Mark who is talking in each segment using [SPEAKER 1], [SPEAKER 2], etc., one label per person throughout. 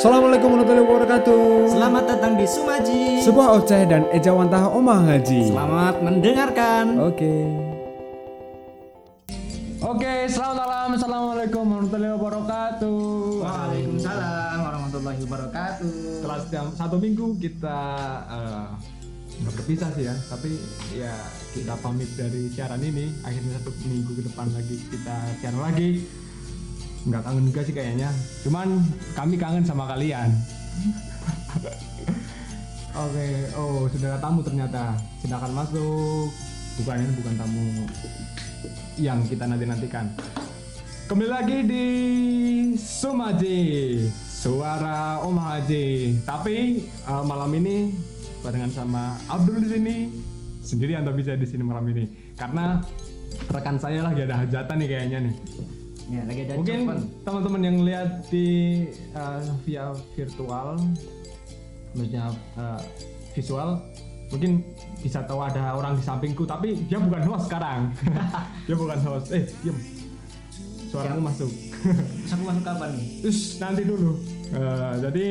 [SPEAKER 1] Assalamualaikum warahmatullahi wabarakatuh.
[SPEAKER 2] Selamat datang di Sumaji.
[SPEAKER 1] Sebuah oceh dan ejawantah omah haji.
[SPEAKER 2] Selamat mendengarkan.
[SPEAKER 1] Oke. Oke, selamat malam. Assalamualaikum warahmatullahi wabarakatuh.
[SPEAKER 2] Waalaikumsalam warahmatullahi wabarakatuh.
[SPEAKER 1] Setelah setiap satu minggu kita eh, nggak berpisah sih ya, tapi ya kita pamit dari siaran ini. Akhirnya satu minggu ke depan lagi kita siaran lagi. Nggak kangen juga sih kayaknya. Cuman kami kangen sama kalian. Oke, oh sudah ada tamu ternyata. Silakan masuk. Bukan ini bukan tamu yang kita nanti nantikan. Kembali lagi di Sumaji, suara Om Haji. Tapi eh, malam ini barengan sama Abdul di sini. Sendiri Anda bisa di sini malam ini karena rekan saya lagi ada hajatan nih kayaknya nih.
[SPEAKER 2] Ya, lagi ada
[SPEAKER 1] Mungkin teman-teman yang lihat di uh, via virtual, maksudnya uh, visual, mungkin bisa tahu ada orang di sampingku, tapi dia bukan host sekarang. dia bukan host. Eh, diam. Suaramu masuk.
[SPEAKER 2] Terus aku masuk kapan nih?
[SPEAKER 1] Terus nanti dulu. Uh, jadi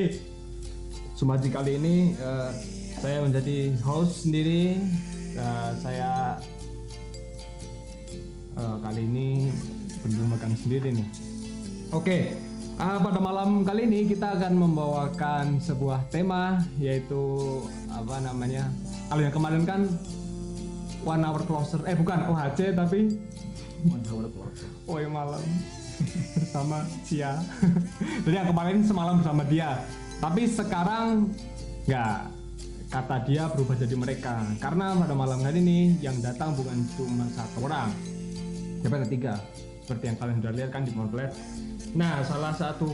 [SPEAKER 1] Sumaji kali ini uh, saya menjadi host sendiri. Uh, saya uh, kali ini benar megang sendiri nih. Oke, uh, pada malam kali ini kita akan membawakan sebuah tema yaitu apa namanya? Kalau yang kemarin kan One Hour Closer, eh bukan OHC tapi Oh yang malam bersama Cia. Jadi yang kemarin semalam bersama dia. Tapi sekarang nggak kata dia berubah jadi mereka. Karena pada malam hari ini yang datang bukan cuma satu orang, tapi ada tiga. Seperti yang kalian sudah lihat kan di Morblet. Nah salah satu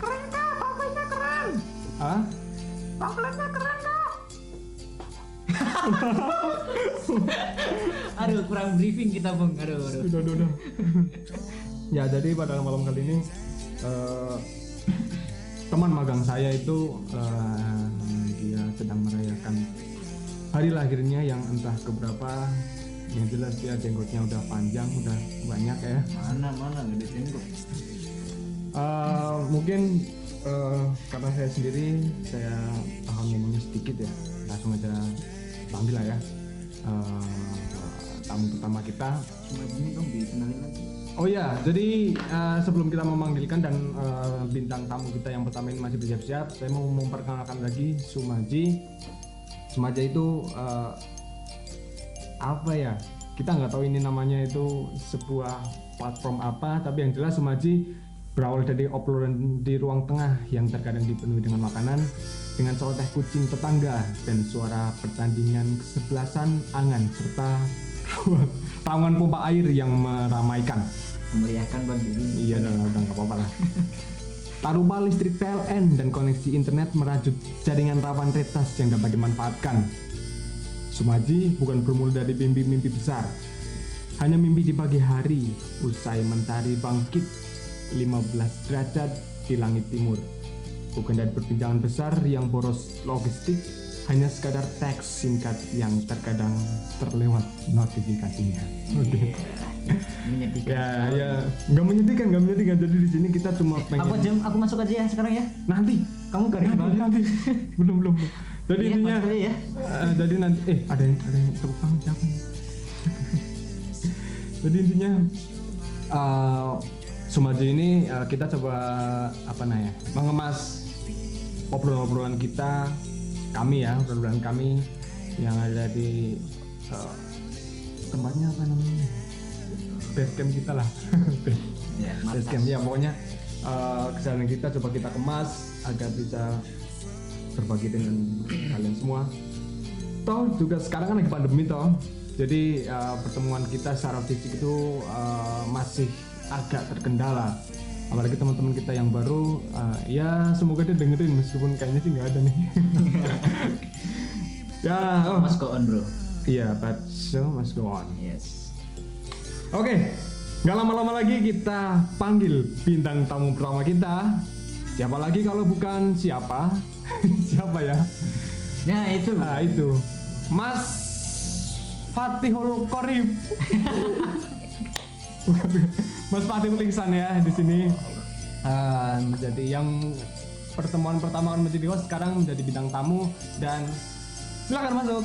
[SPEAKER 1] keren kak, pamfletnya keren. Hah? Pamfletnya keren kak.
[SPEAKER 2] Aduh, kurang briefing kita, Bung. Aduh, aduh.
[SPEAKER 1] Udah, udah, udah. ya jadi pada malam kali ini eh, teman magang saya itu eh, dia sedang merayakan hari lahirnya yang entah keberapa yang jelas dia jenggotnya udah panjang udah banyak ya
[SPEAKER 2] Mana mana nggak ada jenggot.
[SPEAKER 1] Eh, mungkin eh, karena saya sendiri saya paham ngomongnya sedikit ya langsung aja panggil lah ya Eh, tamu pertama kita
[SPEAKER 2] Cuma gini dong dikenalin lagi.
[SPEAKER 1] Oh ya, jadi uh, sebelum kita memanggilkan dan uh, bintang tamu kita yang pertama ini masih bersiap-siap, saya mau memperkenalkan lagi Sumaji. Sumaji itu uh, apa ya? Kita nggak tahu ini namanya itu sebuah platform apa, tapi yang jelas Sumaji berawal dari obrolan di ruang tengah yang terkadang dipenuhi dengan makanan, dengan celoteh kucing tetangga dan suara pertandingan kesebelasan angan serta taungan pompa air yang meramaikan.
[SPEAKER 2] Memeriahkan bagi ini.
[SPEAKER 1] Iya udah udah nggak apa-apa lah. Tarupa listrik PLN dan koneksi internet merajut jaringan rawan retas yang dapat dimanfaatkan. Sumaji bukan bermula dari mimpi-mimpi besar. Hanya mimpi di pagi hari usai mentari bangkit 15 derajat di langit timur. Bukan dari perbincangan besar yang boros logistik, hanya sekadar teks singkat yang terkadang terlewat notifikasinya. Oke.
[SPEAKER 2] Menyedihkan.
[SPEAKER 1] Ya, ya, nggak menyedihkan, nggak menyedihkan. Jadi di sini kita cuma pengen.
[SPEAKER 2] Aku jam aku masuk aja ya sekarang ya.
[SPEAKER 1] Nanti,
[SPEAKER 2] Kamu garing banget.
[SPEAKER 1] nanti. belum, belum. belum. Jadi
[SPEAKER 2] Iya,
[SPEAKER 1] intinya,
[SPEAKER 2] ya.
[SPEAKER 1] eh, jadi nanti, eh ada yang ada yang tangan siapa? jadi intinya, eh Sumaji ini eh, kita coba apa namanya, mengemas obrolan-obrolan kita, kami ya, obrolan kami yang ada di eh, tempatnya apa namanya? Base camp kita lah.
[SPEAKER 2] Ya,
[SPEAKER 1] Base camp ya pokoknya uh, kesalahan kita coba kita kemas agar bisa berbagi dengan kalian semua. Toh juga sekarang kan lagi pandemi toh. Jadi uh, pertemuan kita secara fisik itu uh, masih agak terkendala. Apalagi teman-teman kita yang baru, uh, ya semoga dia dengerin meskipun kayaknya sih nggak ada nih. ya, oh,
[SPEAKER 2] Mas go on, Bro.
[SPEAKER 1] iya, but show must go on.
[SPEAKER 2] Yes.
[SPEAKER 1] Oke, nggak lama-lama lagi kita panggil bintang tamu pertama kita. Siapa lagi kalau bukan siapa? siapa ya?
[SPEAKER 2] Nah, itu.
[SPEAKER 1] Nah itu, Mas Fatihul Korib. Mas Fatihul Ihsan ya di sini. Ah, jadi yang pertemuan pertama menjadi host, sekarang menjadi bintang tamu dan silakan masuk.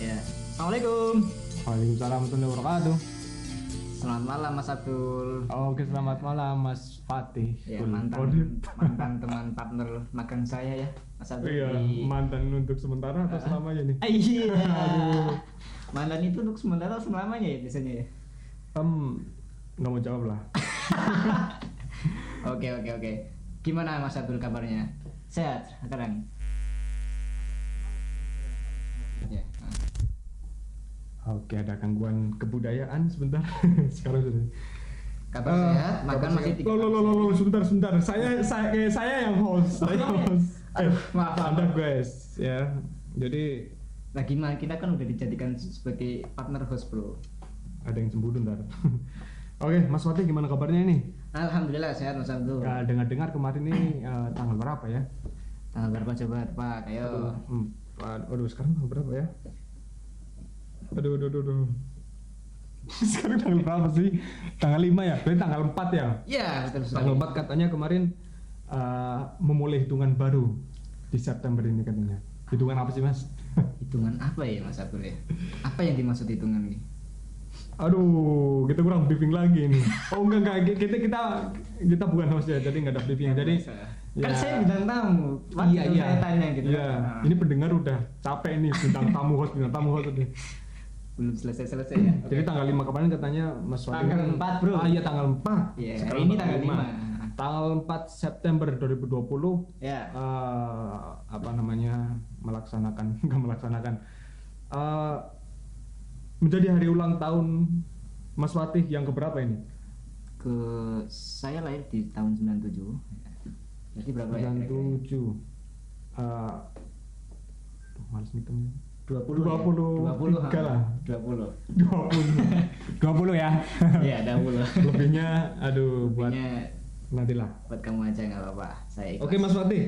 [SPEAKER 2] Ya. Assalamualaikum.
[SPEAKER 1] Waalaikumsalam warahmatullahi wabarakatuh.
[SPEAKER 2] Selamat malam Mas Abdul.
[SPEAKER 1] Oke, selamat malam Mas Fatih.
[SPEAKER 2] Ya, mantan mantan teman partner magang saya ya, Mas Abdul.
[SPEAKER 1] Iya, mantan untuk sementara atau selamanya nih?
[SPEAKER 2] Ah, Iya. Mantan itu untuk sementara atau selamanya ya biasanya ya.
[SPEAKER 1] Em, nggak mau jawab lah.
[SPEAKER 2] Oke oke oke. Gimana Mas Abdul kabarnya? Sehat sekarang? Ya. ah.
[SPEAKER 1] Oke, ada gangguan kebudayaan sebentar. Sekarang sudah.
[SPEAKER 2] Kabar
[SPEAKER 1] Eh,
[SPEAKER 2] sehat, makan masih tiga
[SPEAKER 1] loh, loh, loh, loh, sebentar, sebentar. Saya, saya, eh, saya yang host. Saya yang host.
[SPEAKER 2] Aduh,
[SPEAKER 1] Eh,
[SPEAKER 2] maaf, maaf.
[SPEAKER 1] Ada guys, ya. Jadi
[SPEAKER 2] Nah gimana kita kan udah dijadikan sebagai partner host bro.
[SPEAKER 1] ada yang cemburu ntar. Oke, Mas Fatih gimana kabarnya ini?
[SPEAKER 2] Alhamdulillah sehat Mas Abdul.
[SPEAKER 1] Ya, dengar-dengar kemarin ini eh, tanggal berapa ya?
[SPEAKER 2] Tanggal berapa coba Pak? Ayo.
[SPEAKER 1] Hmm, aduh, sekarang tanggal berapa ya? Aduh, aduh, aduh, aduh. sekarang tanggal berapa sih? Tanggal 5 ya? Berarti tanggal 4 ya?
[SPEAKER 2] Ya betul sekali.
[SPEAKER 1] Tanggal 4 katanya kemarin eh, memulai hitungan baru di September ini katanya. Hitungan apa sih mas?
[SPEAKER 2] Hitungan apa ya Mas Abdul ya? Apa yang dimaksud hitungan nih?
[SPEAKER 1] Aduh, kita kurang briefing lagi nih. Oh enggak enggak, kita kita kita bukan host ya, jadi nggak ada briefing. Jadi
[SPEAKER 2] kan
[SPEAKER 1] ya.
[SPEAKER 2] saya bintang tamu.
[SPEAKER 1] Iya iya.
[SPEAKER 2] Saya tanya gitu.
[SPEAKER 1] Iya.
[SPEAKER 2] Nah,
[SPEAKER 1] Ini pendengar udah capek nih bintang tamu host bintang tamu host tadi
[SPEAKER 2] belum selesai-selesai ya. Okay.
[SPEAKER 1] Jadi tanggal lima kemarin katanya Mas Wadi.
[SPEAKER 2] Tanggal
[SPEAKER 1] kan-
[SPEAKER 2] empat Bro.
[SPEAKER 1] Ah iya tanggal empat.
[SPEAKER 2] Iya,
[SPEAKER 1] yeah,
[SPEAKER 2] ini tanggal 5. 5.
[SPEAKER 1] Tanggal 4 September 2020
[SPEAKER 2] yeah.
[SPEAKER 1] uh, apa namanya? melaksanakan enggak melaksanakan uh, menjadi hari ulang tahun Mas Fatih yang keberapa ini?
[SPEAKER 2] Ke saya lahir di tahun sembilan 97. Jadi berapa 97. ya?
[SPEAKER 1] 97. Uh, malas ngitung ya.
[SPEAKER 2] 20
[SPEAKER 1] 20
[SPEAKER 2] ya? puluh.
[SPEAKER 1] Lah.
[SPEAKER 2] 20
[SPEAKER 1] 20 20 ya?
[SPEAKER 2] Iya 20
[SPEAKER 1] lebihnya aduh lebihnya buat
[SPEAKER 2] nanti
[SPEAKER 1] lah
[SPEAKER 2] buat kamu aja nggak apa-apa. Saya ikhlas.
[SPEAKER 1] oke Mas Fatih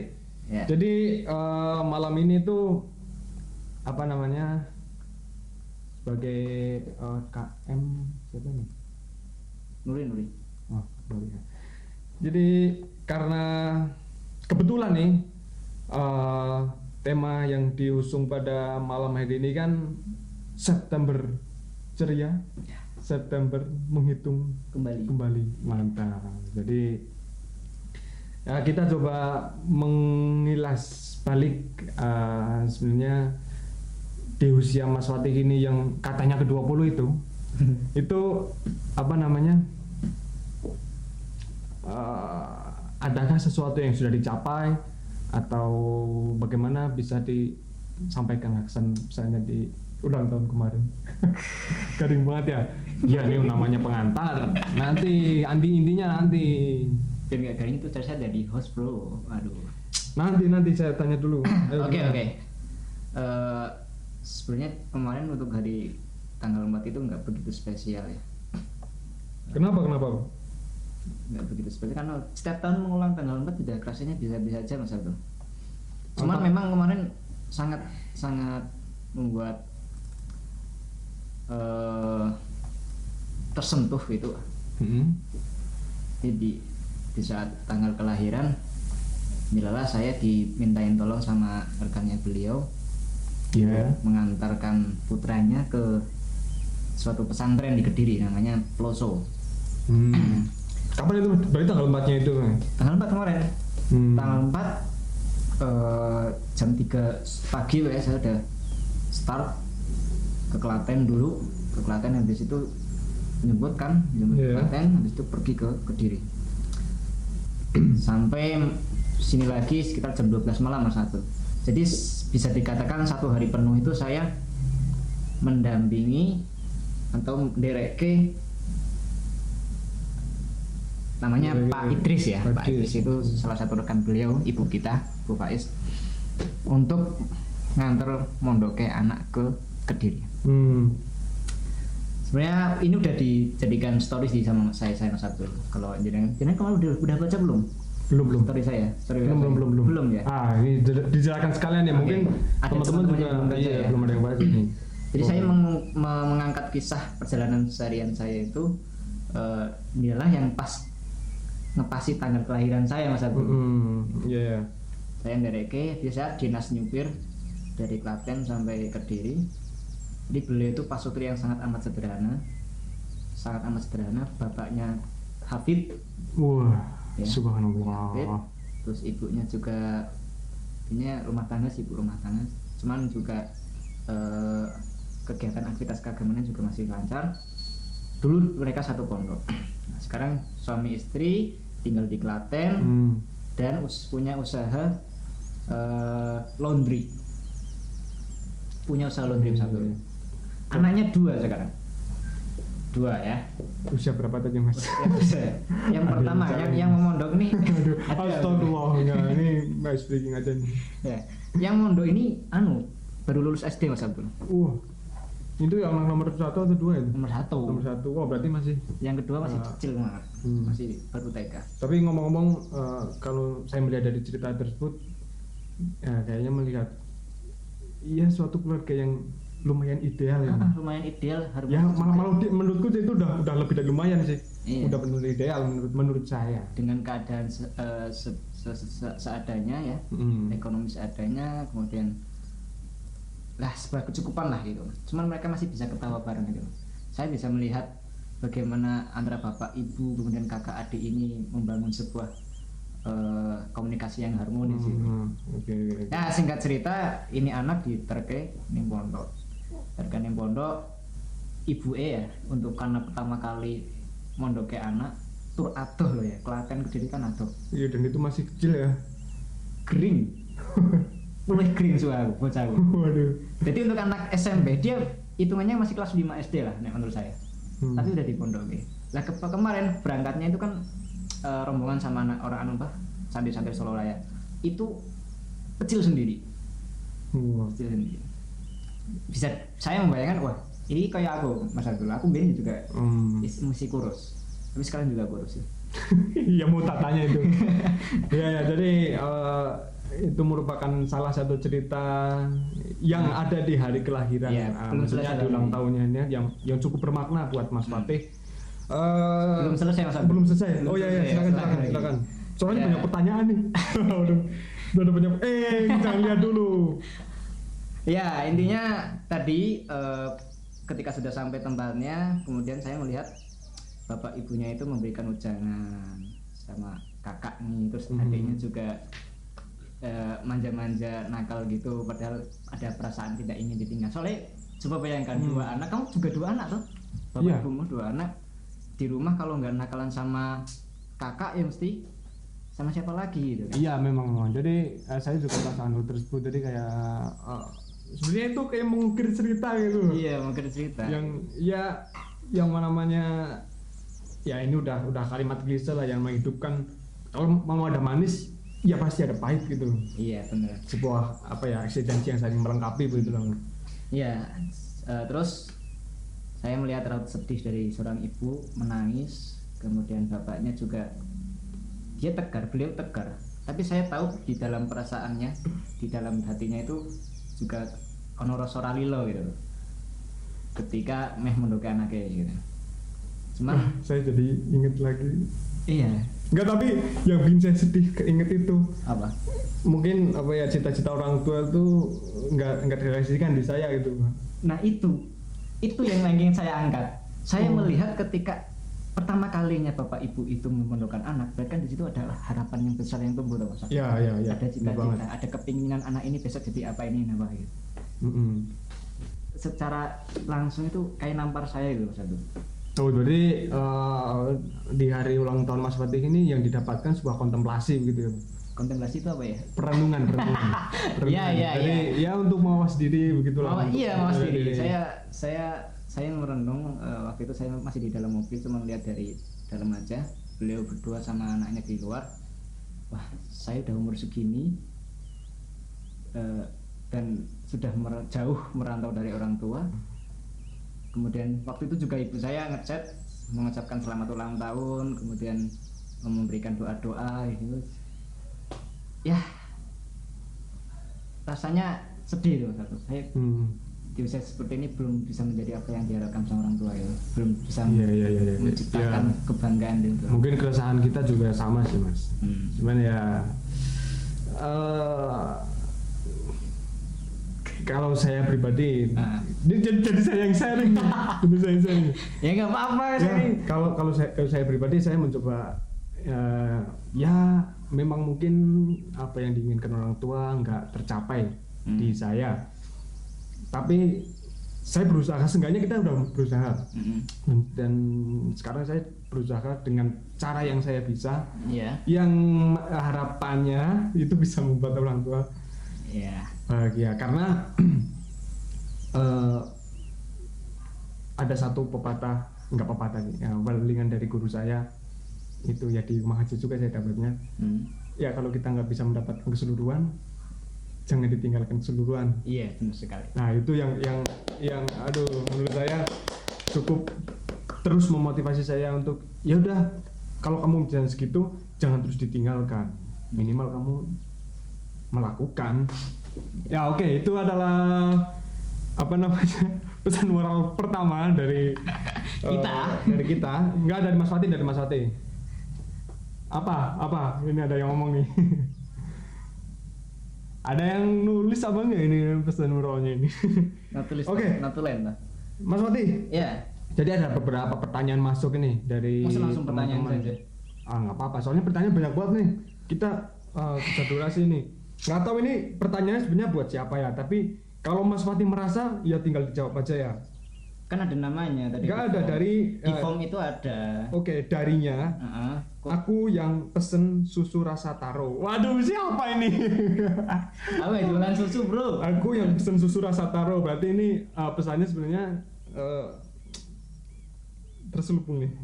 [SPEAKER 2] ya.
[SPEAKER 1] jadi uh, malam ini tuh apa namanya sebagai eh, uh, KM siapa nih
[SPEAKER 2] Nuri Nuri.
[SPEAKER 1] Oh Nuri ya. jadi karena kebetulan nih uh, tema yang diusung pada malam hari ini kan September ceria, September menghitung
[SPEAKER 2] Kembali.
[SPEAKER 1] kembali. Mantap. Jadi ya kita coba mengilas balik eh, sebenarnya di usia Mas Fatih ini yang katanya ke 20 itu itu apa namanya? Eh, adakah sesuatu yang sudah dicapai atau bagaimana bisa disampaikan kesan misalnya di ulang tahun kemarin garing banget ya ya ini namanya pengantar nanti anti intinya nanti
[SPEAKER 2] Dan nggak garing itu saya dari host bro. Aduh.
[SPEAKER 1] nanti nanti saya tanya dulu Ayo,
[SPEAKER 2] Oke
[SPEAKER 1] gimana?
[SPEAKER 2] oke. Eh, Sebenarnya kemarin untuk hari tanggal 4 itu nggak begitu spesial ya.
[SPEAKER 1] kenapa kenapa
[SPEAKER 2] Nggak begitu spesial karena setiap tahun mengulang tanggal 4 tidak rasanya bisa-bisa aja mas Abdul. Cuman
[SPEAKER 1] Apa?
[SPEAKER 2] memang kemarin sangat sangat membuat eh tersentuh itu.
[SPEAKER 1] Hmm.
[SPEAKER 2] Jadi di saat tanggal kelahiran, Milalah saya dimintain tolong sama rekannya beliau
[SPEAKER 1] Iya.
[SPEAKER 2] mengantarkan putranya ke suatu pesantren di Kediri namanya Ploso.
[SPEAKER 1] Hmm. Kapan itu? Berarti tanggal 4-nya itu.
[SPEAKER 2] Tanggal 4 kemarin.
[SPEAKER 1] Hmm.
[SPEAKER 2] Tanggal 4 eh, jam 3 pagi ya saya udah start ke Klaten dulu, ke Klaten habis itu nyebut kan, ke
[SPEAKER 1] Iya.
[SPEAKER 2] Klaten habis itu pergi ke Kediri. Sampai sini lagi sekitar jam 12 malam Mas Satu. Jadi bisa dikatakan satu hari penuh itu saya mendampingi atau mendereke namanya
[SPEAKER 1] Mendereke
[SPEAKER 2] Pak Idris ya
[SPEAKER 1] Pak. Idris
[SPEAKER 2] itu salah satu rekan beliau ibu kita Bu Faiz untuk nganter mondoknya anak ke Kediri
[SPEAKER 1] Hmm.
[SPEAKER 2] sebenarnya ini udah dijadikan stories di sama saya saya Mas Abdul kalau jenengan jenengan kemarin udah udah baca belum
[SPEAKER 1] Belum belum.
[SPEAKER 2] story saya story
[SPEAKER 1] Belum belum belum belum.
[SPEAKER 2] belum ya
[SPEAKER 1] Ah, ini di- dijelaskan sekalian ya.
[SPEAKER 2] Oke.
[SPEAKER 1] Mungkin teman-teman juga
[SPEAKER 2] belum baca
[SPEAKER 1] iya,
[SPEAKER 2] ya.
[SPEAKER 1] belum ada yang baca ini.
[SPEAKER 2] Jadi
[SPEAKER 1] Oh.
[SPEAKER 2] saya meng- me- mengangkat kisah perjalanan seharian saya itu eh inilah yang pas ngepasi tanggal kelahiran saya Mas Agung.
[SPEAKER 1] Hmm, iya iya.
[SPEAKER 2] Saya ndereke biasa dinas nyupir dari Klaten sampai Kediri. Jadi beliau itu pasutri yang sangat amat sederhana. Sangat amat sederhana. Bapaknya Hafid,
[SPEAKER 1] Wah,
[SPEAKER 2] Ya.
[SPEAKER 1] subhanallah.
[SPEAKER 2] Hafid. Terus ibunya juga ini rumah tangga sih ibu rumah tangga. Cuman juga eh, kegiatan aktivitas keagamaan juga masih lancar. Dulu mereka satu pondok. Nah, sekarang suami istri tinggal di Klaten.
[SPEAKER 1] Hmm.
[SPEAKER 2] dan us- punya usaha eh, laundry. Punya usaha laundry satu anaknya dua sekarang. Dua ya.
[SPEAKER 1] Usia berapa tadi mas?
[SPEAKER 2] yang, usaha- yang pertama
[SPEAKER 1] yang
[SPEAKER 2] yang memondok nih.
[SPEAKER 1] Astagfirullah enggak ini mas speaking aja nih.
[SPEAKER 2] ya. Yang mondok ini anu baru lulus SD mas Abdul.
[SPEAKER 1] Wah, itu yang nomor satu atau dua itu?
[SPEAKER 2] nomor satu.
[SPEAKER 1] Nomor satu, oh berarti masih.
[SPEAKER 2] yang kedua masih
[SPEAKER 1] Ah.
[SPEAKER 2] kecil banget
[SPEAKER 1] Hmm.
[SPEAKER 2] masih baru TK
[SPEAKER 1] Tapi ngomong-ngomong, eh, kalau saya melihat dari cerita tersebut, ya kayaknya melihat, iya suatu keluarga yang lumayan ideal ya.
[SPEAKER 2] Ah, lumayan ideal harus
[SPEAKER 1] Ya malah malah di- menurutku itu udah udah lebih dari lumayan sih.
[SPEAKER 2] Iya.
[SPEAKER 1] Udah benar ideal menurut menurut saya.
[SPEAKER 2] dengan keadaan se- eh, se- se- se- seadanya ya
[SPEAKER 1] Hmm.
[SPEAKER 2] ekonomi seadanya kemudian lah sebuah kecukupan lah gitu cuman mereka masih bisa ketawa bareng gitu saya bisa melihat bagaimana antara bapak ibu kemudian kakak adik ini membangun sebuah eh, komunikasi yang harmonis gitu.
[SPEAKER 1] Hmm, Oke oke. oke.
[SPEAKER 2] Nah singkat cerita ini anak diterke ning pondok terke ning pondok ibu e ya untuk karena pertama kali mondok ke anak tur atuh loh ya Klaten kediri kan atuh
[SPEAKER 1] Iya dan itu masih kecil ya.
[SPEAKER 2] kering luwih kering suara bocah.
[SPEAKER 1] Waduh.
[SPEAKER 2] Jadi untuk anak SMP dia hitungannya masih kelas 5 SD lah nek menurut saya.
[SPEAKER 1] Hmm.
[SPEAKER 2] Tapi udah di pondok. Lah ke- kemarin berangkatnya itu kan eh, rombongan sama orang anu apa? Santri-santri Solo Raya. Itu kecil sendiri,
[SPEAKER 1] Wah.
[SPEAKER 2] kecil sendiri. Bisa saya membayangkan wah, ini kayak aku Mas Abdul. Aku biasanya juga
[SPEAKER 1] Hmm.
[SPEAKER 2] masih kurus. Tapi sekarang juga kurus ya.
[SPEAKER 1] Iya mau tak tanya itu. Iya ya jadi eh, itu merupakan salah satu cerita yang ada di hari kelahiran. Ah,
[SPEAKER 2] belum
[SPEAKER 1] maksudnya di ulang tahunnya ini yang yang cukup bermakna buat Mas
[SPEAKER 2] Hmm.
[SPEAKER 1] Eh,
[SPEAKER 2] Belum selesai, Mas.
[SPEAKER 1] Belum selesai.
[SPEAKER 2] Belum
[SPEAKER 1] oh iya iya silakan
[SPEAKER 2] silakan
[SPEAKER 1] silakan silakan. Soalnya
[SPEAKER 2] Ya.
[SPEAKER 1] banyak pertanyaan nih. Waduh. Udah ada banyak eh jangan lihat dulu.
[SPEAKER 2] Ya intinya tadi eh, ketika sudah sampai tempatnya, kemudian saya melihat bapak ibunya itu memberikan ujangan sama kakak nih, terus
[SPEAKER 1] Hmm.
[SPEAKER 2] adiknya juga eh, manja-manja nakal gitu, padahal ada perasaan tidak ingin ditinggal. Soalnya coba bayangkan
[SPEAKER 1] Hmm.
[SPEAKER 2] dua anak, kamu juga dua anak tuh, bapak
[SPEAKER 1] Iya.
[SPEAKER 2] ibumu dua anak di rumah kalau nggak nakalan sama kakak ya mesti sama siapa lagi gitu kan?
[SPEAKER 1] Iya memang. Jadi eh, saya juga perasaan hal tersebut jadi kayak eh, sebenarnya itu kayak mengukir cerita gitu.
[SPEAKER 2] Iya, mungkin cerita.
[SPEAKER 1] yang ya yang namanya ya ini udah udah kalimat klise lah yang menghidupkan kalau mau ada manis ya pasti ada pahit gitu
[SPEAKER 2] Iya benar.
[SPEAKER 1] sebuah apa ya eksistensi yang saling melengkapi begitu loh
[SPEAKER 2] Ya, eh, terus saya melihat raut sedih dari seorang ibu menangis, kemudian bapaknya juga dia tegar, beliau tegar. Tapi saya tahu di dalam perasaannya, di dalam hatinya itu juga ono rasa ralilo gitu. Ketika meh mendoke anaknya gitu. Cuman
[SPEAKER 1] saya jadi inget lagi
[SPEAKER 2] iya,
[SPEAKER 1] Enggak tapi yang bikin saya sedih keinget itu
[SPEAKER 2] apa?
[SPEAKER 1] mungkin apa ya cita-cita orang tua tuh nggak nggak direalisasikan di saya gitu
[SPEAKER 2] Nah itu, itu yang ingin saya angkat. Saya
[SPEAKER 1] Oh.
[SPEAKER 2] melihat ketika pertama kalinya bapak ibu itu memondokan anak, berarti kan di situ adalah harapan yang besar yang tumbuh, Mas.
[SPEAKER 1] ya ya ya
[SPEAKER 2] ada cita-cita, ada kepinginan anak ini besok jadi apa ini apa gitu.
[SPEAKER 1] Mm-mm.
[SPEAKER 2] Secara langsung itu kayak nampar saya gitu, Mas Abdul.
[SPEAKER 1] Oh, jadi eh, di hari ulang tahun Mas Fatih ini yang didapatkan sebuah kontemplasi begitu ya.
[SPEAKER 2] Kontemplasi itu apa ya?
[SPEAKER 1] Perenungan, perenungan.
[SPEAKER 2] Iya, iya,
[SPEAKER 1] Jadi ya untuk mawas diri begitulah.
[SPEAKER 2] Mawa- iya, mawas
[SPEAKER 1] menjaga
[SPEAKER 2] diri. Saya saya saya merenung eh, waktu itu saya masih di dalam mobil cuma melihat dari dalam aja beliau berdua sama anaknya di luar. Wah, saya udah umur segini eh, dan sudah mer- jauh merantau dari orang tua. Kemudian waktu itu juga ibu saya ngechat mengucapkan selamat ulang tahun, kemudian memberikan doa-doa gitu. Ya, rasanya sedih satu. Saya
[SPEAKER 1] Hmm.
[SPEAKER 2] di usia seperti ini belum bisa menjadi apa yang diharapkan sama orang tua ya belum bisa
[SPEAKER 1] Iya iya iya. iya.
[SPEAKER 2] menciptakan
[SPEAKER 1] Ya,
[SPEAKER 2] kebanggaan
[SPEAKER 1] mungkin keresahan kita juga sama sih mas.
[SPEAKER 2] Hmm.
[SPEAKER 1] Cuman ya eh, kalau saya pribadi,
[SPEAKER 2] Ah.
[SPEAKER 1] ini jadi, jadi saya yang sharing, nih. jadi saya yang sharing.
[SPEAKER 2] ya nggak apa-apa
[SPEAKER 1] Ya, kalau kalau saya kalau saya pribadi saya mencoba eh, ya memang mungkin apa yang diinginkan orang tua nggak tercapai
[SPEAKER 2] Hmm.
[SPEAKER 1] di saya. Tapi saya berusaha, seenggaknya kita udah berusaha
[SPEAKER 2] Mm-mm.
[SPEAKER 1] dan, sekarang saya berusaha dengan cara yang saya bisa
[SPEAKER 2] Iya
[SPEAKER 1] yang harapannya itu bisa membuat orang tua
[SPEAKER 2] Iya
[SPEAKER 1] bahagia karena eh, ada satu pepatah nggak pepatah sih ya, dari guru saya itu ya di rumah haji juga saya dapatnya.
[SPEAKER 2] Hmm.
[SPEAKER 1] ya kalau kita nggak bisa mendapatkan keseluruhan jangan ditinggalkan keseluruhan.
[SPEAKER 2] Iya benar sekali.
[SPEAKER 1] Nah itu yang yang yang aduh menurut saya cukup terus memotivasi saya untuk ya udah kalau kamu jalan segitu jangan terus ditinggalkan. Minimal kamu melakukan. Ya oke itu adalah apa namanya pesan moral pertama dari
[SPEAKER 2] Kita.
[SPEAKER 1] eh, dari kita. Nggak dari Mas Fatih dari Mas Fatih apa apa ini ada yang ngomong nih ada yang nulis apa enggak ini pesan moralnya ini
[SPEAKER 2] Natulis
[SPEAKER 1] Oke.
[SPEAKER 2] Natulen lah
[SPEAKER 1] Mas Fatih
[SPEAKER 2] ya
[SPEAKER 1] jadi ada beberapa pertanyaan masuk ini dari
[SPEAKER 2] Masa langsung pertanyaan
[SPEAKER 1] teman-teman.
[SPEAKER 2] saja?
[SPEAKER 1] Ah nggak apa-apa, soalnya pertanyaan banyak banget nih. Kita uh, bisa durasi nih. Nggak tahu ini pertanyaannya sebenarnya buat siapa ya, tapi kalau Mas Fatih merasa ya tinggal dijawab aja ya.
[SPEAKER 2] Kan ada namanya tadi di
[SPEAKER 1] ada dari
[SPEAKER 2] di
[SPEAKER 1] uh,
[SPEAKER 2] form itu ada
[SPEAKER 1] Oke darinya
[SPEAKER 2] Heeh. Kok-
[SPEAKER 1] aku yang pesen susu rasa taro. Waduh siapa ini?
[SPEAKER 2] apa jualan susu bro
[SPEAKER 1] aku yang pesen susu rasa taro. Berarti ini uh, pesannya sebenarnya uh, terselubung nih.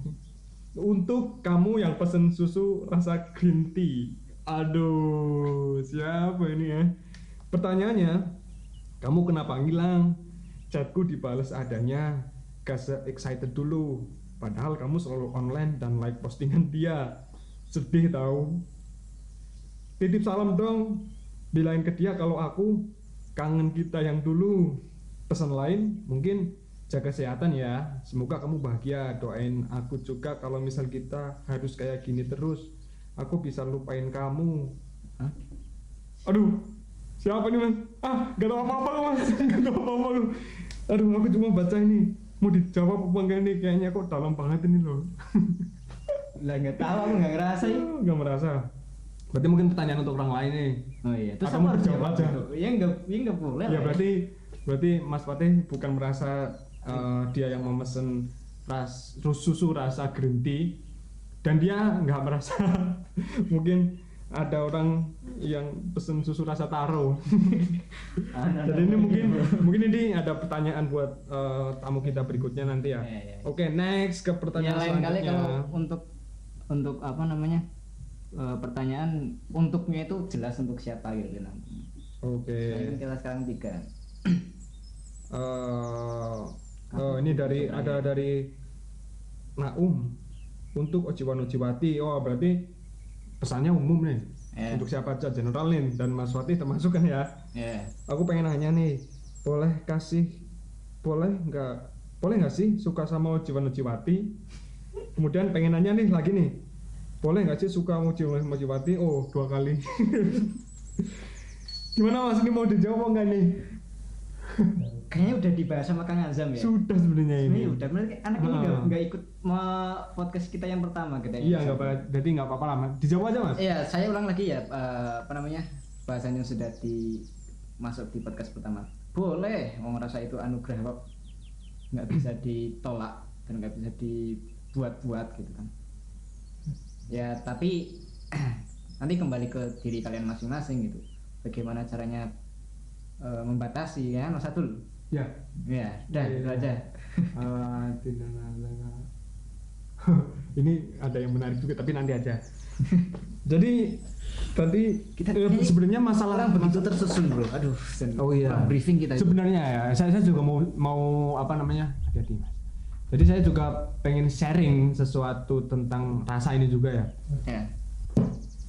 [SPEAKER 1] Untuk kamu yang pesen susu rasa green tea. Aduh, siapa ini ya? Pertanyaannya, kamu kenapa ngilang? Chatku dibales adanya. Gak se-excited dulu. Padahal kamu selalu online dan like postingan dia. Sedih tahu. Titip salam dong. Bilain ke dia kalau aku kangen kita yang dulu. Pesan lain mungkin jaga kesehatan ya. Semoga kamu bahagia. Doain aku juga kalau misal kita harus kayak gini terus. Aku bisa lupain kamu.
[SPEAKER 2] Hah?
[SPEAKER 1] Aduh, siapa nih mas? Ah, gak tau apa-apa mas. Gak tau apa-apa lu. Aduh, aku cuma baca ini. Mau dijawab apa enggak nih? Kayaknya kok dalam banget ini loh.
[SPEAKER 2] lah nggak tahu aku nggak ngerasa ya
[SPEAKER 1] Gak merasa. Berarti mungkin pertanyaan untuk orang lain nih.
[SPEAKER 2] oh iya terus apa
[SPEAKER 1] mau
[SPEAKER 2] harus jawab
[SPEAKER 1] aja?
[SPEAKER 2] bro? ya nggak ya nggak boleh
[SPEAKER 1] Ya
[SPEAKER 2] lah
[SPEAKER 1] berarti berarti Mas Fatih bukan merasa eh, dia yang memesan ras susu rasa green tea dan dia nggak merasa mungkin ada orang yang pesen susu rasa taro.
[SPEAKER 2] Ah, nah,
[SPEAKER 1] Jadi ini
[SPEAKER 2] nah,
[SPEAKER 1] mungkin mungkin ini ada pertanyaan buat eh, tamu kita berikutnya nanti ya.
[SPEAKER 2] Iya, iya.
[SPEAKER 1] Oke, next ke pertanyaan
[SPEAKER 2] lain kali kalau untuk untuk apa namanya eh, pertanyaan untuknya itu jelas untuk siapa gitu nanti
[SPEAKER 1] Oke.
[SPEAKER 2] Kan kita sekarang tiga
[SPEAKER 1] Eh, oh, ini dari ada dari Naum untuk Ojiwan Ojiwati. Oh, berarti pesannya umum nih.
[SPEAKER 2] Ya.
[SPEAKER 1] Untuk siapa aja general nih dan Mas Wati termasuk kan ya.
[SPEAKER 2] ya
[SPEAKER 1] Aku pengen nanya nih, boleh kasih boleh nggak boleh nggak sih suka sama Ojiwan Ojiwati? Kemudian pengen nanya nih lagi nih, boleh nggak sih suka sama Ojiwan Ojiwati? Oh, dua kali. Gimana Mas ini mau dijawab nggak nih?
[SPEAKER 2] Kayaknya udah dibahas sama Kang Azam ya
[SPEAKER 1] Sudah sebenarnya ini.
[SPEAKER 2] Sebenarnya udah bener anak ini
[SPEAKER 1] Ah.
[SPEAKER 2] nggak nggak ikut podcast kita yang pertama kita
[SPEAKER 1] Iya nggak apa, jadi nggak apa-apa lah mas. Dijawab aja mas.
[SPEAKER 2] Iya, saya ulang lagi ya eh, apa namanya bahasan yang sudah dimasuk di podcast pertama. Boleh, mau ngerasa itu anugerah kok nggak bisa ditolak dan nggak bisa dibuat-buat gitu kan. Ya tapi nanti kembali ke diri kalian masing-masing gitu. Bagaimana caranya eh, membatasi ya Mas Atul.
[SPEAKER 1] Ya.
[SPEAKER 2] Ya, dah itu aja.
[SPEAKER 1] Ah, tidak ada. Ini ada yang menarik juga tapi nanti aja. Jadi tadi
[SPEAKER 2] Kita-
[SPEAKER 1] eh, sebenarnya masalah
[SPEAKER 2] begitu tersusun bro. Aduh,
[SPEAKER 1] Oh iya.
[SPEAKER 2] briefing kita. itu.
[SPEAKER 1] Sebenarnya ya, saya, saya juga mau mau apa namanya? Hati-hati mas. Jadi saya juga pengen sharing sesuatu tentang rasa ini juga ya.
[SPEAKER 2] Ya.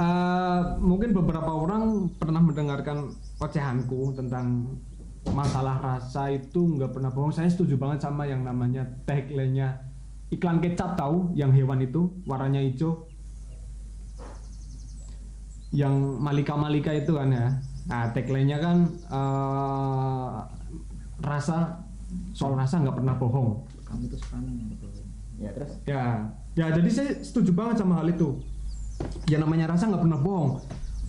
[SPEAKER 1] Eh, mungkin beberapa orang pernah mendengarkan ocehanku tentang masalah rasa itu nggak pernah bohong. Saya setuju banget sama yang namanya tagline-nya iklan kecap tahu yang hewan itu warnanya hijau yang Malika Malika itu kan ya. Nah tagline-nya kan eh, rasa soal rasa nggak pernah bohong.
[SPEAKER 2] kamu tuh sepaneng gitu ya terus
[SPEAKER 1] Ya, ya jadi saya setuju banget sama hal itu. Ya namanya rasa nggak pernah bohong.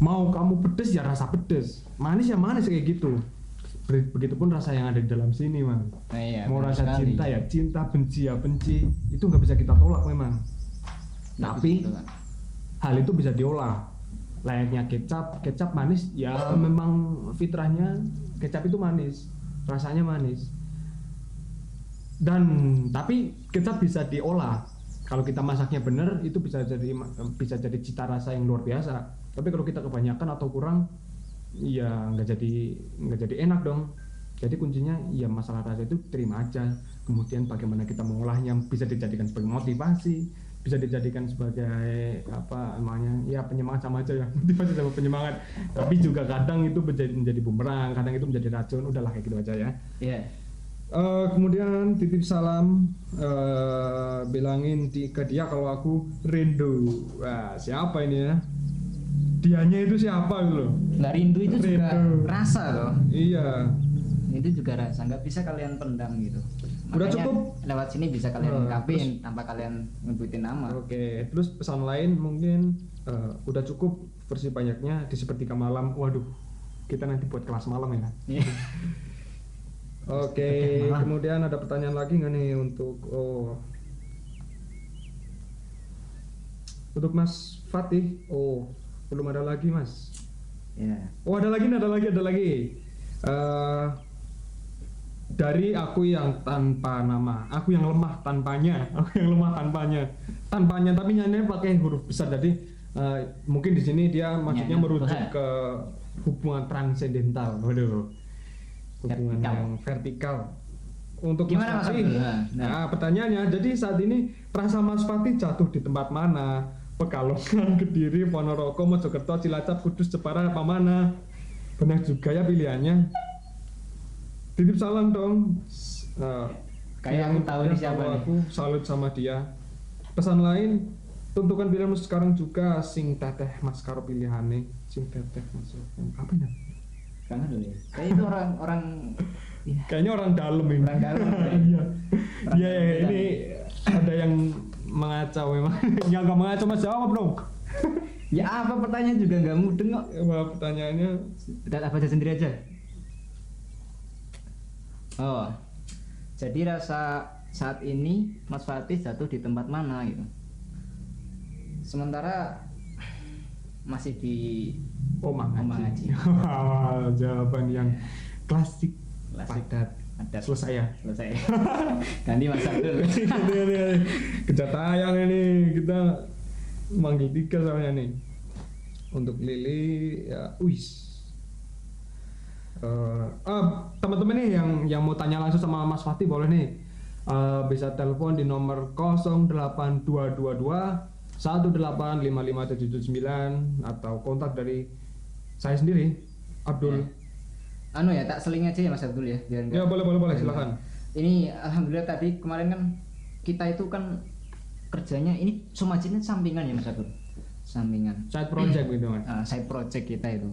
[SPEAKER 1] Mau kamu pedes ya rasa pedes, manis ya manis kayak gitu. Be- Begitupun rasa yang ada di dalam sini, man.
[SPEAKER 2] nah, iya,
[SPEAKER 1] Mau rasa
[SPEAKER 2] sekali.
[SPEAKER 1] cinta ya cinta, benci ya benci, itu nggak bisa kita tolak memang.
[SPEAKER 2] Nah,
[SPEAKER 1] Tapi
[SPEAKER 2] kan.
[SPEAKER 1] hal itu bisa diolah. Layaknya kecap, kecap manis ya memang fitrahnya kecap itu manis, rasanya manis. Dan tapi kecap bisa diolah. Kalau kita masaknya benar itu bisa jadi bisa jadi cita rasa yang luar biasa. Tapi kalau kita kebanyakan atau kurang ya nggak jadi nggak jadi enak dong. Jadi kuncinya ya masalah rasa itu terima aja. Kemudian bagaimana kita mengolahnya bisa dijadikan sebagai motivasi, bisa dijadikan sebagai apa namanya ya penyemangat sama aja ya motivasi sama penyemangat. Tapi juga kadang itu menjadi menjadi bumerang, kadang itu menjadi racun. Udahlah kayak gitu aja ya.
[SPEAKER 2] Iya.
[SPEAKER 1] Eh, kemudian titip salam eh, bilangin di, ke dia kalau aku rindu. Wah, siapa ini ya? Dianya itu siapa gitu loh?
[SPEAKER 2] Nah rindu itu juga
[SPEAKER 1] Rindu.
[SPEAKER 2] rasa loh.
[SPEAKER 1] Iya.
[SPEAKER 2] Itu juga rasa, nggak bisa kalian pendam gitu.
[SPEAKER 1] Udah
[SPEAKER 2] Makanya
[SPEAKER 1] cukup?
[SPEAKER 2] Lewat sini bisa kalian
[SPEAKER 1] Nah,
[SPEAKER 2] ungkapin tanpa kalian nyebutin nama.
[SPEAKER 1] Oke, terus pesan lain mungkin eh, udah cukup versi banyaknya di sepertiga malam. Waduh, kita nanti buat kelas malam ya.
[SPEAKER 2] Iya.
[SPEAKER 1] Oke,
[SPEAKER 2] Malam.
[SPEAKER 1] kemudian ada pertanyaan lagi nggak nih untuk oh untuk Mas Fatih? Oh, belum ada lagi Mas.
[SPEAKER 2] Iya.
[SPEAKER 1] Oh ada lagi, ada lagi, ada lagi. Eh, dari aku yang tanpa nama, aku yang lemah tanpanya, aku yang lemah tanpanya, tanpanya tapi nyanyi pakai huruf besar. Jadi eh, mungkin di sini dia maksudnya merujuk ke hubungan transendental, waduh, hubungan
[SPEAKER 2] Vertikal.
[SPEAKER 1] yang vertikal. Untuk
[SPEAKER 2] Gimana, Mas
[SPEAKER 1] Fatih?
[SPEAKER 2] Nah, nah.
[SPEAKER 1] nah, pertanyaannya, jadi saat ini rasa Mas Fatih jatuh di tempat mana? Pekalongan, Kediri, Ponorogo, Mojokerto, Cilacap, Kudus, Jepara, apa mana? Banyak juga ya pilihannya. Titip salam dong. Nah,
[SPEAKER 2] Kayak
[SPEAKER 1] yang
[SPEAKER 2] aku tahu ini siapa nih.
[SPEAKER 1] Aku salut sama dia. Pesan lain, tentukan pilihanmu sekarang juga sing teteh mas karo pilihane sing teteh mas apa ya?
[SPEAKER 2] Kangen dulu ya. Kayak itu orang orang ya,
[SPEAKER 1] Kayaknya orang dalam ini.
[SPEAKER 2] Orang dalam, ya.
[SPEAKER 1] Iya. Iya, ini ada yang mengacau memang. yang nggak mengacau mas jawab dong.
[SPEAKER 2] ya apa pertanyaan juga nggak mudeng kok.
[SPEAKER 1] Wah, pertanyaannya
[SPEAKER 2] Udah apa aja sendiri aja. Oh, jadi rasa saat ini Mas Fatih jatuh di tempat mana gitu? Sementara masih di
[SPEAKER 1] Omang
[SPEAKER 2] Omang
[SPEAKER 1] Haji.
[SPEAKER 2] Haji.
[SPEAKER 1] Wah, jawaban yang klasik,
[SPEAKER 2] Klasik.
[SPEAKER 1] padat.
[SPEAKER 2] Adat
[SPEAKER 1] Selesai ya.
[SPEAKER 2] selesai. Ganti Mas Abdul.
[SPEAKER 1] Kejar tayang ini kita manggil tiga soalnya nih. Untuk Lili ya, wis. Eh, ah, teman-teman nih yang yang mau tanya langsung sama Mas Fatih boleh nih Eh, bisa telepon di nomor 08222 1855779 atau kontak dari saya sendiri Abdul.
[SPEAKER 2] Anu ya tak seling aja ya Mas Abdul ya biar
[SPEAKER 1] Ya, boleh boleh boleh silakan.
[SPEAKER 2] ini alhamdulillah tadi kemarin kan kita itu kan kerjanya ini Sumajin ini sampingan ya Mas Abdul? Sampingan.
[SPEAKER 1] Side project gitu kan.
[SPEAKER 2] uh, side project kita itu.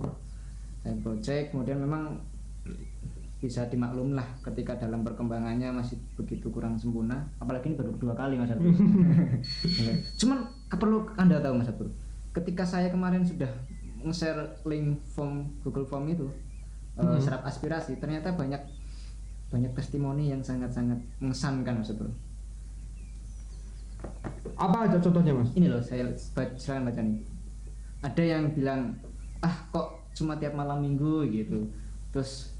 [SPEAKER 2] Side project kemudian memang bisa dimaklum lah ketika dalam perkembangannya masih begitu kurang sempurna. Apalagi ini baru dua kali Mas Abdul. Cuman perlu anda tahu Mas Abdul ketika saya kemarin sudah nge-share link form Google Form itu uh,
[SPEAKER 1] Mhm.
[SPEAKER 2] serap aspirasi. Ternyata banyak banyak testimoni yang sangat-sangat mengesankan Mas Abdul
[SPEAKER 1] Apa aja contohnya, Mas?
[SPEAKER 2] ini loh saya baca baca nih. Ada yang bilang ah kok cuma tiap malam minggu? gitu. Terus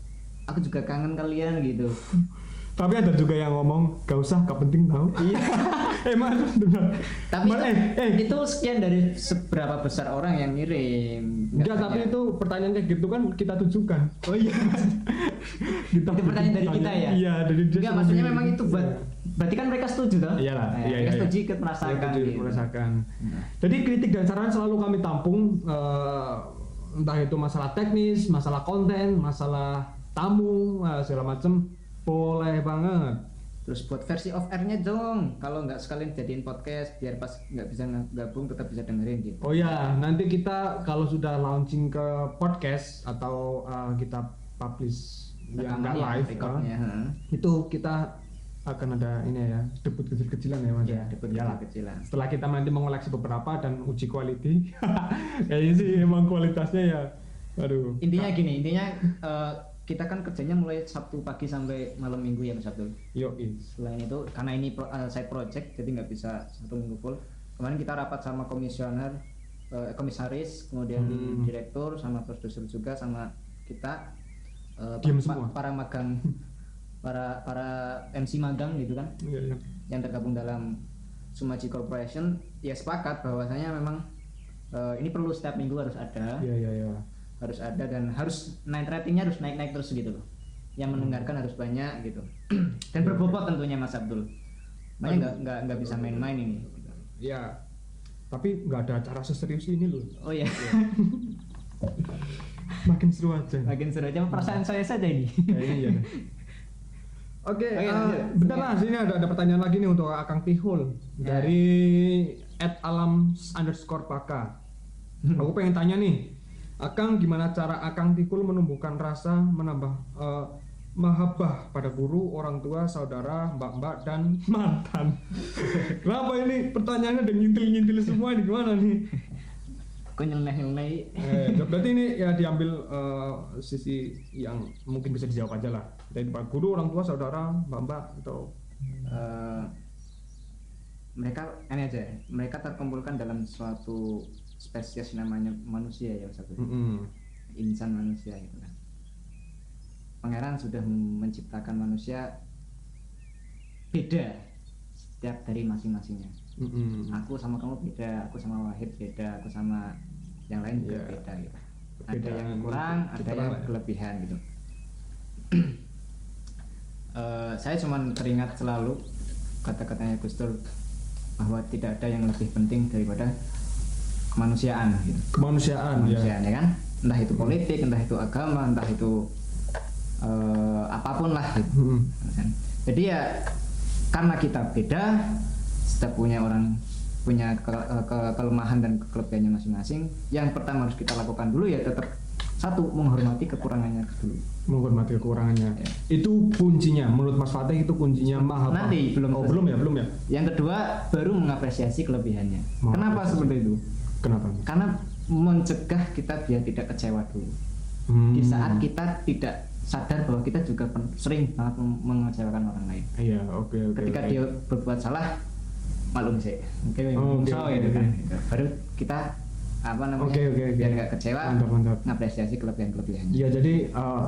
[SPEAKER 2] aku juga kangen kalian gitu
[SPEAKER 1] Tapi ada juga yang ngomong gak usah, gak penting tahu.
[SPEAKER 2] iya
[SPEAKER 1] eh mas, benar.
[SPEAKER 2] tapi
[SPEAKER 1] Mas,
[SPEAKER 2] itu,
[SPEAKER 1] eh, eh,
[SPEAKER 2] itu sekian dari seberapa besar orang yang ngirim
[SPEAKER 1] enggak,
[SPEAKER 2] Nggak
[SPEAKER 1] tapi
[SPEAKER 2] tanya.
[SPEAKER 1] itu pertanyaan kayak gitu kan kita tujukan. Oh iya. kita
[SPEAKER 2] Itu pertanyaan dari kita ya?
[SPEAKER 1] Iya, dari dia
[SPEAKER 2] enggak maksudnya memang itu buat berarti kan mereka setuju toh
[SPEAKER 1] Iyalah,
[SPEAKER 2] Nah,
[SPEAKER 1] iya, iya,
[SPEAKER 2] mereka
[SPEAKER 1] iya.
[SPEAKER 2] setuju ikut merasakan
[SPEAKER 1] setuju,
[SPEAKER 2] gitu.
[SPEAKER 1] merasakan.
[SPEAKER 2] Nah.
[SPEAKER 1] Jadi kritik dan saran selalu kami tampung eh, entah itu masalah teknis, masalah konten, masalah tamu uh, segala macem boleh banget.
[SPEAKER 2] Terus buat versi off airnya dong. Kalau nggak sekalian jadiin podcast biar pas nggak bisa gabung tetap bisa dengerin gitu.
[SPEAKER 1] Oh ya nanti kita kalau sudah launching ke podcast atau uh, kita publish yang nggak live
[SPEAKER 2] recordnya,
[SPEAKER 1] uh,
[SPEAKER 2] heeh.
[SPEAKER 1] itu kita akan ada ini ya debut kecil-kecilan ya mas
[SPEAKER 2] ya? debut
[SPEAKER 1] Iyalah.
[SPEAKER 2] kecilan
[SPEAKER 1] setelah kita nanti mengoleksi beberapa dan uji quality kayaknya sih emang kualitasnya ya aduh.
[SPEAKER 2] Intinya gini intinya eh, kita kan kerjanya mulai Sabtu pagi sampai malam minggu ya Mas Abdul?
[SPEAKER 1] Yo
[SPEAKER 2] selain itu karena ini pro, eh, side project jadi nggak bisa satu minggu full. Kemarin kita rapat sama komisioner eh, komisaris kemudian
[SPEAKER 1] Hmm.
[SPEAKER 2] direktur sama produser juga sama kita eh,
[SPEAKER 1] Diam
[SPEAKER 2] pa-
[SPEAKER 1] semua.
[SPEAKER 2] para magang para para MC magang gitu kan?
[SPEAKER 1] Iya iya.
[SPEAKER 2] Yang tergabung dalam Sumaji Corporation. Ya sepakat bahwasanya memang eh, ini perlu setiap minggu harus ada.
[SPEAKER 1] Iya iya iya
[SPEAKER 2] harus ada dan harus naik ratingnya harus naik naik terus gitu loh. Yang mendengarkan harus banyak gitu. Dan berbobot tentunya Mas Abdul. Makanya nggak nggak nggak bisa main-main ini.
[SPEAKER 1] Iya. tapi nggak ada acara seserius ini loh.
[SPEAKER 2] Oh ya
[SPEAKER 1] makin seru aja.
[SPEAKER 2] Makin seru aja. Perasaan saya saja ini.
[SPEAKER 1] Iya. Deh. Oke,
[SPEAKER 2] Oke,
[SPEAKER 1] eh,
[SPEAKER 2] lanjut.
[SPEAKER 1] bentar mas, ini ada, ada pertanyaan lagi nih untuk Akang Tihul
[SPEAKER 2] Ya.
[SPEAKER 1] dari at alam underscore paka. Aku pengen tanya nih, Akang gimana cara Akang Tihul menumbuhkan rasa menambah eh, mahabbah pada guru, orang tua, saudara, mbak-mbak dan mantan. Kenapa ini pertanyaannya ada ngintil-ngintil semua ini gimana nih?
[SPEAKER 2] kok nyeleneh nyeleneh
[SPEAKER 1] Eh, berarti ini ya diambil eh, sisi yang mungkin bisa dijawab aja lah. Dari pak guru, orang tua, saudara, mbak-mbak atau
[SPEAKER 2] Eh, mereka ini aja ya, mereka terkumpulkan dalam suatu spesies namanya manusia ya Mas Abdul
[SPEAKER 1] Mm-mm.
[SPEAKER 2] insan manusia gitu kan pangeran sudah menciptakan manusia beda setiap dari masing-masingnya
[SPEAKER 1] Mm-mm.
[SPEAKER 2] aku sama kamu beda aku sama Wahid beda aku sama yang lain juga
[SPEAKER 1] Iya.
[SPEAKER 2] beda gitu ada yang kurang ada yang
[SPEAKER 1] lah ya.
[SPEAKER 2] kelebihan gitu Eh, saya cuman teringat selalu kata-katanya Gus Dur bahwa tidak ada yang lebih penting daripada kemanusiaan gitu
[SPEAKER 1] Kemanusiaan ya.
[SPEAKER 2] kemanusiaan ya kan entah itu politik entah itu agama entah itu eh, apa pun lah gitu.
[SPEAKER 1] Mm-mm.
[SPEAKER 2] Kan. jadi ya karena kita beda setiap punya orang punya ke- ke- kelemahan dan kelebihannya masing-masing yang pertama harus kita lakukan dulu ya tetap satu menghormati kekurangannya dulu
[SPEAKER 1] Menghormati kekurangannya.
[SPEAKER 2] Ya.
[SPEAKER 1] Itu kuncinya. Menurut Mas Fatih itu kuncinya mahabbah.
[SPEAKER 2] Nanti, belum
[SPEAKER 1] Oh belum ya, belum ya.
[SPEAKER 2] yang kedua baru mengapresiasi kelebihannya kenapa seperti itu
[SPEAKER 1] Kenapa?
[SPEAKER 2] karena mencegah kita biar tidak kecewa dulu
[SPEAKER 1] Hmm.
[SPEAKER 2] di saat kita tidak sadar bahwa kita juga sering banget mengecewakan orang lain
[SPEAKER 1] Iya, oke oke.
[SPEAKER 2] ketika
[SPEAKER 1] oke.
[SPEAKER 2] dia berbuat salah maklum sih oke
[SPEAKER 1] Oh, oke,
[SPEAKER 2] so
[SPEAKER 1] oke,
[SPEAKER 2] gitu kan baru kita apa namanya
[SPEAKER 1] Oke, oke, oke.
[SPEAKER 2] biar nggak kecewa
[SPEAKER 1] Mantap, mantap.
[SPEAKER 2] ngapresiasi kelebihan kelebihannya
[SPEAKER 1] Iya, jadi eh,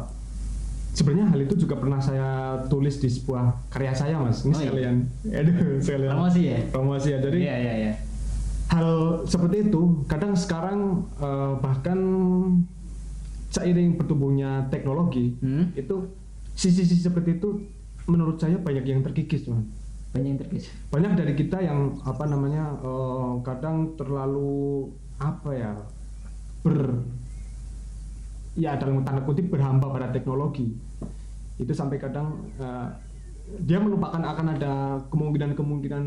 [SPEAKER 1] sebenarnya hal itu juga pernah saya tulis di sebuah karya saya, Mas. Ini
[SPEAKER 2] Oh, iya.
[SPEAKER 1] sekalian, aduh, sekalian
[SPEAKER 2] promosi ya
[SPEAKER 1] promosi ya. Jadi
[SPEAKER 2] iya iya iya
[SPEAKER 1] hal seperti itu kadang sekarang eh, bahkan seiring bertumbuhnya teknologi
[SPEAKER 2] Hmm?
[SPEAKER 1] itu sisi-sisi seperti itu menurut saya banyak yang terkikis cuman
[SPEAKER 2] banyak yang terkisah
[SPEAKER 1] banyak dari kita yang apa namanya eh, kadang terlalu apa ya ber ya dalam tanda kutip berhamba pada teknologi. Itu sampai kadang eh, dia melupakan akan ada kemungkinan-kemungkinan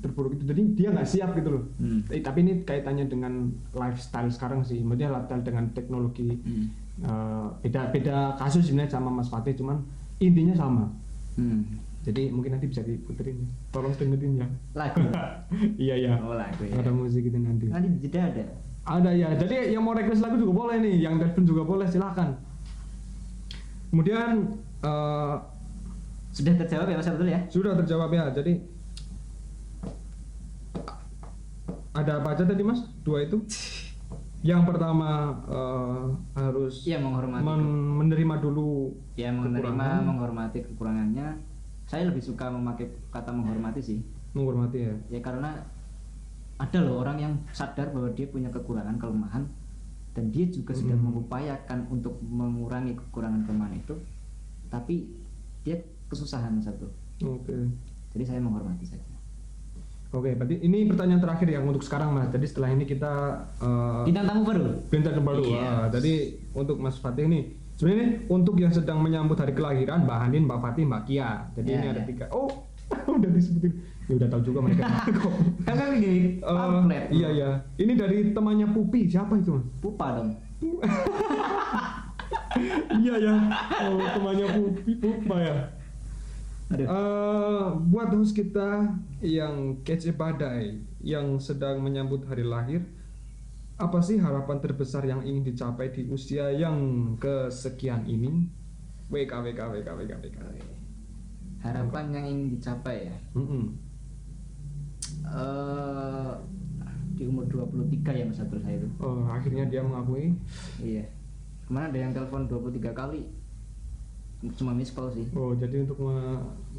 [SPEAKER 1] terburuk itu. Jadi dia nggak siap gitu loh.
[SPEAKER 2] Hmm.
[SPEAKER 1] Eh, tapi ini kaitannya dengan lifestyle sekarang sih. Maksudnya lifestyle dengan teknologi.
[SPEAKER 2] Hmm.
[SPEAKER 1] Eh, beda beda kasus sebenarnya sama Mas Fatih cuman intinya sama.
[SPEAKER 2] Hmm.
[SPEAKER 1] jadi mungkin nanti bisa diputerin. Tolong dengerin ya.
[SPEAKER 2] Lagu?
[SPEAKER 1] Iya iya.
[SPEAKER 2] Oh lagu ya.
[SPEAKER 1] Ada musik itu nanti.
[SPEAKER 2] Nanti jeda ada.
[SPEAKER 1] Ada ya. Jadi yang mau request lagu juga boleh nih. Yang telepon juga boleh silahkan. Kemudian eh,
[SPEAKER 2] sudah terjawab ya Mas Abdul ya?
[SPEAKER 1] Sudah terjawab ya jadi ada apa aja tadi mas? Dua itu? Yang pertama eh, harus
[SPEAKER 2] Iya menghormati
[SPEAKER 1] men- menerima dulu
[SPEAKER 2] ya menerima
[SPEAKER 1] kekurangan.
[SPEAKER 2] menghormati kekurangannya. Saya lebih suka memakai kata menghormati sih.
[SPEAKER 1] Menghormati ya.
[SPEAKER 2] Ya karena ada loh orang yang sadar bahwa dia punya kekurangan kelemahan dan dia juga sudah
[SPEAKER 1] Mm.
[SPEAKER 2] mengupayakan untuk mengurangi kekurangan kelemahan itu. Tapi dia kesusahan satu
[SPEAKER 1] oke
[SPEAKER 2] jadi saya menghormati saja
[SPEAKER 1] oke berarti ini pertanyaan terakhir yang untuk sekarang mas jadi setelah ini kita eh,
[SPEAKER 2] bintang tamu baru
[SPEAKER 1] bintang baru
[SPEAKER 2] Iya.
[SPEAKER 1] Ah, jadi untuk Mas Fatih ini Sebenarnya untuk yang sedang menyambut hari kelahiran Mbak Hanin, Mbak Fatih, Mbak Kia. Jadi
[SPEAKER 2] Ya,
[SPEAKER 1] ini ada
[SPEAKER 2] ya.
[SPEAKER 1] tiga. Oh, udah disebutin. Ya udah tahu juga mereka.
[SPEAKER 2] kan kan gini
[SPEAKER 1] Eh,
[SPEAKER 2] pamflet
[SPEAKER 1] iya iya. Ini dari temannya Pupi. Siapa itu? Mas?
[SPEAKER 2] pupa dong
[SPEAKER 1] iya ya. Oh, temannya Pupi, Pupa ya.
[SPEAKER 2] Aduh
[SPEAKER 1] Eh, buat host kita yang kece badai yang sedang menyambut hari lahir, apa sih harapan terbesar yang ingin dicapai di usia yang kesekian ini? WK WK WK WK WK.
[SPEAKER 2] harapan yang ingin dicapai ya
[SPEAKER 1] Mm-mm.
[SPEAKER 2] eh di umur 23 ya mas Abdul saya itu
[SPEAKER 1] Oh, akhirnya dia mengakui.
[SPEAKER 2] iya ke mana ada yang telepon 23 kali cuma miss call sih
[SPEAKER 1] Oh, jadi untuk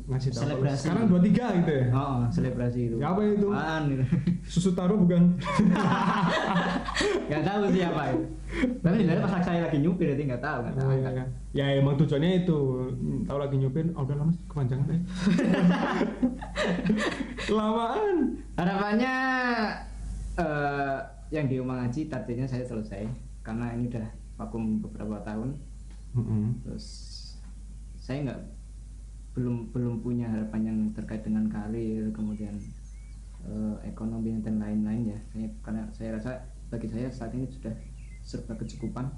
[SPEAKER 1] ngasih tahu.
[SPEAKER 2] Selebrasi.
[SPEAKER 1] Sekarang 23 gitu ya.
[SPEAKER 2] oh selebrasi itu
[SPEAKER 1] Ya, apa itu?
[SPEAKER 2] Apaan itu?
[SPEAKER 1] Susu taro bukan?
[SPEAKER 2] nggak tahu sih apa itu tapi sebenarnya pas saya lagi nyupir itu nggak tahu nggak tahu
[SPEAKER 1] Oh, iya, iya. Ya emang tujuannya itu Hmm, tahu lagi nyupir, oh, udah lama kepanjangan deh. Lamaan.
[SPEAKER 2] harapannya eh yang di rumah ngaji targetnya saya selesai karena ini udah vakum beberapa tahun
[SPEAKER 1] Mm-mm.
[SPEAKER 2] terus saya nggak belum belum punya harapan yang terkait dengan karir kemudian eh, ekonomi dan lain-lain ya. Saya, karena saya rasa bagi saya saat ini sudah serba kecukupan.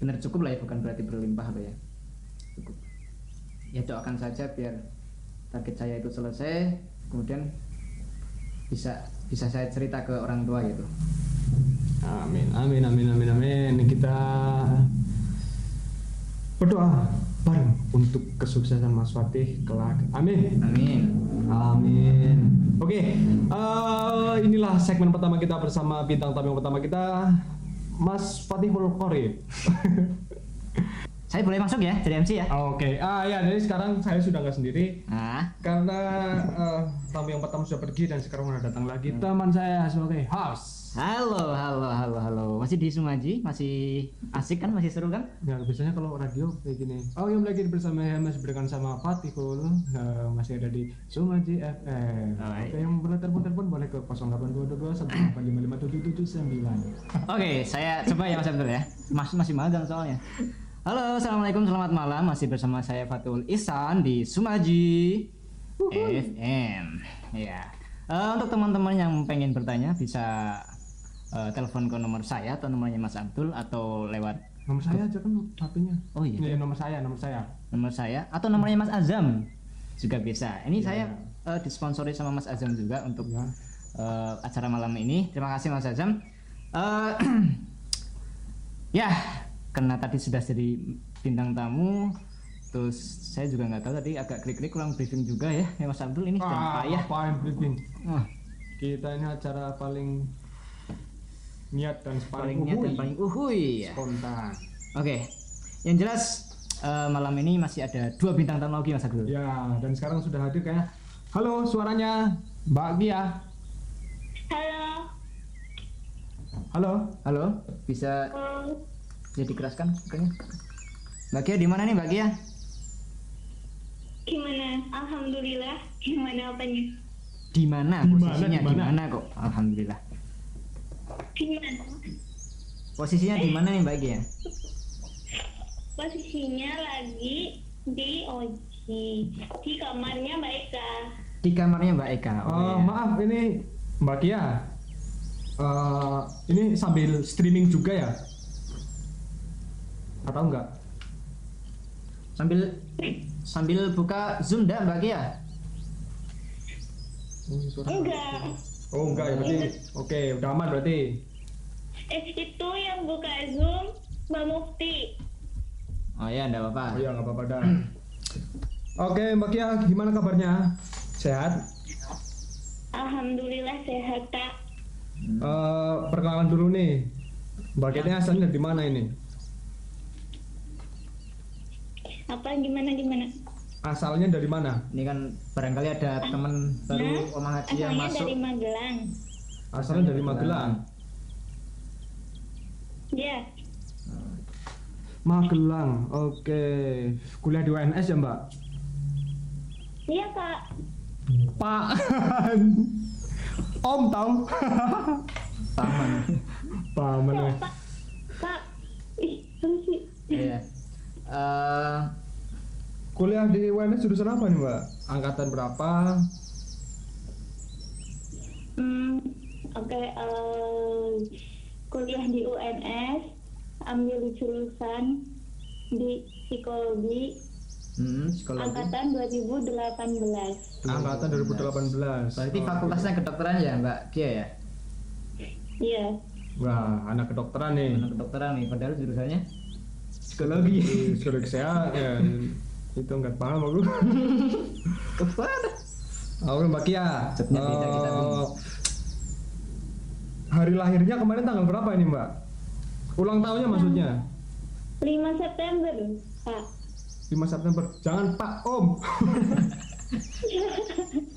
[SPEAKER 2] Benar cukup lah ya bukan berarti berlimpah loh ya. Cukup. Ya doakan saja biar target saya itu selesai kemudian bisa bisa saya cerita ke orang tua gitu.
[SPEAKER 1] Amin, amin, amin, amin, amin. Kita berdoa bareng untuk kesuksesan Mas Fatih kelak. Amin.
[SPEAKER 2] amin
[SPEAKER 1] Amin. Oke, eh, inilah segmen pertama kita bersama bintang tamu pertama kita, Mas Fatih Mulkorib.
[SPEAKER 2] saya boleh masuk ya jadi MC ya
[SPEAKER 1] Oke, ah ya, jadi sekarang saya sudah nggak sendiri
[SPEAKER 2] nah
[SPEAKER 1] karena eh, tamu yang pertama sudah pergi dan sekarang sudah datang lagi teman saya sebagai host.
[SPEAKER 2] Halo, halo, halo, halo. Masih di Sumaji? Masih asik kan? Masih seru kan?
[SPEAKER 1] Ya biasanya kalau radio kayak gini. Oh yang lagi bersama Mas berikan sama Fatihul eh, masih ada di Sumaji FM.
[SPEAKER 2] Oh,
[SPEAKER 1] Oke yang boleh telepon telepon boleh ke 0822 1855779.
[SPEAKER 2] Oke, saya coba ya Mas Abdul ya. Mas masih magang soalnya. Halo, assalamualaikum, selamat malam. Masih bersama saya Fatul Ihsan di Sumaji FM. Ya. Eh, untuk teman-teman yang pengen bertanya bisa eh, telepon ke nomor saya atau nomornya Mas Abdul atau lewat
[SPEAKER 1] Nomor saya aja kan HP-nya.
[SPEAKER 2] Oh iya.
[SPEAKER 1] Iya nomor saya, nomor saya.
[SPEAKER 2] nomor saya atau nomornya Mas Azam juga bisa. Ini
[SPEAKER 1] Ya,
[SPEAKER 2] saya eh, disponsori sama Mas Azam juga untuk
[SPEAKER 1] Ya.
[SPEAKER 2] eh, acara malam ini. Terima kasih Mas Azam. Eh, ya, karena tadi sudah jadi bintang tamu, terus saya juga nggak tahu tadi agak klik-klik kurang briefing juga ya, ya Mas Abdul ini
[SPEAKER 1] Ah,
[SPEAKER 2] payah.
[SPEAKER 1] apain briefing?
[SPEAKER 2] Wah,
[SPEAKER 1] Kita ini acara paling niat dan
[SPEAKER 2] paling
[SPEAKER 1] paling
[SPEAKER 2] niat dan
[SPEAKER 1] uhuy.
[SPEAKER 2] paling uhuy ya.
[SPEAKER 1] spontan.
[SPEAKER 2] Oke, yang jelas eh, malam ini masih ada dua bintang tamu lagi Mas Abdul.
[SPEAKER 1] Ya, dan sekarang sudah hadir kayak Halo, suaranya Mbak Gia.
[SPEAKER 3] Halo.
[SPEAKER 1] Halo.
[SPEAKER 2] Halo, bisa
[SPEAKER 3] Um,
[SPEAKER 2] bisa dikeraskan makanya. Mbak Kia di mana nih Mbak Kia?
[SPEAKER 3] gimana? Alhamdulillah. Gimana apanya?
[SPEAKER 2] Di mana
[SPEAKER 1] Di mana,
[SPEAKER 2] posisinya?
[SPEAKER 1] di mana
[SPEAKER 2] kok? Alhamdulillah. Posisinya di mana nih Mbak Kia?
[SPEAKER 3] Posisinya lagi di Oji. Di kamarnya Mbak Eka.
[SPEAKER 2] Di kamarnya Mbak Eka.
[SPEAKER 1] Eh,
[SPEAKER 2] Oh, iya.
[SPEAKER 1] maaf ini Mbak Kia. Eh, ini sambil streaming juga ya? Atau enggak?
[SPEAKER 2] Sambil sambil buka Zoom dah Mbak Kia.
[SPEAKER 1] Oh, suara-
[SPEAKER 3] Enggak.
[SPEAKER 1] Oh enggak ya berarti. Oke, udah aman berarti.
[SPEAKER 3] Eh, itu yang buka Zoom Mbak Mufti.
[SPEAKER 2] Oh ya, enggak apa-apa.
[SPEAKER 1] Oh iya nggak apa-apa dah. Oke Mbak Kia, gimana kabarnya? Sehat?
[SPEAKER 3] Alhamdulillah sehat, Kak.
[SPEAKER 1] Eh, perkenalan dulu nih. Mbak Kia ini asalnya dari mana ini?
[SPEAKER 3] Apa gimana gimana?
[SPEAKER 1] Asalnya dari mana?
[SPEAKER 2] Ini kan barangkali ada teman baru
[SPEAKER 3] Nah,
[SPEAKER 2] Omah Haji yang
[SPEAKER 3] Asalnya
[SPEAKER 2] masuk.
[SPEAKER 3] dari Magelang.
[SPEAKER 1] Asalnya dari Magelang.
[SPEAKER 3] Ya,
[SPEAKER 1] Magelang. Oke. Kuliah di UNS ya, Mbak?
[SPEAKER 3] iya Kak.
[SPEAKER 1] Pak. Om tahu.
[SPEAKER 2] Taman.
[SPEAKER 1] Paman.
[SPEAKER 3] Kok,
[SPEAKER 1] weh.
[SPEAKER 3] Pak? Pak. Ih, terus sih.
[SPEAKER 2] Iya.
[SPEAKER 1] UNS jurusan apa nih mbak? Angkatan berapa?
[SPEAKER 3] Hmm, oke. eh, kuliah di UNS, ambil jurusan di psikologi,
[SPEAKER 2] Hmm, psikologi.
[SPEAKER 3] angkatan 2018.
[SPEAKER 1] Angkatan 2018.
[SPEAKER 2] Berarti
[SPEAKER 1] Oh,
[SPEAKER 2] fakultasnya kedokteran ya Mbak Kia ya?
[SPEAKER 3] Iya.
[SPEAKER 1] Wah, anak kedokteran nih.
[SPEAKER 2] Anak kedokteran nih, padahal jurusannya
[SPEAKER 1] Psikologi. Psikologi saya ya, itu nggak paham aku.
[SPEAKER 2] ke mana?
[SPEAKER 1] Oke Mbak Kia.
[SPEAKER 2] Beda kita,
[SPEAKER 1] eh,
[SPEAKER 2] Bung.
[SPEAKER 1] hari lahirnya kemarin tanggal berapa ini Mbak? Ulang tahunnya maksudnya?
[SPEAKER 3] 5 September, Pak.
[SPEAKER 1] 5 September. Jangan Pak Om.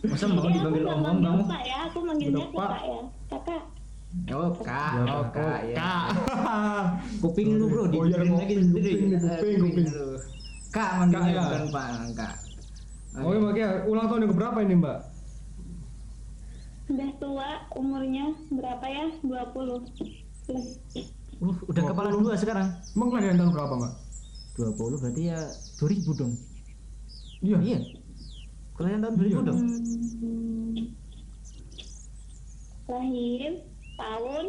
[SPEAKER 2] Masa mau
[SPEAKER 3] Iya,
[SPEAKER 2] dipanggil om-om
[SPEAKER 3] manggil
[SPEAKER 2] kamu?
[SPEAKER 3] Pak ya, aku manggilnya
[SPEAKER 1] Udah, Pak.
[SPEAKER 3] Ya. Kakak.
[SPEAKER 2] Oh kak, oh kak ya.
[SPEAKER 1] Kak.
[SPEAKER 2] Kuping lu bro,
[SPEAKER 1] Oh, iya,
[SPEAKER 2] didengerin lagi
[SPEAKER 1] kuping,
[SPEAKER 2] sendiri.
[SPEAKER 1] kuping,
[SPEAKER 2] Eh,
[SPEAKER 1] kuping, kuping.
[SPEAKER 2] Kak manggilnya
[SPEAKER 1] Kak, ya.
[SPEAKER 2] bukan pak, kak.
[SPEAKER 1] Oke Mbak Kia, ulang tahun yang berapa ini Mbak?
[SPEAKER 3] Udah tua, umurnya berapa ya? 20 plus.
[SPEAKER 2] Uh, udah kepala dua sekarang.
[SPEAKER 1] Emang kalian tahun berapa Mbak?
[SPEAKER 2] 20 berarti ya 2000 dong.
[SPEAKER 1] Iya.
[SPEAKER 2] Iya. Kalian tahun 2000 dong.
[SPEAKER 3] Hmm, lahir tahun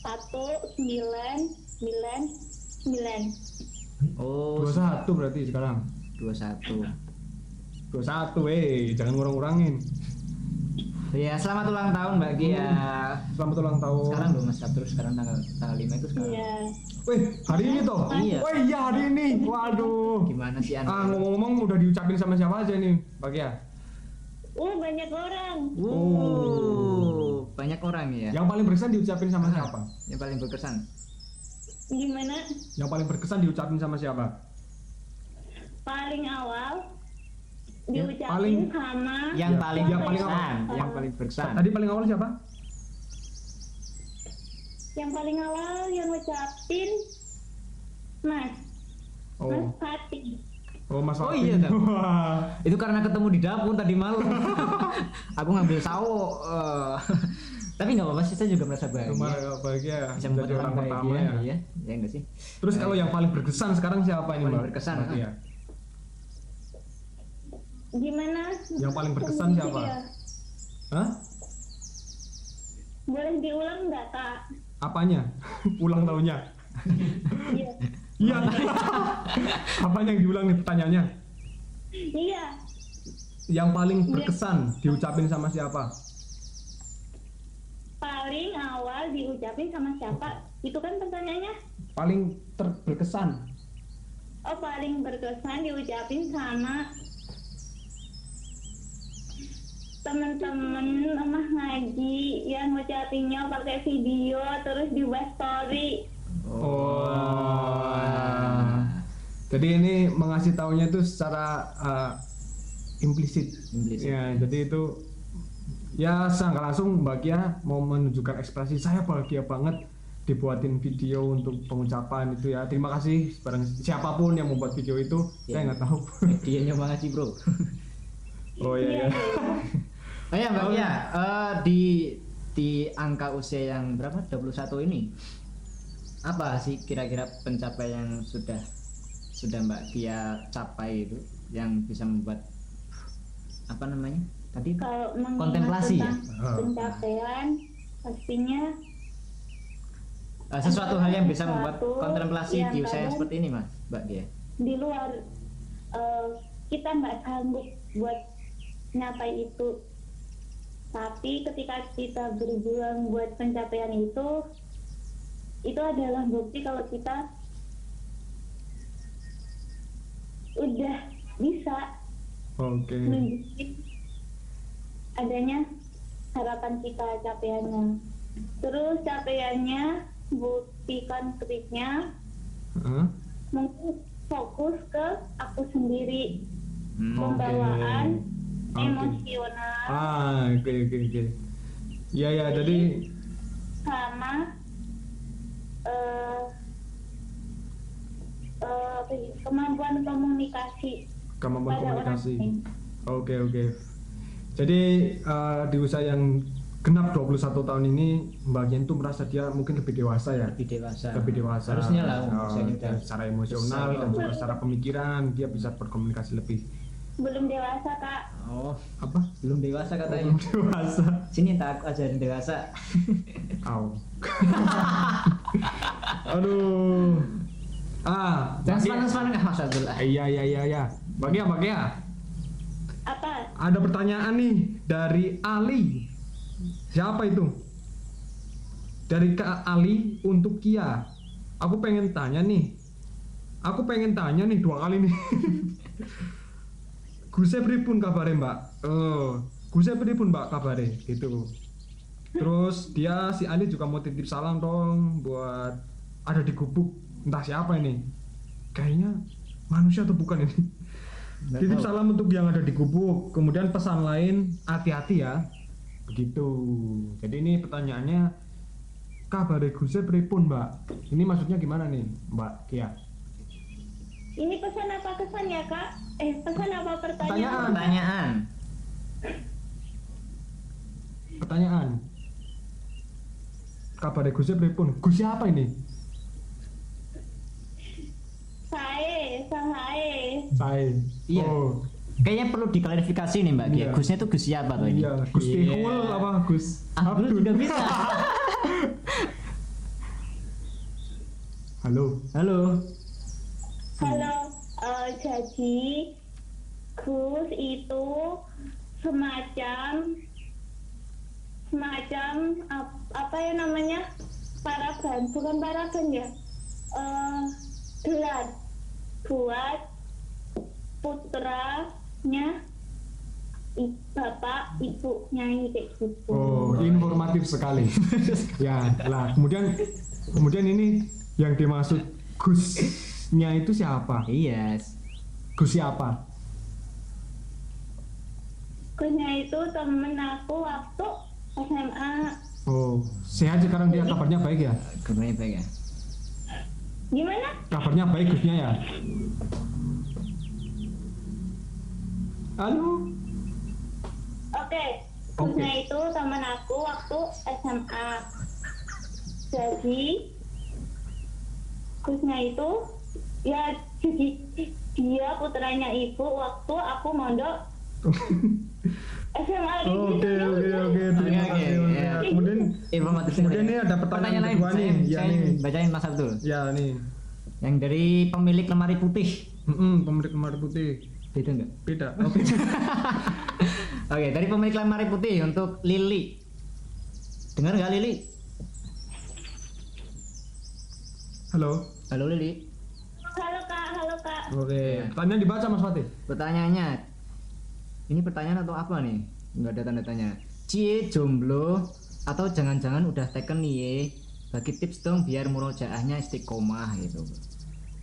[SPEAKER 3] 1999.
[SPEAKER 2] Oh,
[SPEAKER 1] 21 berarti sekarang.
[SPEAKER 2] 21.
[SPEAKER 1] 21 eh, jangan ngurang-ngurangin.
[SPEAKER 2] Ya, selamat ulang tahun Mbak Gia.
[SPEAKER 1] Selamat ulang tahun.
[SPEAKER 2] Sekarang loh Mas Sabtu sekarang tanggal tanggal 5 itu sekarang.
[SPEAKER 3] Iya.
[SPEAKER 1] Wih, hari ini toh?
[SPEAKER 2] Iya.
[SPEAKER 1] Oh iya, hari ini. Waduh.
[SPEAKER 2] Gimana sih
[SPEAKER 1] Ah,
[SPEAKER 2] Anda?
[SPEAKER 1] ngomong-ngomong udah diucapin sama siapa aja nih, Mbak Kia?
[SPEAKER 3] Uh, banyak orang.
[SPEAKER 2] Uh, banyak orang ya.
[SPEAKER 1] Yang paling berkesan diucapin sama siapa?
[SPEAKER 2] Yang paling berkesan.
[SPEAKER 3] Gimana?
[SPEAKER 1] Yang paling berkesan diucapin sama siapa?
[SPEAKER 3] Paling awal diucapin
[SPEAKER 1] paling-
[SPEAKER 3] sama
[SPEAKER 2] Yang
[SPEAKER 1] Ya,
[SPEAKER 2] paling
[SPEAKER 1] yang paling
[SPEAKER 2] berkesan,
[SPEAKER 3] awal.
[SPEAKER 2] yang paling berkesan.
[SPEAKER 1] Tadi paling awal siapa?
[SPEAKER 3] yang paling awal yang ngucapin Mas. Mas
[SPEAKER 1] Oh,
[SPEAKER 3] Fatih.
[SPEAKER 1] oh Mas
[SPEAKER 2] Oh, iya.
[SPEAKER 1] Wah.
[SPEAKER 2] Itu karena ketemu di dapur tadi malam. Aku ngambil sawo. eh. Tapi nggak apa-apa sih, saya juga merasa bahagia.
[SPEAKER 1] Kemarin bahagia
[SPEAKER 2] Bisa membuat
[SPEAKER 1] jadi orang
[SPEAKER 2] orang
[SPEAKER 1] pertama
[SPEAKER 2] bahagia,
[SPEAKER 1] ya.
[SPEAKER 2] Iya, ya enggak sih?
[SPEAKER 1] Terus kalau yang paling berkesan sekarang siapa ini,
[SPEAKER 2] Paling
[SPEAKER 1] Mbak?
[SPEAKER 2] berkesan, ah.
[SPEAKER 1] Kia?
[SPEAKER 3] Gimana?
[SPEAKER 1] Yang paling berkesan siapa?
[SPEAKER 3] Iya.
[SPEAKER 1] Hah?
[SPEAKER 3] Boleh diulang nggak kak?
[SPEAKER 1] Apanya? Ulang tahunnya.
[SPEAKER 3] Iya.
[SPEAKER 1] Iya. Apanya yang diulang nih pertanyaannya?
[SPEAKER 3] Iya.
[SPEAKER 1] Yang paling
[SPEAKER 3] Iya.
[SPEAKER 1] berkesan diucapin sama siapa?
[SPEAKER 3] Paling awal diucapin sama siapa? Itu kan pertanyaannya.
[SPEAKER 1] Paling ter- berkesan.
[SPEAKER 3] Oh paling berkesan diucapin sama temen-temen emah ngaji yang ngucapinnya pakai video terus dibuat story.
[SPEAKER 1] Oh. Jadi ini mengasih taunya itu secara uh, implisit.
[SPEAKER 2] Implisit.
[SPEAKER 1] Ya, jadi itu ya saya nggak langsung Mbak Kia mau menunjukkan ekspresi saya bahagia banget dibuatin video untuk pengucapan itu ya. Terima kasih barang siapa pun yang membuat video itu. Saya
[SPEAKER 2] Ya.
[SPEAKER 1] nggak tahu.
[SPEAKER 2] Dia nyoba ngaji, Bro.
[SPEAKER 1] oh iya ya.
[SPEAKER 2] Oh ya, Mbak Kia, eh, di di angka usia yang berapa? 21 ini. Apa sih kira-kira pencapaian yang sudah sudah Mbak Kia capai itu yang bisa membuat apa namanya? Tadi
[SPEAKER 3] Kalau
[SPEAKER 2] Kontemplasi ya?
[SPEAKER 3] tentang pencapaian pastinya
[SPEAKER 2] eh, sesuatu hal yang bisa membuat kontemplasi di usia yang seperti ini, Mas, Mbak Kia.
[SPEAKER 3] di luar eh, kita nggak sanggup buat nyapai itu tapi ketika kita berjuang buat pencapaian itu itu adalah bukti kalau kita udah bisa
[SPEAKER 1] Oke.
[SPEAKER 3] nunjukin adanya harapan kita capaiannya terus capaiannya bukti konkretnya
[SPEAKER 1] Hah?
[SPEAKER 3] mungkin fokus ke aku sendiri
[SPEAKER 2] Hmm.
[SPEAKER 3] pembawaan
[SPEAKER 1] Oke.
[SPEAKER 3] emosional
[SPEAKER 1] Ah, oke oke oke. Ya ya, jadi
[SPEAKER 3] sama eh eh, apa ya, kemampuan komunikasi
[SPEAKER 1] kemampuan komunikasi. Oke oke. Jadi eh, di usia yang genap 21 tahun ini Mbak Yen tuh merasa dia mungkin lebih dewasa ya.
[SPEAKER 2] Lebih dewasa.
[SPEAKER 1] Lebih dewasa.
[SPEAKER 2] Harusnya lah
[SPEAKER 1] Oh,
[SPEAKER 2] usianya udah
[SPEAKER 1] secara emosional
[SPEAKER 2] besar
[SPEAKER 1] dan juga secara pemikiran dia bisa berkomunikasi lebih
[SPEAKER 3] belum dewasa kak
[SPEAKER 2] oh
[SPEAKER 1] Apa?
[SPEAKER 2] belum dewasa katanya
[SPEAKER 1] Dewasa.
[SPEAKER 2] sini tak aku ajarin dewasa
[SPEAKER 1] Au. Aduh. Ah,
[SPEAKER 2] jangan sepaneng sepaneng mas Abdul ah.
[SPEAKER 1] Iya iya iya iya. Bagi ya, bagi ya.
[SPEAKER 3] Apa
[SPEAKER 1] Ada pertanyaan nih dari Ali. Siapa itu? Dari Kak Ali untuk Kia. Aku pengen tanya nih. Aku pengen tanya nih dua kali nih. Guse pripun kabare, Mbak? Oh, Guse pripun, Mbak, kabare? Gitu. Terus dia si Ali juga mau titip salam dong buat ada di gubuk entah siapa ini. Kayaknya manusia atau bukan ini? Titip salam untuk yang ada di gubuk. Kemudian pesan lain hati-hati ya. Begitu. Jadi ini pertanyaannya kabar Guse pripun, Mbak? Ini maksudnya gimana nih, Mbak Kia?
[SPEAKER 3] ini pesan apa kesan ya kak eh pesan apa pertanyaan
[SPEAKER 1] Pertanyaan.
[SPEAKER 2] pertanyaan
[SPEAKER 1] Pertanyaan. Kabar Guse pripun? Gus siapa ini?
[SPEAKER 3] Saya saya
[SPEAKER 1] Saya.
[SPEAKER 2] Iya.
[SPEAKER 1] Oh,
[SPEAKER 2] kayaknya perlu diklarifikasi nih mbak Gia
[SPEAKER 1] Iya.
[SPEAKER 2] Gusnya tuh Gus siapa tuh ini
[SPEAKER 1] iya. Gus
[SPEAKER 2] Iya.
[SPEAKER 1] Tihul apa Gus?
[SPEAKER 2] Abdul juga bisa
[SPEAKER 1] Halo.
[SPEAKER 2] halo
[SPEAKER 3] halo eh, jadi Gus itu semacam semacam ap- apa ya namanya paraban bukan paraban ya eh gelar buat putranya bapak ibu nyanyi kayak gitu
[SPEAKER 1] Oh, informatif sekali. ya, lah kemudian kemudian ini yang dimaksud Gusnya itu siapa?
[SPEAKER 2] iya
[SPEAKER 1] Gus siapa?
[SPEAKER 3] Gusnya itu temen aku waktu SMA
[SPEAKER 1] Oh, sehat sekarang dia kabarnya baik ya?
[SPEAKER 2] kabarnya baik ya
[SPEAKER 3] gimana
[SPEAKER 1] Kabarnya baik Gusnya ya? Halo.
[SPEAKER 3] Oke, Gusnya itu teman aku waktu SMA. Jadi Gusnya itu ya jadi dia putranya ibu waktu aku mondok SMA
[SPEAKER 1] Oke oke oke terima
[SPEAKER 2] Oke, oke,
[SPEAKER 1] kasih. Oke.
[SPEAKER 2] ya.
[SPEAKER 1] Kemudian
[SPEAKER 2] informatif
[SPEAKER 1] Kemudian ini ada pertanyaan
[SPEAKER 2] lain
[SPEAKER 1] kedua nih.
[SPEAKER 2] saya,
[SPEAKER 1] Ya, nih.
[SPEAKER 2] bacain Mas Abdul
[SPEAKER 1] ya nih,
[SPEAKER 2] yang dari pemilik lemari putih
[SPEAKER 1] Mm-mm, pemilik lemari putih
[SPEAKER 2] beda nggak
[SPEAKER 1] beda. Oh, beda.
[SPEAKER 2] Oke, dari pemilik lemari putih untuk Lili. Dengar nggak Lili?
[SPEAKER 1] Halo.
[SPEAKER 2] Halo Lili.
[SPEAKER 3] Halo kak, halo kak.
[SPEAKER 1] Oke.
[SPEAKER 2] Ya.
[SPEAKER 1] Pertanyaan dibaca Mas Fatih.
[SPEAKER 2] Pertanyaannya, ini pertanyaan atau apa nih? Nggak ada tanda tanya. Cie jomblo atau jangan-jangan udah taken nih? Bagi tips dong biar murojaahnya istiqomah gitu.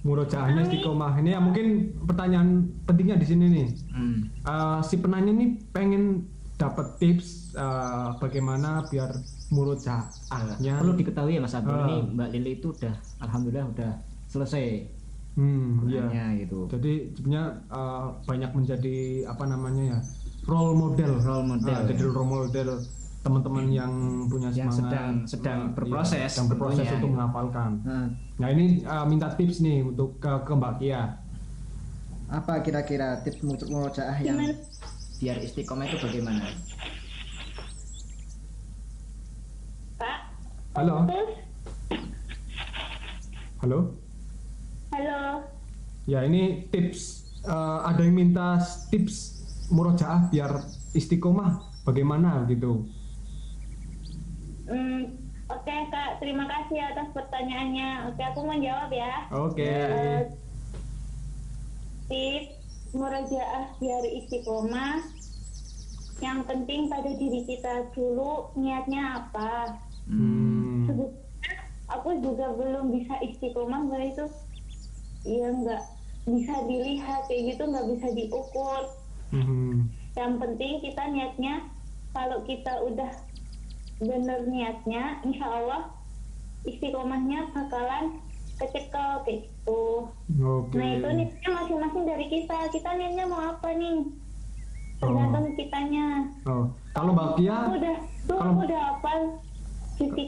[SPEAKER 1] Murojaahnya istiqomah. Ini ya mungkin pertanyaan pentingnya di sini nih.
[SPEAKER 2] Hmm.
[SPEAKER 1] Eh, si penanya nih pengen dapat tips eh, bagaimana biar murojaahnya.
[SPEAKER 2] Perlu diketahui ya Mas Abdul
[SPEAKER 1] Ah.
[SPEAKER 2] ini Mbak Lili itu udah alhamdulillah udah selesai
[SPEAKER 1] Hmm, iya.
[SPEAKER 2] kuliahnya gitu.
[SPEAKER 1] Jadi sebenarnya eh, banyak menjadi apa namanya ya role model.
[SPEAKER 2] Role model,
[SPEAKER 1] Ah, jadi
[SPEAKER 2] ya.
[SPEAKER 1] role model teman-teman yang punya
[SPEAKER 2] Yang
[SPEAKER 1] semangat
[SPEAKER 2] sedang- sedang berproses
[SPEAKER 1] iya, sedang berproses
[SPEAKER 2] tentunya,
[SPEAKER 1] untuk
[SPEAKER 2] gitu.
[SPEAKER 1] menghafalkan.
[SPEAKER 2] Nah,
[SPEAKER 1] Nah ini eh, minta tips nih untuk ke, ke Mbak Kia.
[SPEAKER 2] apa kira-kira tips untuk murojaah yang biar istiqomah itu bagaimana?
[SPEAKER 1] Halo, halo.
[SPEAKER 3] Halo.
[SPEAKER 1] Ya ini tips eh, ada yang minta tips murojaah biar istiqomah bagaimana gitu.
[SPEAKER 3] Hmm, Oke kak, terima kasih atas pertanyaannya. Oke, aku mau jawab ya.
[SPEAKER 1] Oke.
[SPEAKER 3] Eh, tips murajaah biar istiqomah yang penting pada diri kita dulu niatnya apa
[SPEAKER 1] Hmm.
[SPEAKER 3] sebetulnya aku juga belum bisa istiqomah itu ya nggak bisa dilihat kayak gitu nggak bisa diukur
[SPEAKER 1] Hmm.
[SPEAKER 3] yang penting kita niatnya kalau kita udah bener niatnya insya Allah istiqomahnya bakalan kecekel kayak gitu
[SPEAKER 1] Oke.
[SPEAKER 3] Nah itu niatnya masing-masing dari kita. Kita niatnya mau apa nih? Tergantung kitanya.
[SPEAKER 1] Oh, kalau Mbak Kia,
[SPEAKER 3] Aku udah, tuh
[SPEAKER 1] kalau-
[SPEAKER 3] aku udah hafal 30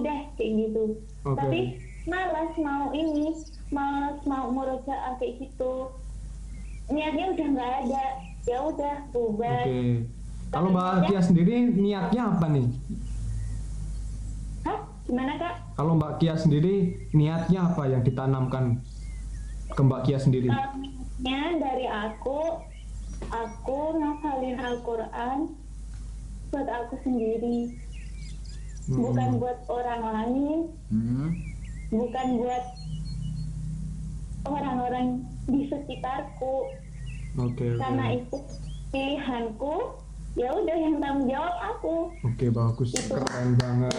[SPEAKER 3] deh kayak gitu.
[SPEAKER 1] Oke.
[SPEAKER 3] Tapi malas mau ini, malas mau murojaah kayak gitu. niatnya udah nggak ada ya udah bubar
[SPEAKER 1] Oke. Kalau Mbak Kia sendiri niatnya apa nih?
[SPEAKER 3] hah gimana kak
[SPEAKER 1] Kalau Mbak Kia sendiri niatnya apa yang ditanamkan ke Mbak Kia sendiri?
[SPEAKER 3] Niatnya dari aku aku ngafalin Al-Quran buat aku sendiri
[SPEAKER 1] Hmm.
[SPEAKER 3] bukan buat orang lain
[SPEAKER 2] Hmm.
[SPEAKER 3] bukan buat orang-orang di sekitarku
[SPEAKER 1] oke.
[SPEAKER 3] karena itu pilihanku ya udah yang tanggung jawab aku
[SPEAKER 1] Oke, bagus.
[SPEAKER 3] Itu.
[SPEAKER 1] Keren banget.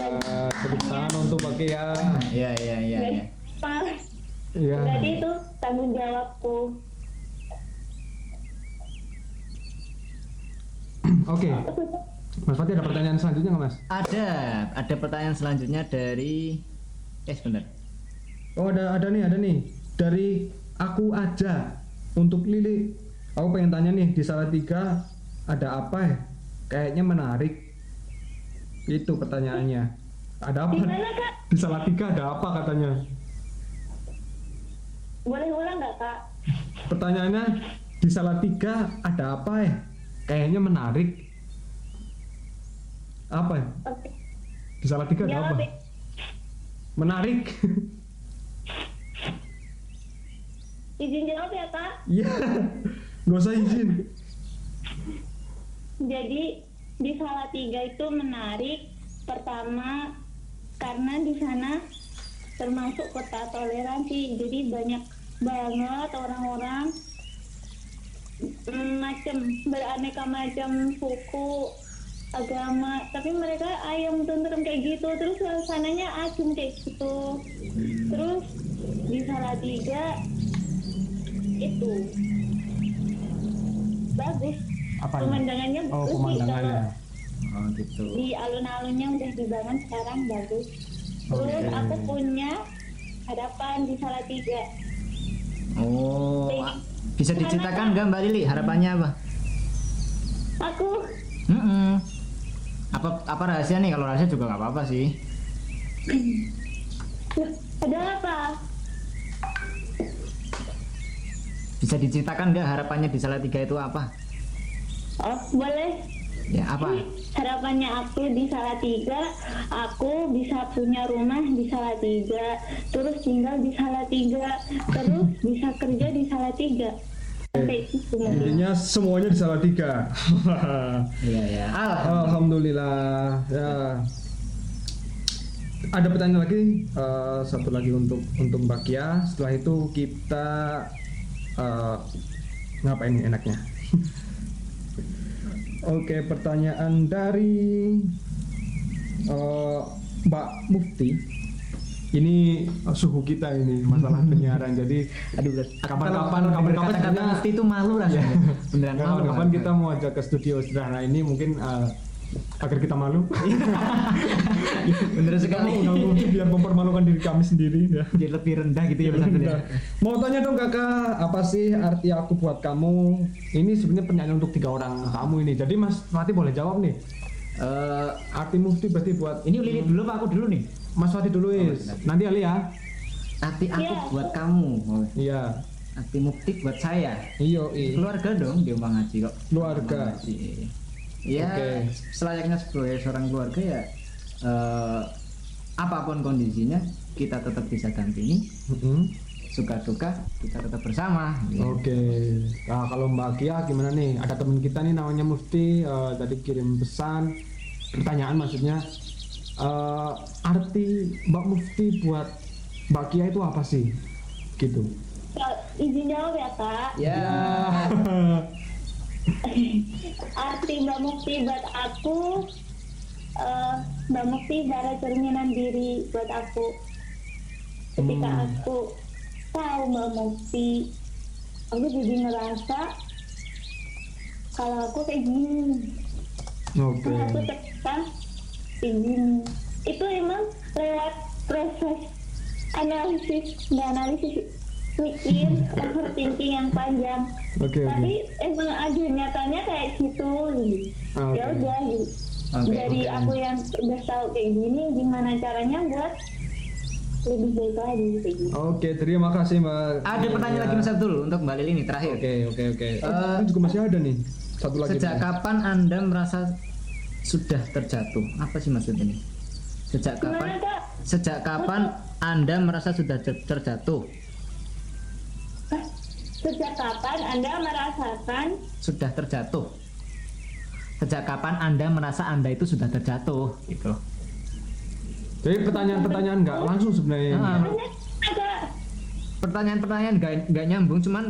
[SPEAKER 1] Tepuk tangan untuk Mbak Kia.
[SPEAKER 2] Iya iya iya.
[SPEAKER 3] Jadi,
[SPEAKER 2] iya.
[SPEAKER 1] Iya.
[SPEAKER 3] itu tanggung jawabku
[SPEAKER 1] Oke. Mas Fatih ada pertanyaan selanjutnya nggak Mas?
[SPEAKER 2] Ada ada pertanyaan selanjutnya dari eh sebentar.
[SPEAKER 1] Oh ada ada nih ada nih dari aku aja untuk Lili. Aku pengen tanya nih di salah tiga ada apa ya? Kayaknya menarik. Itu pertanyaannya. Ada apa?
[SPEAKER 3] gimana kak
[SPEAKER 1] Di salah tiga ada apa katanya?
[SPEAKER 3] boleh ulang nggak kak
[SPEAKER 1] Pertanyaannya di salah tiga ada apa ya? Kayaknya menarik. Apa? ya? Di salah tiga ada apa? Menarik.
[SPEAKER 3] izin jawab ya kak?
[SPEAKER 1] Iya. Gak usah izin.
[SPEAKER 3] Jadi di Salatiga itu menarik. Pertama karena di sana termasuk kota toleransi. Jadi banyak banget orang-orang macam beraneka macam suku agama. Tapi mereka ayam tentrem kayak gitu. Terus suasananya asing kayak gitu. Terus di Salatiga itu bagus
[SPEAKER 1] Apa
[SPEAKER 3] pemandangannya
[SPEAKER 1] Oh,
[SPEAKER 3] bagus sih
[SPEAKER 1] pemandangannya.
[SPEAKER 3] kalau
[SPEAKER 2] Oh gitu.
[SPEAKER 3] di alun-alunnya udah dibangun sekarang bagus terus
[SPEAKER 1] Oke.
[SPEAKER 3] aku punya harapan di Salatiga
[SPEAKER 2] Oh bisa diceritakan nggak Mbak Lili harapannya apa?
[SPEAKER 3] aku
[SPEAKER 2] Mm-mm. Apa apa rahasia nih? Kalau rahasia juga nggak apa-apa sih.
[SPEAKER 3] Loh, ada apa
[SPEAKER 2] Bisa diceritakan nggak harapannya di Salatiga itu apa?
[SPEAKER 3] oh boleh
[SPEAKER 2] Ya apa?
[SPEAKER 3] harapannya aku di Salatiga aku bisa punya rumah di Salatiga terus tinggal di Salatiga terus bisa kerja di Salatiga sampai itu mungkin.
[SPEAKER 1] Intinya semuanya di salah tiga.
[SPEAKER 2] Iya ya.
[SPEAKER 1] Alhamdulillah. Ya. Ada pertanyaan lagi, eh, satu lagi untuk untuk Mbak Kia. Setelah itu kita eh, ngapain enaknya? Oke, pertanyaan dari eh, Mbak Mufti. Ini eh, suhu kita ini masalah penyiaran. Jadi
[SPEAKER 2] Aduh,
[SPEAKER 1] Kapan-kapan- kapan-kapan kita-
[SPEAKER 2] mufti itu malu rasanya. Beneran malu.
[SPEAKER 1] kapan-kapan kita mau ajak ke studio sederhana ini mungkin eh, agar kita malu.
[SPEAKER 2] Bener sekali.
[SPEAKER 1] Undang-undang biar mempermalukan diri kami sendiri ya.
[SPEAKER 2] Biar lebih rendah gitu ya ya.
[SPEAKER 1] Nah, Mau tanya dong kakak, apa sih arti aku buat kamu? Ini sebenarnya pertanyaan untuk tiga orang kamu ini. Jadi Mas Fatih boleh jawab nih.
[SPEAKER 2] Eh,
[SPEAKER 1] Arti mufti berarti buat
[SPEAKER 2] ini Lili dulu apa aku dulu nih?
[SPEAKER 1] Mas Fatih dulu is.
[SPEAKER 2] silakan.
[SPEAKER 1] Nanti Ali ya.
[SPEAKER 2] Arti aku
[SPEAKER 3] Iya.
[SPEAKER 2] buat kamu. Oh,
[SPEAKER 1] Iya.
[SPEAKER 2] arti mufti buat saya.
[SPEAKER 1] Iyo i.
[SPEAKER 2] Keluarga dong di Bang Haji kok.
[SPEAKER 1] Keluarga.
[SPEAKER 2] Ya,
[SPEAKER 1] Oke.
[SPEAKER 2] selayaknya sebagai seorang keluarga ya eh, apa pun kondisinya kita tetap bisa dampingi,
[SPEAKER 1] Mm-mm.
[SPEAKER 2] suka duka kita tetap bersama. Ya.
[SPEAKER 1] Oke. Nah, kalau Mbak Kia gimana nih? Ada teman kita nih namanya Mufti eh, tadi kirim pesan, pertanyaan maksudnya eh, arti Mbak Mufti buat Mbak Kia itu apa sih? Gitu.
[SPEAKER 3] Izin jawab ya kak
[SPEAKER 2] Ya.
[SPEAKER 3] arti Mbak Mukti buat aku eh, Mbak Mukti bara cerminan diri buat aku ketika
[SPEAKER 1] Hmm.
[SPEAKER 3] aku tahu Mbak Mukti aku jadi ngerasa kalau aku kayak gini
[SPEAKER 1] Oke.
[SPEAKER 3] kalau aku terkesan kayak gini itu emang lewat proses analisis nggak analisis mikir overthinking yang panjang
[SPEAKER 1] Oke, oke.
[SPEAKER 3] tapi emang ada nyatanya kayak gitu
[SPEAKER 1] Oke.
[SPEAKER 3] ya udah gitu.
[SPEAKER 2] Oke,
[SPEAKER 3] dari
[SPEAKER 2] oke.
[SPEAKER 3] aku yang udah tahu kayak gini gimana caranya buat lebih baik lagi kayak gitu.
[SPEAKER 1] Oke, terima kasih Mbak.
[SPEAKER 2] Ada pertanyaan
[SPEAKER 1] Ya.
[SPEAKER 2] lagi Mas Abdul untuk Mbak Lili ini terakhir.
[SPEAKER 1] Oke, oke, oke. Oh,
[SPEAKER 2] Eh,
[SPEAKER 1] ini juga masih ada nih. Satu lagi.
[SPEAKER 2] Sejak
[SPEAKER 1] nih.
[SPEAKER 2] kapan Anda merasa sudah terjatuh? Apa sih maksudnya ini? Sejak
[SPEAKER 3] Gimana
[SPEAKER 2] kapan?
[SPEAKER 3] kak?
[SPEAKER 2] Sejak kapan Anda merasa sudah ter- terjatuh?
[SPEAKER 3] Sejak kapan Anda merasakan
[SPEAKER 2] Sudah terjatuh. Sejak kapan Anda merasa Anda itu sudah terjatuh? Gitu.
[SPEAKER 1] Jadi pertanyaan-pertanyaan nggak langsung sebenarnya.
[SPEAKER 2] Ah,
[SPEAKER 3] ada
[SPEAKER 2] pertanyaan-pertanyaan nggak nggak nyambung, cuman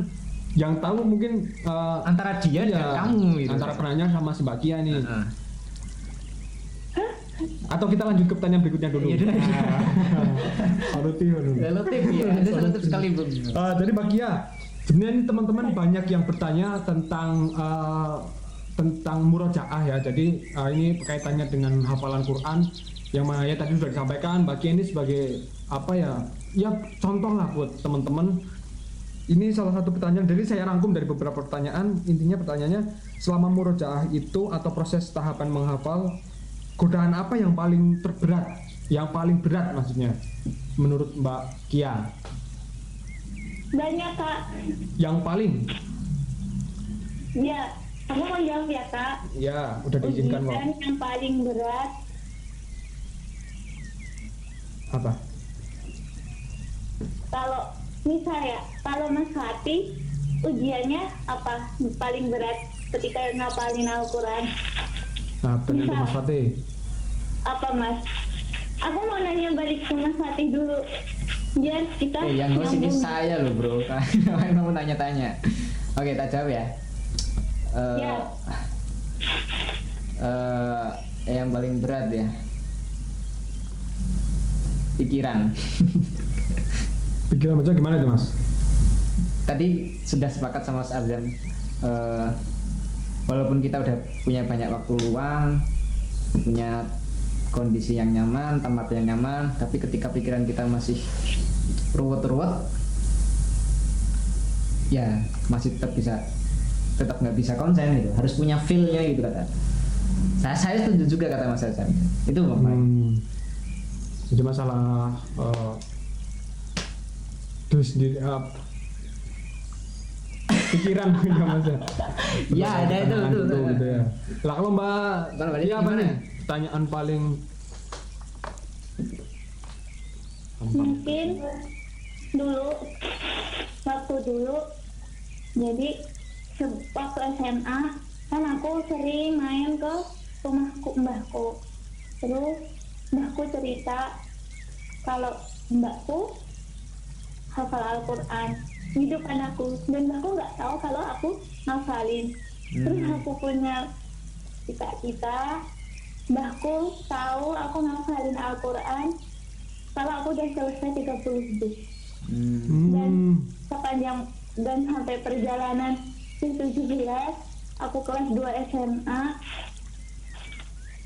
[SPEAKER 1] Yang tahu mungkin eh,
[SPEAKER 2] antara dia
[SPEAKER 1] iya,
[SPEAKER 2] dan kamu gitu.
[SPEAKER 1] Antara penanya sama si Mbak Kia nih.
[SPEAKER 2] Ah.
[SPEAKER 1] Atau kita lanjut ke pertanyaan berikutnya dulu.
[SPEAKER 2] Iya, deh.
[SPEAKER 1] Solutif dulu.
[SPEAKER 2] Relatif ya, relatif sekali Bung.
[SPEAKER 1] Eh, jadi Mbak Kia, sebenarnya ini teman-teman banyak yang bertanya tentang eh, tentang murojaah ya. Jadi eh, ini kaitannya dengan hafalan Quran yang mana ya tadi sudah disampaikan Kia ini sebagai apa ya? Ya contoh lah buat teman-teman. Ini salah satu pertanyaan. Jadi saya rangkum dari beberapa pertanyaan. Intinya pertanyaannya selama murojaah itu atau proses tahapan menghafal godaan apa yang paling terberat? Yang paling berat maksudnya menurut Mbak Kia?
[SPEAKER 3] Banyak kak.
[SPEAKER 1] Yang paling
[SPEAKER 3] Ya, aku mau jawab ya kak.
[SPEAKER 1] ya udah diizinkan kok.
[SPEAKER 3] Ujian yang paling berat
[SPEAKER 1] Apa?
[SPEAKER 3] kalau misal ya, kalau Mas Fatih ujiannya apa paling berat ketika ngapalin Al-Quran?
[SPEAKER 1] Nah, ke Mas Fatih.
[SPEAKER 3] Apa Mas? Aku mau nanya balik ke Mas Fatih dulu. Biar kita
[SPEAKER 2] Eh, yang host ini saya loh bro, kalian mau tanya-tanya. Oke, tak jawab ya. Eh,
[SPEAKER 3] Ya.
[SPEAKER 2] eh, yang paling berat ya, pikiran.
[SPEAKER 1] Pikiran baca gimana tuh Mas?
[SPEAKER 2] Tadi sudah sepakat sama Mas. Eh, walaupun kita udah punya banyak waktu luang, punya kondisi yang nyaman, tempat yang nyaman, tapi ketika pikiran kita masih ruwet-ruwet, ya masih tetap bisa tetap nggak bisa konsen gitu harus punya feel-nya gitu kata saya saya setuju juga kata Mas Hasan itu Bang.
[SPEAKER 1] Hmm. Jadi masalah eh terus sendiri eh, pikiran ya Mas ya.
[SPEAKER 2] Ya, ada itu,
[SPEAKER 1] gitu ya. Lah kalau Mbak
[SPEAKER 2] Kalau Mbak
[SPEAKER 1] Iya apa
[SPEAKER 2] gimana?
[SPEAKER 1] nih? Pertanyaan paling
[SPEAKER 3] mungkin dulu waktu dulu jadi waktu SMA kan aku sering main ke rumahku mbahku. Terus mbahku cerita kalau mbakku hafal Al-Quran di depan aku dan mbahku nggak tahu kalau aku ngafalin. Terus
[SPEAKER 2] Hmm.
[SPEAKER 3] aku punya cita-cita mbahku tahu aku ngafalin Al-Quran kalau aku udah selesai 30 juz
[SPEAKER 2] Hmm.
[SPEAKER 3] dan sepanjang dan sampai perjalanan ke 17 aku kelas 2 SMA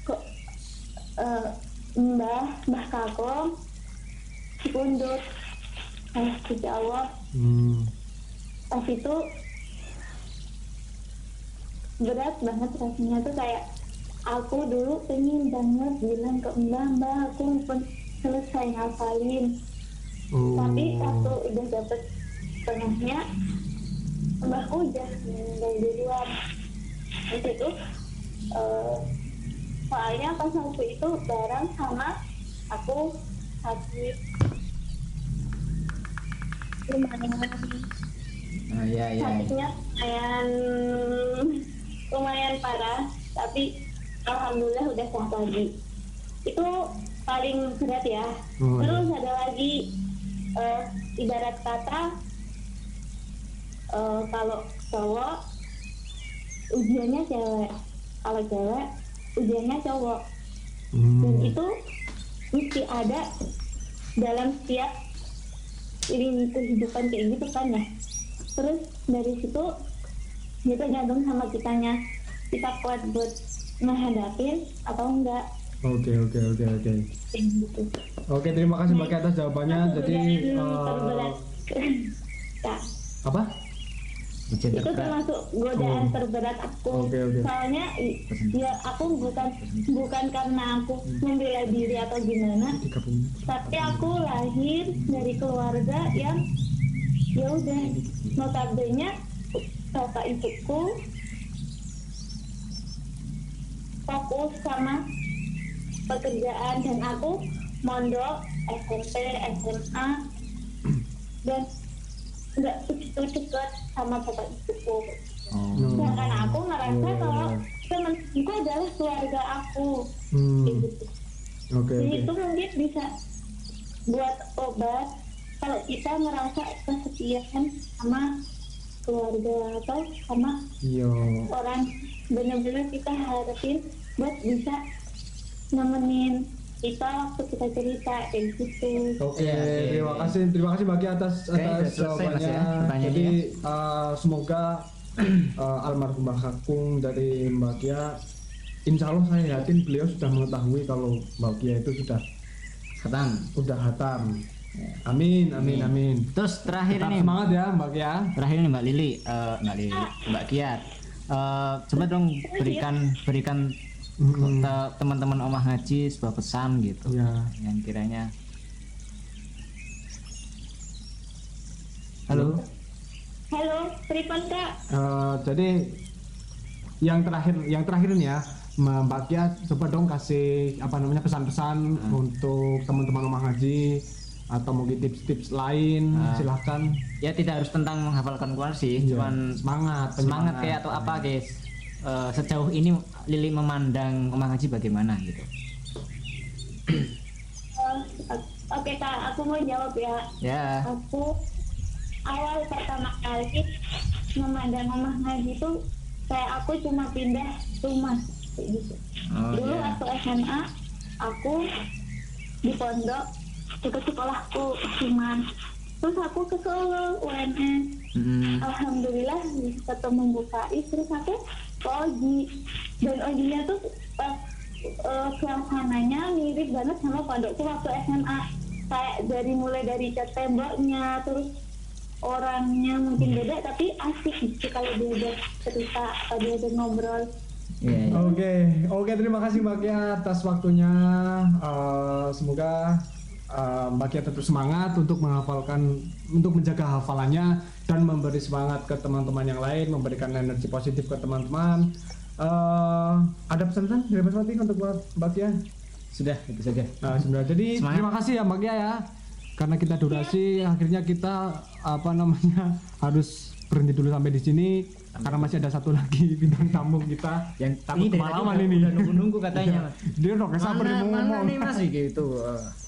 [SPEAKER 3] kok eh, mbah mbah kakong pundut ayah Gusti Allah
[SPEAKER 1] Hmm.
[SPEAKER 3] pas itu berat banget rasanya tuh kayak aku dulu pengen banget bilang ke mbah mbah aku pun selesai ngafalin
[SPEAKER 1] Oh.
[SPEAKER 3] tapi waktu udah dapet tengahnya mbahku udah meninggal duluan terus itu eh, soalnya pas waktu itu bareng sama aku sakit lumayan
[SPEAKER 2] Oh, iya iya.
[SPEAKER 3] sakitnya lumayan lumayan parah tapi alhamdulillah udah sehat lagi. Itu paling berat ya.
[SPEAKER 1] Oh, iya.
[SPEAKER 3] terus ada lagi eh, ibarat kata eh, kalau cowok ujiannya cewek. Kalau cewek ujiannya cowok. Dan
[SPEAKER 1] Hmm.
[SPEAKER 3] itu mesti ada dalam setiap ini kehidupan kayak gitu kan ya. Terus dari situ dia tergantung sama kitanya. Kita kuat buat menghadapin atau enggak
[SPEAKER 1] Oke oke oke oke.
[SPEAKER 3] gitu
[SPEAKER 1] Oke terima kasih Mbak atas jawabannya. Jadi.
[SPEAKER 3] Ya,
[SPEAKER 1] apa?
[SPEAKER 3] Itu termasuk godaan
[SPEAKER 1] Oh.
[SPEAKER 3] terberat aku
[SPEAKER 1] Oke, oke.
[SPEAKER 3] soalnya ya aku bukan bukan karena aku membela diri atau gimana tapi aku lahir dari keluarga yang ya udah notabene bapak ibuku fokus sama pekerjaan dan aku mondok SMP SMA dan nggak begitu dekat sama bapak ibuku.
[SPEAKER 2] Oh.
[SPEAKER 3] sedangkan aku ngerasa
[SPEAKER 1] Oh.
[SPEAKER 3] kalau temenku adalah keluarga aku.
[SPEAKER 1] Hmm.
[SPEAKER 3] Gitu.
[SPEAKER 1] Oke
[SPEAKER 3] jadi
[SPEAKER 1] oke.
[SPEAKER 3] itu mungkin bisa buat obat kalau kita merasa kesepian sama keluarga atau sama
[SPEAKER 1] iya.
[SPEAKER 3] orang benar-benar kita harapin buat bisa nemenin kita waktu kita cerita kayak gitu.
[SPEAKER 1] Oke,
[SPEAKER 2] Iya, oke.
[SPEAKER 1] terima kasih, terima kasih Mbak Ki atas atas
[SPEAKER 2] selesai, Mas,
[SPEAKER 1] jawabannya.
[SPEAKER 2] ya,
[SPEAKER 1] Jadi
[SPEAKER 2] ya.
[SPEAKER 1] uh, semoga uh, almarhumah kakung dari Mbak Kia, Insya Allah saya yakin beliau sudah mengetahui kalau Mbak Kia itu sudah
[SPEAKER 2] Khatam.
[SPEAKER 1] sudah hatam. Amin, amin, amin.
[SPEAKER 2] Terus terakhir
[SPEAKER 1] Tetap
[SPEAKER 2] nih,
[SPEAKER 1] semangat ya Mbak Kia.
[SPEAKER 2] terakhir nih Mbak Lili, Eh, Mbak Lili, Mbak Kiat. Eh, coba dong berikan berikan ke teman-teman Omah Ngaji sebuah pesan gitu.
[SPEAKER 1] Ya,
[SPEAKER 2] yang kiranya Halo.
[SPEAKER 3] Halo, pripun kak?
[SPEAKER 1] uh, jadi yang terakhir, yang terakhir nih ya, Mbak Kia coba dong kasih apa namanya pesan-pesan untuk teman-teman rumah ngaji atau mungkin tips-tips lain,
[SPEAKER 2] Ah.
[SPEAKER 1] silahkan
[SPEAKER 2] Ya tidak harus tentang menghafalkan Quran sih,
[SPEAKER 1] Iya.
[SPEAKER 2] cuman
[SPEAKER 1] semangat,
[SPEAKER 2] semangat kayak atau apa guys. Eh, sejauh ini Lili memandang Omah Ngaji bagaimana gitu?
[SPEAKER 3] Oh, o- Oke kak, aku mau jawab ya.
[SPEAKER 2] Ya.
[SPEAKER 3] Aku awal pertama kali memandang rumah ngaji itu kayak aku cuma pindah rumah kayak gitu.
[SPEAKER 2] Oh
[SPEAKER 3] Dulu
[SPEAKER 2] ya.
[SPEAKER 3] waktu SMA aku di pondok dekat sekolahku cuman terus aku ke Solo UNS
[SPEAKER 2] Mm-mm.
[SPEAKER 3] Alhamdulillah bisa ketemu Bu Faiz. Terus aku ke Oji dan Ojinya tuh pas eh, suasananya mirip banget sama pondokku waktu SMA kayak dari mulai dari cat temboknya terus orangnya mungkin beda tapi asik gitu kalau diajak cerita atau diajak ngobrol.
[SPEAKER 2] Iya, iya.
[SPEAKER 1] Oke, oke terima kasih Mbak Kia atas waktunya. Uh, semoga uh, Mbak Kia tetap semangat untuk menghafalkan, untuk menjaga hafalannya dan memberi semangat ke teman-teman yang lain, memberikan energi positif ke teman-teman. Uh, ada pesan-pesan dari Mas Fatih untuk Mbak- Kia?
[SPEAKER 2] Sudah itu saja.
[SPEAKER 1] Nah, sebenarnya jadi
[SPEAKER 2] Semangat.
[SPEAKER 1] terima kasih ya Mbak Kia ya. Karena kita durasi, akhirnya kita apa namanya harus berhenti dulu sampai di sini karena masih ada satu lagi bintang tamu kita
[SPEAKER 2] Yang
[SPEAKER 1] takut
[SPEAKER 2] ini
[SPEAKER 1] kemalaman ini.
[SPEAKER 2] udah nunggu-nunggu katanya. Mas.
[SPEAKER 1] Dia udah kayak sabar dia mau
[SPEAKER 2] mana
[SPEAKER 1] ngomong.
[SPEAKER 2] nih Mas gitu.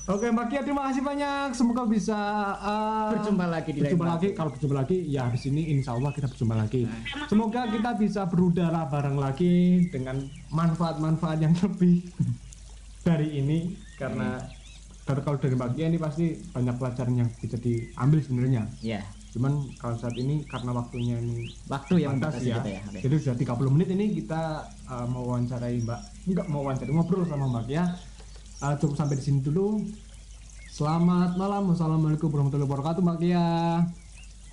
[SPEAKER 1] Oke Mbak Kia terima kasih banyak. Semoga bisa uh,
[SPEAKER 2] Berjumpa lagi di lain
[SPEAKER 1] berjumpa lagi.
[SPEAKER 2] waktu.
[SPEAKER 1] Kalau berjumpa lagi ya habis ini insya Allah kita berjumpa lagi. Semoga kita bisa berudara bareng lagi dengan manfaat-manfaat yang lebih dari ini karena karena kalau dari Mbak Kia ini pasti banyak pelajaran yang bisa diambil sebenarnya.
[SPEAKER 2] Ya,
[SPEAKER 1] Cuman kalau saat ini karena waktunya ini
[SPEAKER 2] waktu yang membatasi
[SPEAKER 1] ya.
[SPEAKER 2] kita ya. Oke.
[SPEAKER 1] Jadi sudah 30 menit ini kita uh, mau wawancarai Mbak. Enggak mau wawancarai ngobrol sama Mbak ya. Uh, cukup sampai di sini dulu. Selamat malam. Wassalamualaikum warahmatullahi wabarakatuh Mbak Kia.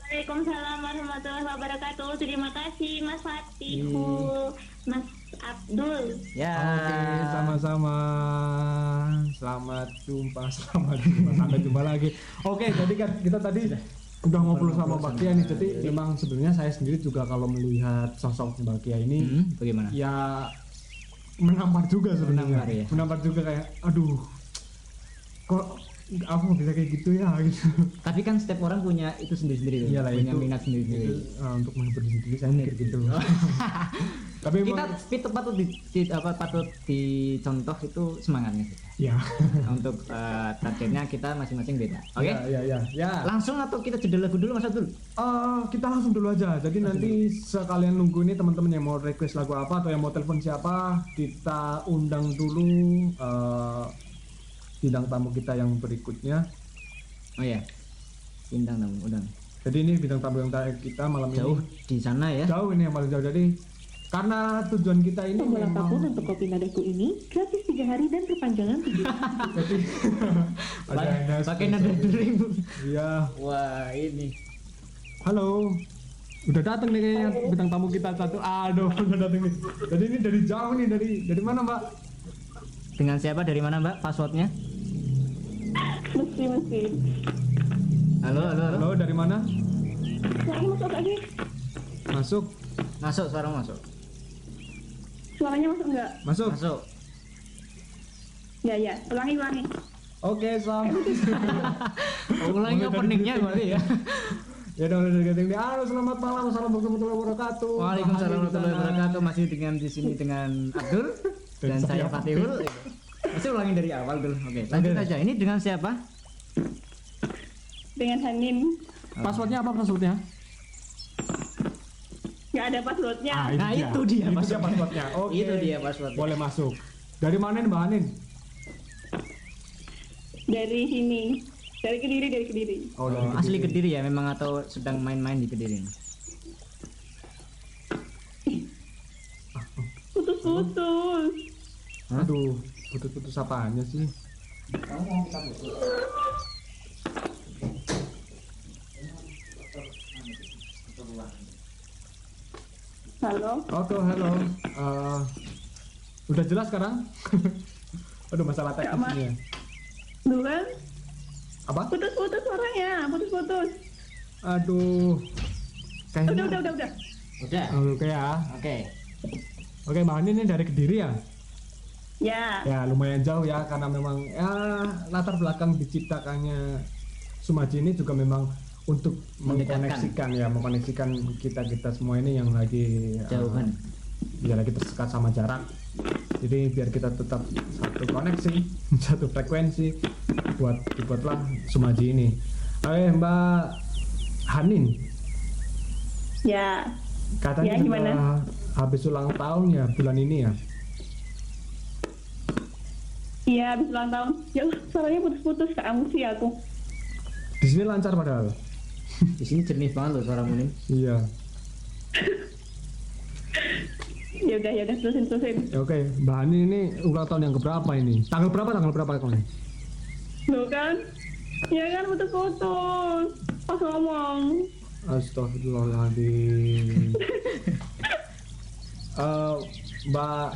[SPEAKER 3] Waalaikumsalam warahmatullahi wabarakatuh. Terima kasih Mas Fatihu, Mas Abdul.
[SPEAKER 2] Ya.
[SPEAKER 1] Oke, sama-sama. Selamat jumpa, selamat jumpa, sampai jumpa lagi. Oke, jadi kan kita tadi udah ngobrol sama Mbak Kia nih. Jadi memang sebenarnya saya sendiri juga kalau melihat sosok Mbak Kia ini
[SPEAKER 2] Hmm, bagaimana?
[SPEAKER 1] ya menampar juga sebenarnya
[SPEAKER 2] Menampar, ya.
[SPEAKER 1] menampar juga kayak aduh kok aku nggak bisa kayak gitu ya gitu
[SPEAKER 2] Tapi kan setiap orang punya itu sendiri-sendiri.
[SPEAKER 1] Iyalah,
[SPEAKER 2] punya
[SPEAKER 1] itu-
[SPEAKER 2] minat sendiri-sendiri.
[SPEAKER 1] itu uh, untuk menghibur diri sendiri saya mikir gitu tapi
[SPEAKER 2] Kita itu patut di, di- apa patut dicontoh itu semangatnya sih.
[SPEAKER 1] ya
[SPEAKER 2] Untuk eh, targetnya kita masing-masing beda. Oke?
[SPEAKER 1] ya ya ya, ya.
[SPEAKER 2] Langsung atau kita jeda lagu dulu Mas Abdul?
[SPEAKER 1] Eh, kita langsung dulu aja jadi nanti sekalian nunggu ini teman-teman yang mau request lagu apa atau yang mau telepon siapa kita undang dulu eh, bintang tamu kita yang berikutnya
[SPEAKER 2] Oh iya. Bintang tamu, udang.
[SPEAKER 1] jadi ini bintang tamu yang kita malam
[SPEAKER 2] Jauh
[SPEAKER 1] ini
[SPEAKER 2] di sana ya.
[SPEAKER 1] jauh ini yang paling jauh jadi karena tujuan kita ini
[SPEAKER 4] Tombol
[SPEAKER 1] memang
[SPEAKER 4] untuk kopi nadaku ini gratis 3 hari dan perpanjangan 7
[SPEAKER 1] jadi ada yang
[SPEAKER 2] Pakai nada dering. Bu.
[SPEAKER 1] iya
[SPEAKER 2] Wah, ini.
[SPEAKER 1] halo Udah datang nih kayaknya bintang tamu kita satu. Aduh, udah datang nih. Jadi ini dari jauh nih dari dari mana Mbak?
[SPEAKER 2] Dengan siapa dari mana Mbak passwordnya?
[SPEAKER 3] Mesti, mesti.
[SPEAKER 2] Halo, halo, halo.
[SPEAKER 1] Halo dari mana?
[SPEAKER 3] Suaranya masuk sih?
[SPEAKER 1] Masuk,
[SPEAKER 2] Masuk, suara masuk.
[SPEAKER 3] Suaranya masuk enggak?
[SPEAKER 1] masuk.
[SPEAKER 2] Masuk.
[SPEAKER 3] Ya, ya. Ulangi, ulangi.
[SPEAKER 1] Oke, Sam.
[SPEAKER 2] Oh, ulangi openingnya berarti ya.
[SPEAKER 1] ya dong dari Gading nih. Halo, selamat malam. Assalamualaikum warahmatullahi wabarakatuh.
[SPEAKER 2] Waalaikumsalam
[SPEAKER 1] di
[SPEAKER 2] warahmatullahi wabarakatuh. Masih dengan di sini dengan Abdul
[SPEAKER 1] Dan
[SPEAKER 2] dan saya
[SPEAKER 1] saya
[SPEAKER 2] Fatihul. Masih ulangi dari awal dulu. Oke, lanjut
[SPEAKER 1] Oke.
[SPEAKER 2] aja. Ini dengan siapa?
[SPEAKER 3] Dengan Hanin.
[SPEAKER 1] Passwordnya apa passwordnya?
[SPEAKER 3] Nggak ada passwordnya.
[SPEAKER 1] Ah,
[SPEAKER 2] Nah, itu dia
[SPEAKER 1] Itu
[SPEAKER 2] passwordnya.
[SPEAKER 1] passwordnya. Oke.
[SPEAKER 2] Itu dia passwordnya.
[SPEAKER 1] Boleh masuk. Dari mana nih Mbak Hanin?
[SPEAKER 3] Dari sini. Dari Kediri, dari Kediri.
[SPEAKER 1] Oh,
[SPEAKER 2] Oh, asli Kediri ya memang atau sedang main-main di Kediri?
[SPEAKER 3] Putus-putus.
[SPEAKER 1] Aduh, putus-putus apanya sih?
[SPEAKER 3] Halo.
[SPEAKER 1] Oke, halo. Eh, udah jelas sekarang? Aduh, masalah ya.
[SPEAKER 3] Bukan?
[SPEAKER 1] Apa?
[SPEAKER 3] Putus-putus suaranya. Putus-putus.
[SPEAKER 1] Aduh. Kayaknya.
[SPEAKER 3] Udah, udah, udah, udah.
[SPEAKER 2] Udah.
[SPEAKER 1] Oke ya.
[SPEAKER 2] Oke.
[SPEAKER 1] Oke, Mbak Hanin ini dari Kediri ya?
[SPEAKER 3] Ya.
[SPEAKER 1] Ya, lumayan jauh ya karena memang ya latar belakang diciptakannya Sumaji ini juga memang untuk mengkoneksikan ya, mengkoneksikan kita-kita semua ini yang lagi eh,
[SPEAKER 2] Jauhan.
[SPEAKER 1] ya lagi tersekat sama jarak jadi biar kita tetap satu koneksi satu frekuensi buat dibuatlah Sumaji ini oke Mbak Hanin
[SPEAKER 3] Ya.
[SPEAKER 1] katanya
[SPEAKER 3] Ya, gimana?
[SPEAKER 1] habis ulang tahun ya bulan ini ya
[SPEAKER 3] Iya, habis ulang tahun. Ya suaranya putus-putus. Kamu sih aku.
[SPEAKER 1] di sini lancar padahal
[SPEAKER 2] Di sini jernih banget loh suara Munin.
[SPEAKER 1] iya
[SPEAKER 3] Ya udah, ya udah. Terusin, terusin.
[SPEAKER 1] Ya, oke Mbak Hanin ini ulang tahun yang keberapa ini tanggal berapa tanggal berapa kamu
[SPEAKER 3] Loh kan? Ya kan putus-putus. Pas ngomong.
[SPEAKER 1] Astagfirullahaladzim Eh, Mbak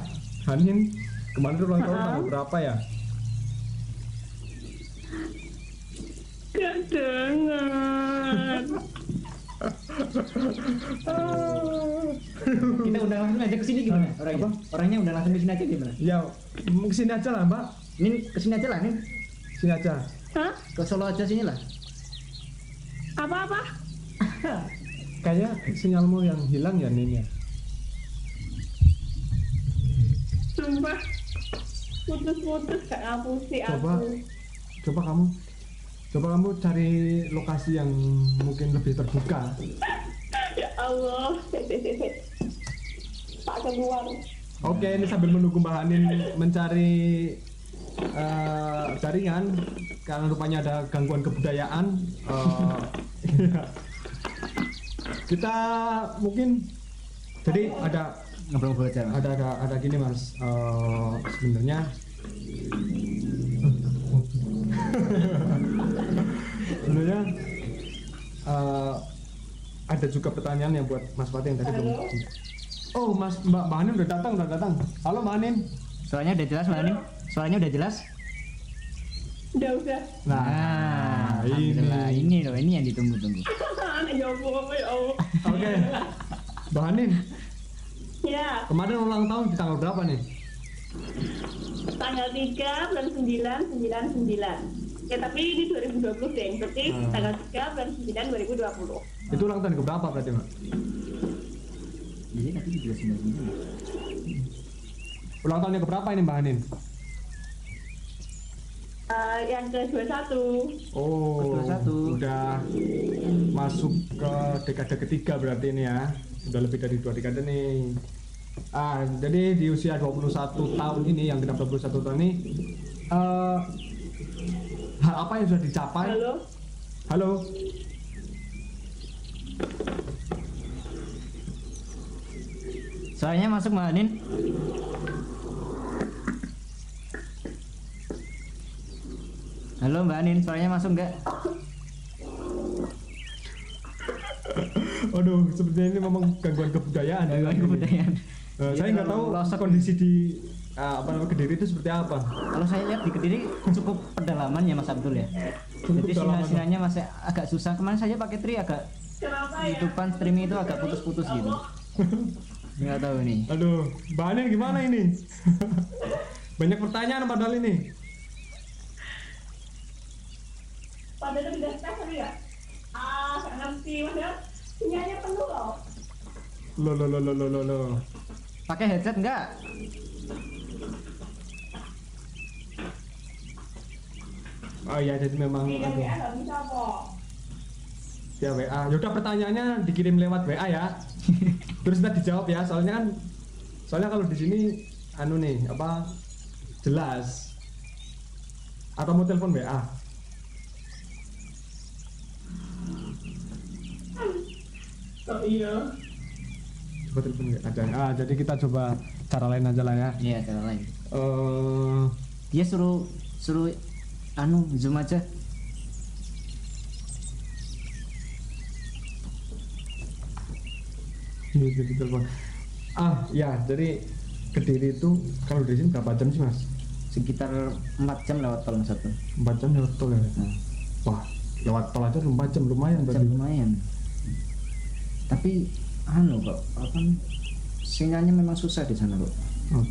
[SPEAKER 1] Hanin kemarin tuh ulang tahun tanggal berapa ya
[SPEAKER 3] Gak dengar.
[SPEAKER 2] Kita udah langsung aja ke sini gimana? Orangnya? Orangnya udah langsung ke sini aja gimana?
[SPEAKER 1] ya ke sini aja lah Mbak
[SPEAKER 2] Ini ke sini aja lah nih.
[SPEAKER 1] sini aja
[SPEAKER 3] Hah?
[SPEAKER 2] Ke Solo aja sini lah.
[SPEAKER 3] Apa-apa?
[SPEAKER 1] kayak sinyalmu yang hilang ya Nin ya
[SPEAKER 3] Sumpah. Putus-putus gak ngapusi
[SPEAKER 1] Coba.
[SPEAKER 3] aku.
[SPEAKER 1] coba kamu coba kamu cari lokasi yang mungkin lebih terbuka
[SPEAKER 3] Ya Allah. Tak keluar.
[SPEAKER 1] Oke, ini sambil menunggu Mbak Hanin mencari eh, jaringan karena rupanya ada gangguan kebudayaan. iya. kita mungkin jadi ada
[SPEAKER 2] Ngobrol-ngobrol aja.
[SPEAKER 1] ada ada ada gini mas Eh, sebenarnya sebenarnya eh, ada juga pertanyaan yang buat Mas Fatih yang tadi belum Oh Mas Mbak Mbak udah datang udah datang Halo Mbak Hanin
[SPEAKER 2] Suaranya udah jelas Mbak Ani? Suaranya udah jelas?
[SPEAKER 3] Udah, udah.
[SPEAKER 1] Nah, ini
[SPEAKER 2] alhamdulillah. ini loh, ini yang ditunggu-tunggu.
[SPEAKER 3] ya Allah, ya Allah.
[SPEAKER 1] Oke Mbak Hanin
[SPEAKER 3] Ya,
[SPEAKER 1] kemarin ulang tahun di tanggal berapa nih?
[SPEAKER 3] tanggal 3 bulan 9, 99. Ya, tapi di 2020 deh. Berarti
[SPEAKER 1] Hmm.
[SPEAKER 3] tanggal 3 bulan 9 2020.
[SPEAKER 1] Itu ulang tahun ke berapa berarti Mbak?
[SPEAKER 2] Juga sembilan
[SPEAKER 1] Ulang tahunnya ke berapa ini Mbak Hanin?
[SPEAKER 3] Eh, yang ke 21.
[SPEAKER 1] Oh,
[SPEAKER 2] 21.
[SPEAKER 1] udah masuk ke dekade ketiga berarti ini ya. Udah lebih dari dua dekade nih. Ah, jadi di usia 21 tahun ini yang genap 21 tahun ini eh hal apa yang sudah dicapai?
[SPEAKER 3] Halo?
[SPEAKER 1] Halo.
[SPEAKER 2] Suaranya masuk Mbak Anin? Halo Mbak Anin, suaranya masuk nggak?
[SPEAKER 1] Aduh, sepertinya ini memang gangguan kebudayaan. ya.
[SPEAKER 2] Gangguan kebudayaan.
[SPEAKER 1] Eh, saya
[SPEAKER 2] Iya,
[SPEAKER 1] nggak tahu
[SPEAKER 2] pelosok.
[SPEAKER 1] kondisi di ah, apa namanya kediri itu seperti apa.
[SPEAKER 2] Kalau saya lihat di Kediri cukup pedalaman ya Mas Abdul ya.
[SPEAKER 1] Cukup
[SPEAKER 2] Jadi sinyal-sinyalnya masih agak susah. Kemarin saya pakai tri agak YouTubean streaming itu agak putus-putus gitu. Nggak tahu nih.
[SPEAKER 1] Aduh, bahannya gimana ini? Banyak pertanyaan padahal ini.
[SPEAKER 5] Padahal udah tes tadi ya? Ah, nggak ngerti. Sinyalnya penuh loh.
[SPEAKER 1] Lo lo lo lo lo lo lo.
[SPEAKER 2] Pakai headset enggak?
[SPEAKER 1] Oh iya, jadi memang
[SPEAKER 5] Iya, ya, bisa kok.
[SPEAKER 1] ya WA. Yaudah pertanyaannya dikirim lewat WA ya. Terus kita dijawab ya, soalnya kan soalnya kalau di sini anu nih apa jelas. Atau mau telepon WA?
[SPEAKER 5] Oh iya.
[SPEAKER 1] Coba telepon WA aja. Ah, jadi kita coba cara lain aja lah ya.
[SPEAKER 2] Iya, cara lain.
[SPEAKER 1] Eh,
[SPEAKER 2] Dia suruh suruh anu zoom aja.
[SPEAKER 1] Iya, jadi telepon. Ah, ya, jadi Kediri itu kalau di sini berapa jam sih, Mas?
[SPEAKER 2] Sekitar 4 jam lewat tol Abdul.
[SPEAKER 1] 4 jam lewat tol ya?
[SPEAKER 2] Nah,
[SPEAKER 1] Wah, lewat tol aja 4 jam lumayan
[SPEAKER 2] jam
[SPEAKER 1] berarti.
[SPEAKER 2] lumayan. Tapi anu kok apa sinyalnya memang susah di sana kok.
[SPEAKER 1] Oh.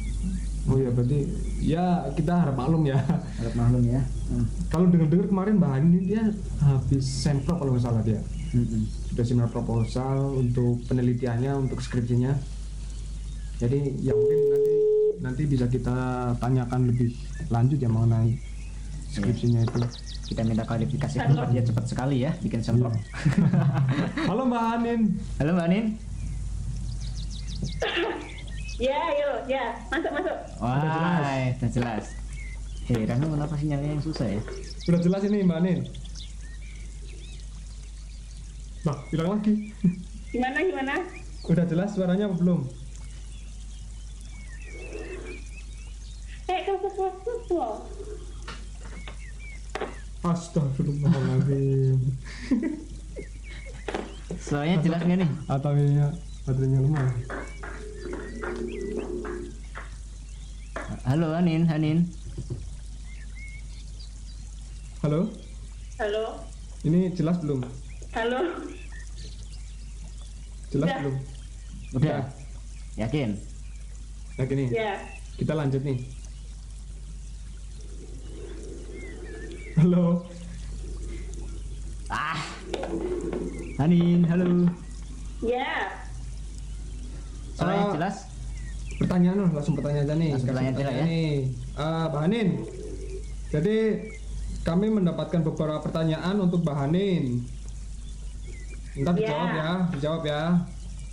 [SPEAKER 1] Oh iya berarti ya kita harap maklum ya.
[SPEAKER 2] Harap maklum ya. Hmm.
[SPEAKER 1] Kalau dengar-dengar kemarin Mbak Hani dia habis sempro kalau nggak salah dia.
[SPEAKER 2] Mm-mm.
[SPEAKER 1] Sudah seminar proposal untuk penelitiannya, untuk skripsinya. Jadi ya mungkin nanti nanti bisa kita tanyakan lebih lanjut ya mengenai skripsinya itu.
[SPEAKER 2] Kita minta klarifikasi kenapa dia cepat sekali ya bikin semprot.
[SPEAKER 1] Halo Mbak Hanin.
[SPEAKER 2] Halo Mbak Anin.
[SPEAKER 3] Ya, yuk, ya, masuk masuk.
[SPEAKER 2] Wah,
[SPEAKER 1] Udah jelas.
[SPEAKER 2] udah jelas. Heran lu kenapa sinyalnya yang susah ya?
[SPEAKER 1] Sudah jelas ini Mbak Hanin. Nah, bilang lagi.
[SPEAKER 3] Gimana gimana?
[SPEAKER 1] Udah jelas suaranya apa belum?
[SPEAKER 3] Kayak kesus-kesus loh.
[SPEAKER 1] Astagfirullahaladzim.
[SPEAKER 2] Suaranya jelas nggak nih?
[SPEAKER 1] Atau ini baterainya lemah.
[SPEAKER 2] Halo Anin, Anin.
[SPEAKER 1] Halo,
[SPEAKER 3] Halo,
[SPEAKER 1] ini jelas belum?
[SPEAKER 3] halo.
[SPEAKER 1] Jelas
[SPEAKER 3] Ya.
[SPEAKER 1] belum?
[SPEAKER 2] Udah. Yakin?
[SPEAKER 1] Nah gini,
[SPEAKER 3] Ya,
[SPEAKER 1] kita lanjut nih. Halo,
[SPEAKER 2] Ah. Anin, halo.
[SPEAKER 3] ya.
[SPEAKER 2] Suaranya
[SPEAKER 1] Ah.
[SPEAKER 2] jelas?
[SPEAKER 1] pertanyaan loh, langsung pertanyaan aja nih.
[SPEAKER 2] Langsung pertanyaan aja lah ya.
[SPEAKER 1] nih. Ah, Mbak Hanin, jadi kami mendapatkan beberapa pertanyaan untuk Mbak Hanin. Ntar
[SPEAKER 3] Ya.
[SPEAKER 1] dijawab ya, dijawab ya.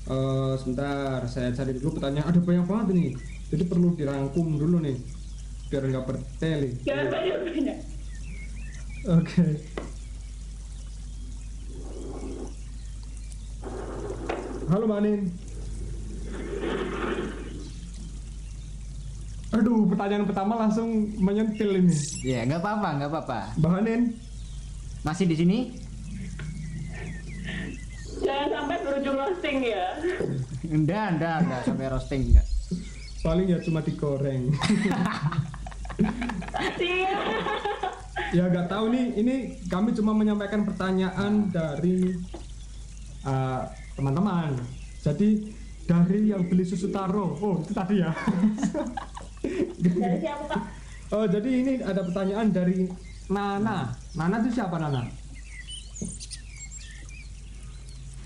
[SPEAKER 1] Eh, sebentar, saya cari dulu pertanyaan. Ada banyak banget nih, jadi perlu dirangkum dulu nih, biar nggak bertele.
[SPEAKER 3] Jangan banyak-banyak.
[SPEAKER 1] Oke. Halo Mbak Anin. Aduh, pertanyaan pertama langsung menyentil ini.
[SPEAKER 2] Ya, nggak apa-apa, nggak apa-apa.
[SPEAKER 1] Mbak Anin,
[SPEAKER 2] Masih di sini?
[SPEAKER 3] Jangan sampai berujung roasting ya.
[SPEAKER 2] Enggak, enggak, enggak sampai roasting enggak.
[SPEAKER 1] paling ya cuma digoreng.
[SPEAKER 3] Siap.
[SPEAKER 1] ya nggak tahu nih, ini kami cuma menyampaikan pertanyaan dari uh, teman-teman. Jadi dari yang beli susu taro, oh itu tadi ya.
[SPEAKER 3] Dari siapa Pak?
[SPEAKER 1] Oh, jadi ini ada pertanyaan dari Nana. Nana itu siapa Nana?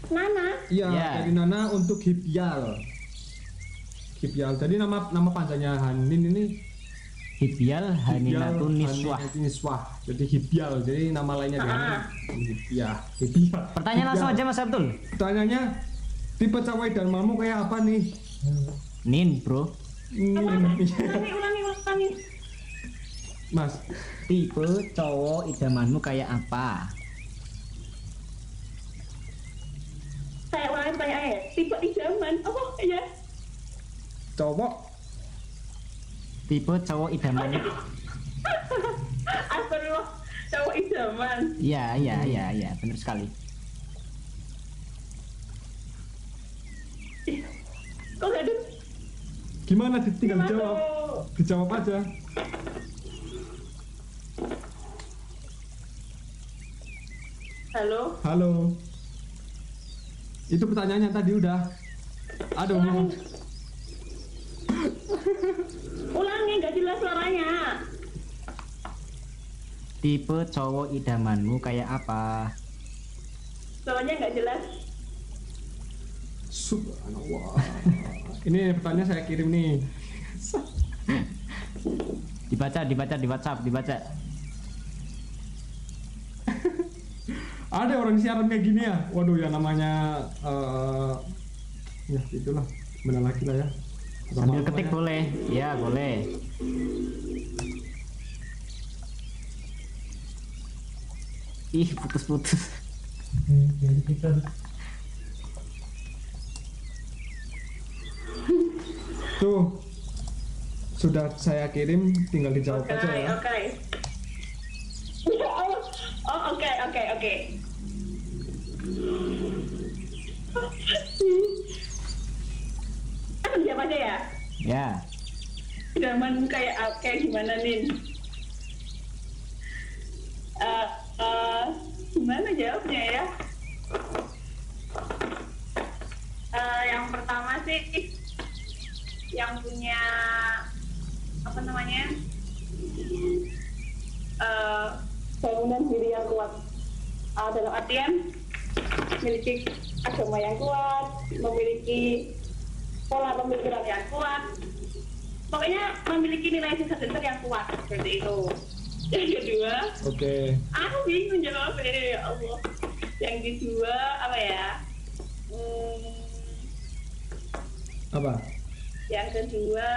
[SPEAKER 3] Nana.
[SPEAKER 1] Iya,
[SPEAKER 2] Ya.
[SPEAKER 1] dari Nana untuk Hipial. Hipial. Jadi nama nama panjangnya Hanin ini
[SPEAKER 2] Hibial Haninatun Niswah.
[SPEAKER 1] Niswah. Jadi Hipial. Jadi nama lainnya dia
[SPEAKER 3] Ah.
[SPEAKER 1] Hipial. Hipial.
[SPEAKER 2] Pertanyaan langsung aja Mas Abdul.
[SPEAKER 1] Pertanyaannya tipe cewek dan mamu kayak apa nih?
[SPEAKER 2] Nin, Bro.
[SPEAKER 3] Ulangi, ulangi, ulangi.
[SPEAKER 1] Mas,
[SPEAKER 2] Tipe cowok idamanmu kayak apa?
[SPEAKER 3] Saya ulangi pertanyaannya ya. Tipe idaman. Oh, iya.
[SPEAKER 1] cowok
[SPEAKER 2] tipe cowok idaman.
[SPEAKER 3] Astagfirullah. Cowok idaman.
[SPEAKER 2] Iya iya iya iya. Benar sekali.
[SPEAKER 1] Kok gak ada?
[SPEAKER 3] Gimana? Ditinggal gimana?
[SPEAKER 1] dijawab.
[SPEAKER 3] Tuh?
[SPEAKER 1] dijawab aja.
[SPEAKER 3] Halo?
[SPEAKER 1] Halo. Itu pertanyaannya tadi udah. Aduh
[SPEAKER 3] Ulangi. Nggak jelas suaranya.
[SPEAKER 2] Tipe cowok idamanmu kayak apa?
[SPEAKER 3] Suaranya nggak jelas.
[SPEAKER 1] Subhanallah. Ini pertanyaan saya kirim nih.
[SPEAKER 2] Dibaca, dibaca di WhatsApp, dibaca.
[SPEAKER 1] Ada orang siaran kayak gini ya. Waduh ya namanya eh ya itulah benar lagi lah ya.
[SPEAKER 2] Sambil ketik
[SPEAKER 1] ya.
[SPEAKER 2] boleh. Ya, boleh. Ih, putus-putus.
[SPEAKER 1] Tuh. Sudah saya kirim tinggal dijawab
[SPEAKER 3] Oke,
[SPEAKER 1] aja ya.
[SPEAKER 3] oke. Oh, oh, oke, oke, oke. Kan siapa aja ya?
[SPEAKER 2] Ya.
[SPEAKER 3] Zaman kayak ah, kayak gimana nih? Eh, eh, gimana jawabnya ya? Eh, yang pertama sih yang punya apa namanya eh bangunan diri yang kuat Ah, dalam artian memiliki agama yang kuat memiliki pola pemikiran yang kuat. Pokoknya memiliki nilai sisa dasar yang kuat seperti itu. Yang kedua
[SPEAKER 1] Oke.
[SPEAKER 3] aku bingung jawabnya ya Allah. Yang kedua apa ya? Hmm,
[SPEAKER 1] Apa?
[SPEAKER 3] yang kedua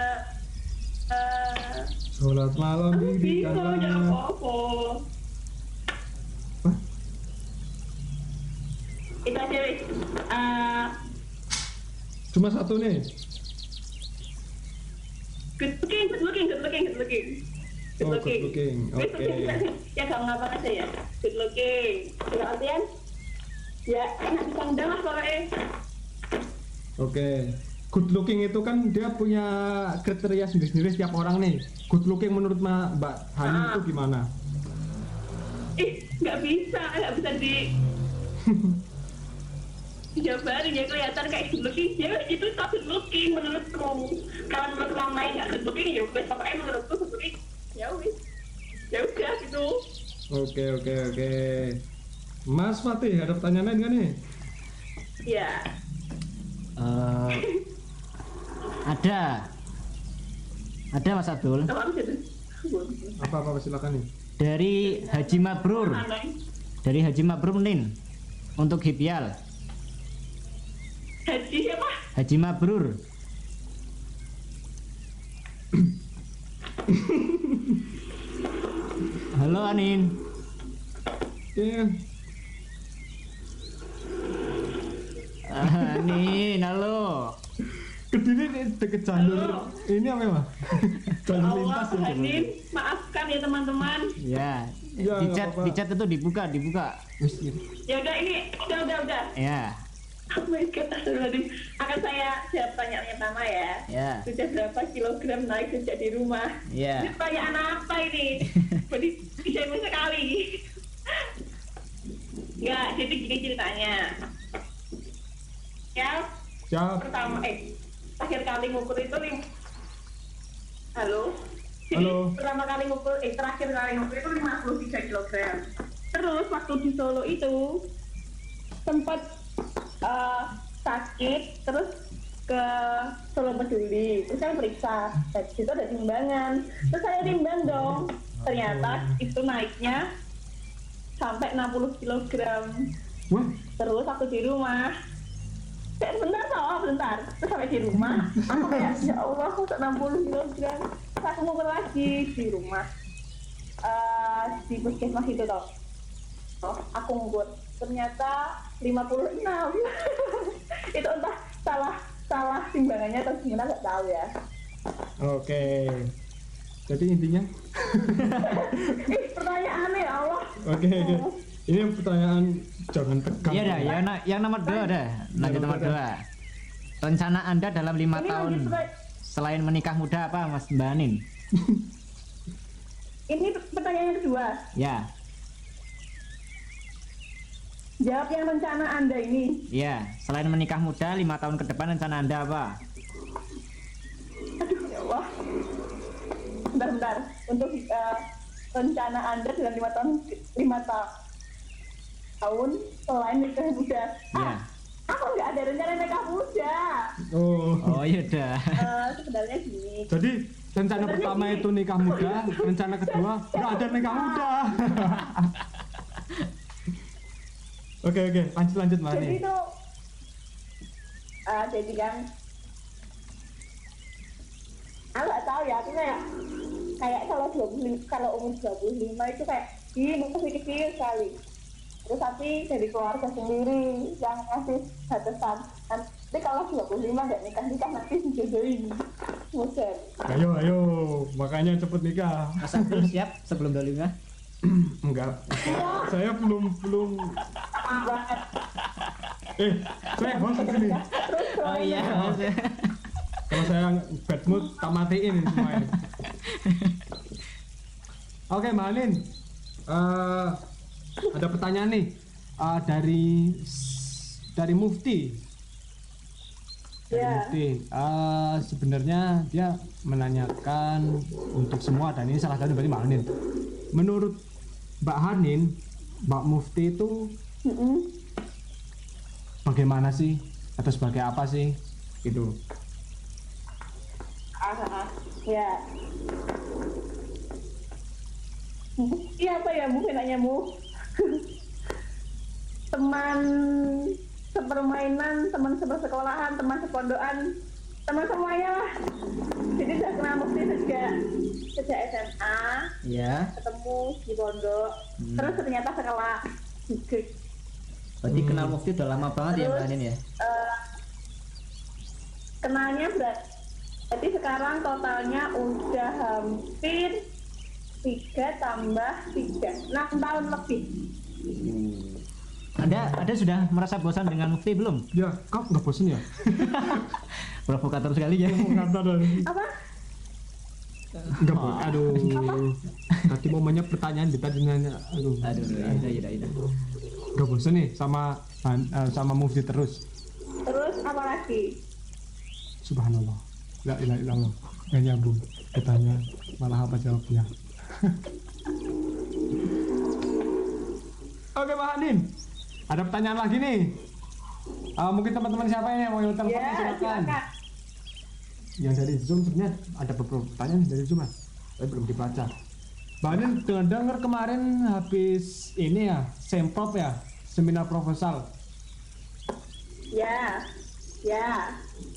[SPEAKER 3] eh
[SPEAKER 1] Sholat malam
[SPEAKER 3] aku
[SPEAKER 1] di
[SPEAKER 3] bingung jawab apa itu aja wis Eh,
[SPEAKER 1] Cuma satu nih.
[SPEAKER 3] good looking good looking good looking good looking good
[SPEAKER 1] Oh, good
[SPEAKER 3] looking
[SPEAKER 1] looking.
[SPEAKER 3] Good
[SPEAKER 1] Oke.
[SPEAKER 3] looking. ya gak ngapa aja ya good looking dalam artian ya enak dipandang lah pokoknya
[SPEAKER 1] Oke. Good looking itu kan dia punya kriteria sendiri-sendiri setiap orang nih. Good looking menurut Mbak Hani
[SPEAKER 3] Ah.
[SPEAKER 1] itu gimana?
[SPEAKER 3] ih nggak bisa nggak bisa di dijabarin ya kelihatan kayak good looking ya itu tak good looking menurutku kalau menurut orang lain nggak good looking ya wes pokoknya menurutku good looking ya wes ya udah gitu
[SPEAKER 1] Oke oke oke. Mas Fatih ada pertanyaan lain nggak nih?
[SPEAKER 3] ya
[SPEAKER 2] Eh, ada. Ada Mas Abdul.
[SPEAKER 3] apa
[SPEAKER 1] Apa silakan nih.
[SPEAKER 2] Dari Haji Mabrur. Dari Haji Mabrur Nin. Untuk Hipial.
[SPEAKER 3] Haji siapa
[SPEAKER 2] Haji Mabrur. Halo Anin.
[SPEAKER 1] Iya.
[SPEAKER 2] Anin, halo.
[SPEAKER 1] Kediri nih deket jalur ini apa ya? Jalur lintas ya.
[SPEAKER 3] Hanin maafkan ya teman-teman
[SPEAKER 2] Ya.
[SPEAKER 1] Ya,
[SPEAKER 2] di chat
[SPEAKER 1] apa-apa.
[SPEAKER 2] di chat itu dibuka, dibuka.
[SPEAKER 1] Gitu.
[SPEAKER 3] ya udah ini udah udah udah
[SPEAKER 2] Ya.
[SPEAKER 3] Oh my god astagfirullahaladzim akan saya jawab pertanyaan yang pertama ya
[SPEAKER 2] Ya.
[SPEAKER 3] sudah berapa kilogram naik sejak di rumah
[SPEAKER 2] Ya.
[SPEAKER 3] Ini pertanyaan apa ini? Beri kecewa sekali. Enggak, jadi gini ceritanya. Ya,
[SPEAKER 1] Siap.
[SPEAKER 3] pertama, eh, terakhir kali ngukur itu lim... Halo? Jadi,
[SPEAKER 1] Halo.
[SPEAKER 3] pertama kali ngukur, eh, terakhir kali ngukur itu 53 kilogram. Terus, waktu di Solo itu, sempat eh, sakit, terus ke Solo Peduli, terus saya periksa, dan situ ada timbangan, terus saya timbang dong, ternyata itu naiknya sampai 60 kilogram.
[SPEAKER 1] Wah,
[SPEAKER 3] Terus aku di rumah, Eh, bentar toh, bentar. Terus sampai di rumah, aku kayak, ya Allah, kok 60 kilogram. Terus aku ngukur lagi di rumah. Eh, di puskesmas itu toh. Oh, aku ngukur. Ternyata 56. itu entah salah salah timbangannya atau gimana nggak tahu ya.
[SPEAKER 1] oke. Jadi intinya,
[SPEAKER 3] Ih, pertanyaannya ya Allah.
[SPEAKER 1] oke oke. Ini pertanyaan jangan tegang.
[SPEAKER 2] Iya dah, yang, na- yang nomor dua dah. Lanjut nomor dua. Rencana Anda dalam lima
[SPEAKER 3] Ini
[SPEAKER 2] tahun
[SPEAKER 3] pertanyaan-
[SPEAKER 2] selain menikah muda apa Mas Mbak Anin?
[SPEAKER 3] Ini pertanyaan yang kedua.
[SPEAKER 2] Ya,
[SPEAKER 3] Jawab yang rencana Anda ini.
[SPEAKER 2] ya. Selain menikah muda, lima tahun ke depan rencana anda apa?
[SPEAKER 3] Aduh, ya Allah. Bentar-bentar. Untuk eh, rencana Anda dalam lima tahun lima ta- tahun selain nikah muda.
[SPEAKER 2] Ya.
[SPEAKER 3] Ah, aku nggak ada rencana nikah muda.
[SPEAKER 1] Oh.
[SPEAKER 2] Oh yaudah.
[SPEAKER 3] Eh, sebenarnya gini.
[SPEAKER 1] Jadi rencana pertama itu nikah muda, rencana kedua nggak ada nikah muda. Oke oke, lanjut lanjut Mbak
[SPEAKER 3] Jadi itu ah, jadi kan aku nggak tahu ya, aku kayak kayak kalau 25 kalau umur 25 itu kayak ih masih kecil sekali. Terus tapi dari keluarga sendiri yang ngasih batasan. Nanti kalau 25 nggak nikah nikah nanti dijodohin. Musen.
[SPEAKER 1] Ayo ayo, makanya cepet nikah.
[SPEAKER 2] Mas Abdul siap sebelum dolinya?
[SPEAKER 1] Enggak, saya belum belum. Eh, saya host di sini.
[SPEAKER 3] Terus
[SPEAKER 2] Oh iya.
[SPEAKER 1] Kalau saya bad mood, tak matiin ini semuanya. Oke, Mbak Anin. Eh, ada pertanyaan nih eh, dari dari Mufti. Dari
[SPEAKER 3] Ya.
[SPEAKER 1] Mufti. Eh, sebenarnya dia menanyakan untuk semua dan ini salah satu berarti Mbak Anin. Menurut Mbak Hanin, Mbak Mufti itu
[SPEAKER 3] Mm-mm.
[SPEAKER 1] bagaimana sih atau sebagai apa sih? Gitu.
[SPEAKER 3] Ah, ah, ya. Iya apa ya mungkin nanya mu teman sepermainan, teman sepersekolahan, teman sepondokan, teman semuanya lah. Jadi udah kenal Mukti sejak sejak SMA,
[SPEAKER 2] Ya.
[SPEAKER 3] ketemu di pondok,
[SPEAKER 2] Hmm.
[SPEAKER 3] terus ternyata sekolah.
[SPEAKER 2] Berarti kenal Mufti udah lama banget ya Mbak Anin ya?
[SPEAKER 3] Eh, kenalnya berat. Jadi sekarang totalnya udah hampir tiga tambah tiga, enam tahun lebih.
[SPEAKER 2] Anda, Anda sudah merasa bosan dengan Mufti belum?
[SPEAKER 1] Ya, kau nggak bosen ya?
[SPEAKER 2] Provokator sekali ya.
[SPEAKER 1] Dari
[SPEAKER 3] Apa?
[SPEAKER 1] Enggak boleh. Aduh. Tadi momennya pertanyaan kita nanya. Aduh.
[SPEAKER 2] Aduh, ya ya ya.
[SPEAKER 1] Enggak bosan nih sama eh, sama Mufti terus.
[SPEAKER 3] Terus apa lagi?
[SPEAKER 1] Subhanallah. La ilaha illallah. Gak nyambung. Ditanya malah apa jawabnya. Oke, Mbak Hanin. Ada pertanyaan lagi nih. Eh, mungkin teman-teman siapa yang mau telepon
[SPEAKER 3] Ya,
[SPEAKER 1] silakan.
[SPEAKER 3] silakan.
[SPEAKER 1] Yang dari Zoom sebenarnya ada beberapa pertanyaan dari Zoom, Mas. Tapi belum dibaca. Mbak dengan dengar kemarin habis ini ya, semprop ya, seminar proposal.
[SPEAKER 3] Ya, ya.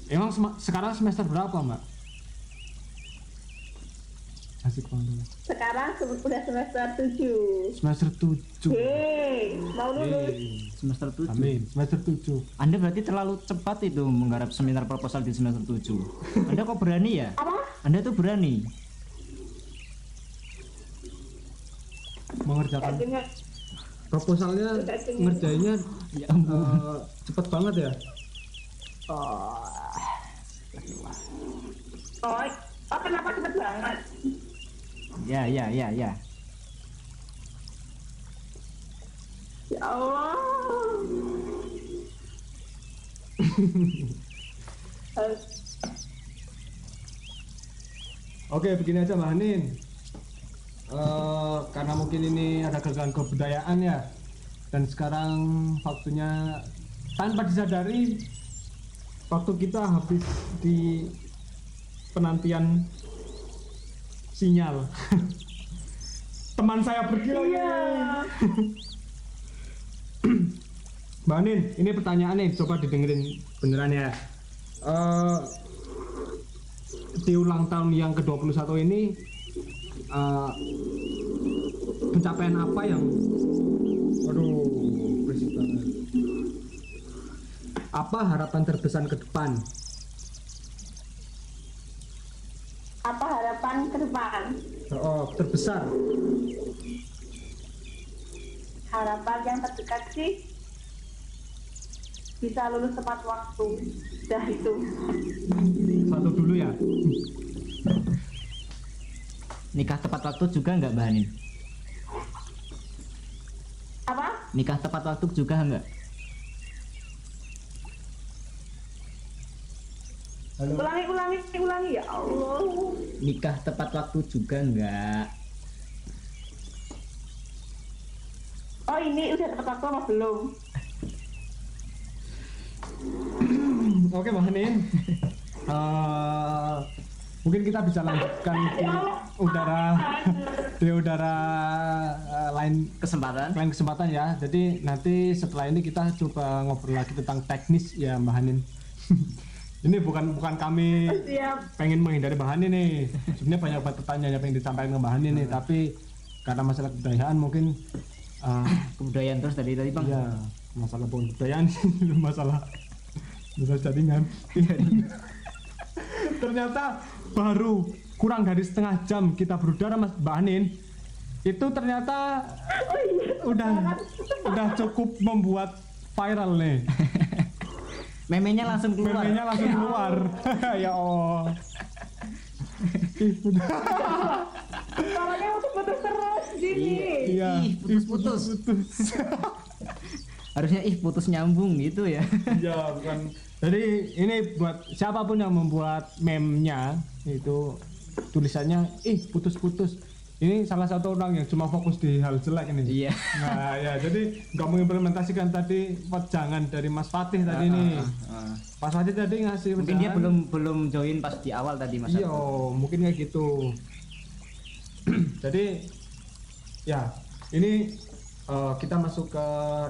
[SPEAKER 1] Emang sekarang semester berapa, Mbak? Asik banget.
[SPEAKER 3] Sekarang se- udah semester tujuh.
[SPEAKER 1] Semester 7.
[SPEAKER 3] Hei, mau lulus?
[SPEAKER 2] Semester 7.
[SPEAKER 1] Amin. Semester 7.
[SPEAKER 2] Anda berarti terlalu cepat itu menggarap seminar proposal di semester 7. Anda kok berani ya?
[SPEAKER 3] Apa?
[SPEAKER 2] Anda tuh berani.
[SPEAKER 1] Mengerjakan proposalnya ngerjainnya
[SPEAKER 2] Ya ampun.
[SPEAKER 1] eh, cepet banget ya.
[SPEAKER 3] Oh, oh kenapa cepet banget?
[SPEAKER 2] Ya, ya, ya, ya.
[SPEAKER 3] Ya Allah.
[SPEAKER 1] Oke, begini aja Mbak Hanin. Eh, karena mungkin ini ada gangguan kebudayaan ya. Dan sekarang waktunya tanpa disadari waktu kita habis di penantian sinyal. Teman saya pergi lagi.
[SPEAKER 3] Iya.
[SPEAKER 1] Mbak Anin, ini pertanyaan nih, coba didengerin beneran ya. Eh, di ulang tahun yang ke-21 ini eh, pencapaian apa yang aduh berisik banget apa harapan terbesar ke depan
[SPEAKER 3] Apa harapan ke depan?
[SPEAKER 1] oh terbesar
[SPEAKER 3] Harapan yang terdekat sih
[SPEAKER 5] bisa lulus tepat waktu dah itu
[SPEAKER 1] Satu dulu ya.
[SPEAKER 2] Nikah tepat waktu juga nggak Mbak Hanin?
[SPEAKER 5] apa
[SPEAKER 2] Nikah tepat waktu juga nggak?
[SPEAKER 5] ulangi ulangi ulangi ya Allah
[SPEAKER 2] Nikah tepat waktu juga nggak?
[SPEAKER 5] oh ini udah tepat waktu apa belum
[SPEAKER 1] Oke, Mbak Hanin. Eh, mungkin kita bisa lanjutkan di udara di udara eh, lain
[SPEAKER 2] Kesempatan?
[SPEAKER 1] lain kesempatan ya. Jadi nanti setelah ini kita coba ngobrol lagi tentang teknis ya Mbak Hanin. Ini bukan bukan kami
[SPEAKER 5] siap
[SPEAKER 1] pengen menghindari Mbak Hanin nih. Sebenarnya banyak banget pertanyaan yang pengen disampaikan ke Mbak Hanin nih, tapi karena masalah kebudayaan mungkin eh,
[SPEAKER 2] Kebudayaan terus tadi tadi bang?
[SPEAKER 1] Iya, masalah kebudayaan masalah masalah jaringan. ternyata baru kurang dari setengah jam kita berudara Mas Mbak Anin itu ternyata udah udah cukup membuat viral nih.
[SPEAKER 2] Memenya langsung keluar.
[SPEAKER 1] Memenya langsung keluar. ya Allah. Ih, udah.
[SPEAKER 5] suaranya putus-putus terus gini
[SPEAKER 1] Iya,
[SPEAKER 2] Ih, putus-putus.
[SPEAKER 1] putus.
[SPEAKER 2] Harusnya ih putus nyambung gitu ya.
[SPEAKER 1] Ya bukan. Jadi ini buat siapa pun yang membuat meme-nya itu tulisannya ih putus-putus. Ini salah satu orang yang cuma fokus di hal jelek ini.
[SPEAKER 2] Iya.
[SPEAKER 1] Nah ya jadi nggak mengimplementasikan tadi jangan dari Mas Fatih tadi nih.
[SPEAKER 2] Ah, ah.
[SPEAKER 1] Mas Fatih tadi ngasih
[SPEAKER 2] Mungkin dia belum belum join pas di awal tadi mas.
[SPEAKER 1] Iya, mungkin kayak gitu. jadi ya ini eh, kita masuk ke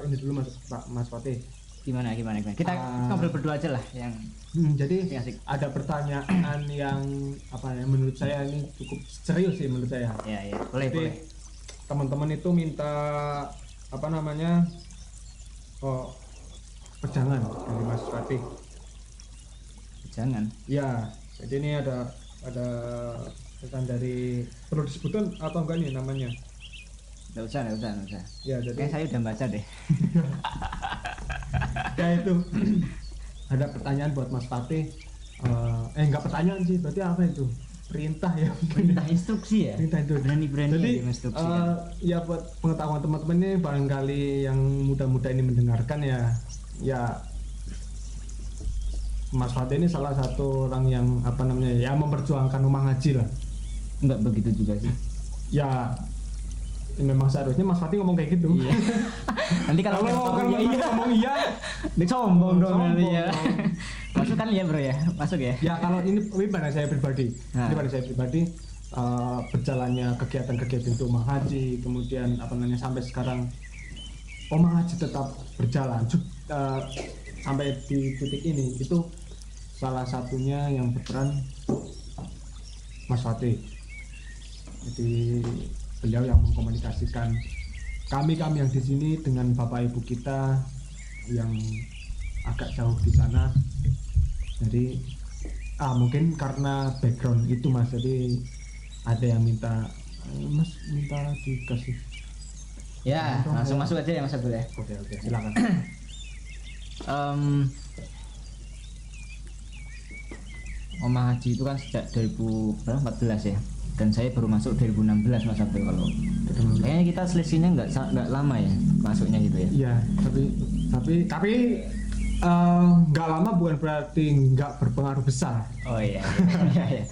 [SPEAKER 1] ini dulu Mas Pak Mas Fatih.
[SPEAKER 2] Gimana gimana gimana. Kita
[SPEAKER 1] Ah.
[SPEAKER 2] ngobrol berdua aja lah yang
[SPEAKER 1] Hmm, jadi
[SPEAKER 2] Asik,
[SPEAKER 1] ada pertanyaan yang apa ya menurut saya ini cukup serius sih menurut saya.
[SPEAKER 2] ya ya boleh
[SPEAKER 1] Jadi
[SPEAKER 2] boleh.
[SPEAKER 1] teman-teman itu minta apa namanya oh pejangan dari Mas Fatih.
[SPEAKER 2] Jangan.
[SPEAKER 1] Ya, jadi ini ada ada pesan dari perlu disebutkan atau enggak nih namanya?
[SPEAKER 2] Nggak usah nggak usah nggak usah.
[SPEAKER 1] Ya, jadi
[SPEAKER 2] Kayak saya udah baca deh.
[SPEAKER 1] ya itu ada pertanyaan buat Mas Fatih. Eh, eh enggak pertanyaan sih, berarti apa itu? Perintah ya.
[SPEAKER 2] Perintah instruksi ya.
[SPEAKER 1] Perintah itu.
[SPEAKER 2] Berani berani
[SPEAKER 1] Jadi
[SPEAKER 2] ya diinstruksikan.
[SPEAKER 1] eh, ya buat pengetahuan teman-teman ini barangkali yang muda-muda ini mendengarkan ya ya Mas Fatih ini salah satu orang yang apa namanya ya memperjuangkan rumah ngaji lah.
[SPEAKER 2] Enggak begitu juga sih.
[SPEAKER 1] Ya memang seharusnya Mas Fatih ngomong kayak gitu.
[SPEAKER 2] Iya. Nanti kalau
[SPEAKER 1] Kalau
[SPEAKER 2] ngomong iya iya.
[SPEAKER 1] ngomong iya,
[SPEAKER 2] Ini sombong dong nanti ya. Masuk kan ya bro ya? Masuk ya?
[SPEAKER 1] ya kalau ini ini pada saya pribadi,
[SPEAKER 2] Nah.
[SPEAKER 1] ini pada saya pribadi eh, berjalannya kegiatan-kegiatan untuk rumah haji, kemudian apa namanya sampai sekarang rumah haji tetap berjalan eh, sampai di titik ini itu salah satunya yang berperan Mas Fatih. Jadi beliau yang mengkomunikasikan kami kami yang di sini dengan bapak ibu kita yang agak jauh di sana. Jadi ah mungkin karena background itu mas. Jadi ada yang minta "Eh, mas minta dikasih
[SPEAKER 2] Ya, langsung masuk aja ya Mas Abdul ya.
[SPEAKER 1] oke oke silakan.
[SPEAKER 2] Em, Omah Haji itu kan sejak 2014 ya dan saya baru masuk 2016 Mas Abdul kalau kayaknya kita selisihnya nggak nggak lama ya masuknya gitu ya?
[SPEAKER 1] Iya tapi tapi tapi eh, nggak lama bukan berarti nggak berpengaruh besar.
[SPEAKER 2] Oh iya iya, iya.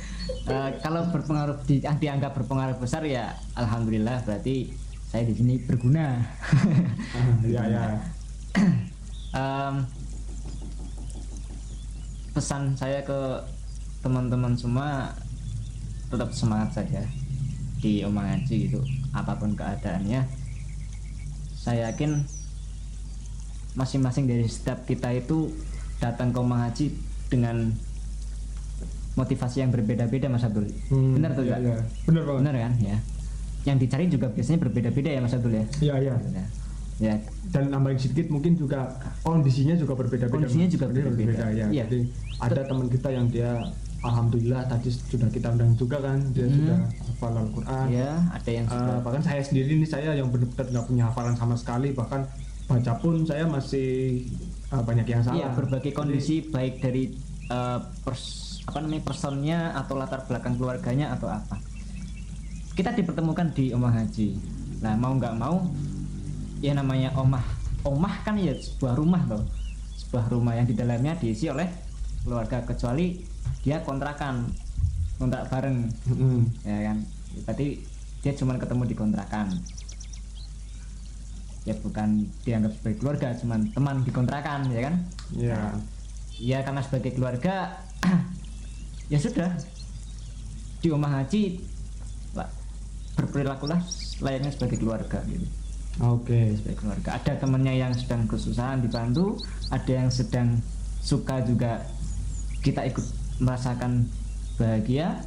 [SPEAKER 2] Eh, kalau berpengaruh di, ah, dianggap berpengaruh besar ya alhamdulillah berarti saya di sini berguna.
[SPEAKER 1] Iya ya
[SPEAKER 2] Em, pesan saya ke teman-teman semua tetap semangat saja di Omah Ngaji gitu apa pun keadaannya. Saya yakin masing-masing dari setiap kita itu datang ke Omah Ngaji dengan motivasi yang berbeda-beda Mas Abdul.
[SPEAKER 1] Hmm,
[SPEAKER 2] benar tuh
[SPEAKER 1] iya,
[SPEAKER 2] Kak?
[SPEAKER 1] iya. benar banget
[SPEAKER 2] benar kan? Ya. Yang dicari juga biasanya berbeda-beda ya Mas Abdul ya?
[SPEAKER 1] Iya iya.
[SPEAKER 2] Ya, ya.
[SPEAKER 1] Dan nambahin sedikit mungkin juga kondisinya juga berbeda-beda
[SPEAKER 2] Kondisinya juga berbeda-beda.
[SPEAKER 1] ya.
[SPEAKER 2] Iya.
[SPEAKER 1] jadi ada teman kita yang dia alhamdulillah tadi sudah kita undang juga kan dia
[SPEAKER 2] Hmm.
[SPEAKER 1] sudah hafal Al-Qur'an
[SPEAKER 2] ya ada yang
[SPEAKER 1] Eh,
[SPEAKER 2] sudah
[SPEAKER 1] bahkan saya sendiri ini saya yang benar-benar nggak punya hafalan sama sekali bahkan baca pun saya masih uh, banyak yang salah
[SPEAKER 2] Iya, berbagai kondisi baik dari eh, pers- apa namanya personnya atau latar belakang keluarganya atau apa. Kita dipertemukan di Omah Haji. Nah, mau nggak mau ya namanya Omah. Omah kan ya sebuah rumah loh. Sebuah rumah yang di dalamnya diisi oleh keluarga kecuali dia kontrakan kontrak bareng.
[SPEAKER 1] Mm-mm.
[SPEAKER 2] ya kan? Berarti dia cuma ketemu di kontrakan. Ya bukan dianggap sebagai keluarga cuma teman di kontrakan ya kan?
[SPEAKER 1] Ya
[SPEAKER 2] ya karena sebagai keluarga ya sudah. Di rumah haji Pak, berperilakulah layaknya sebagai keluarga gitu.
[SPEAKER 1] Oke.
[SPEAKER 2] Sebagai keluarga. Ada temannya yang sedang kesusahan dibantu ada yang sedang suka juga kita ikut merasakan bahagia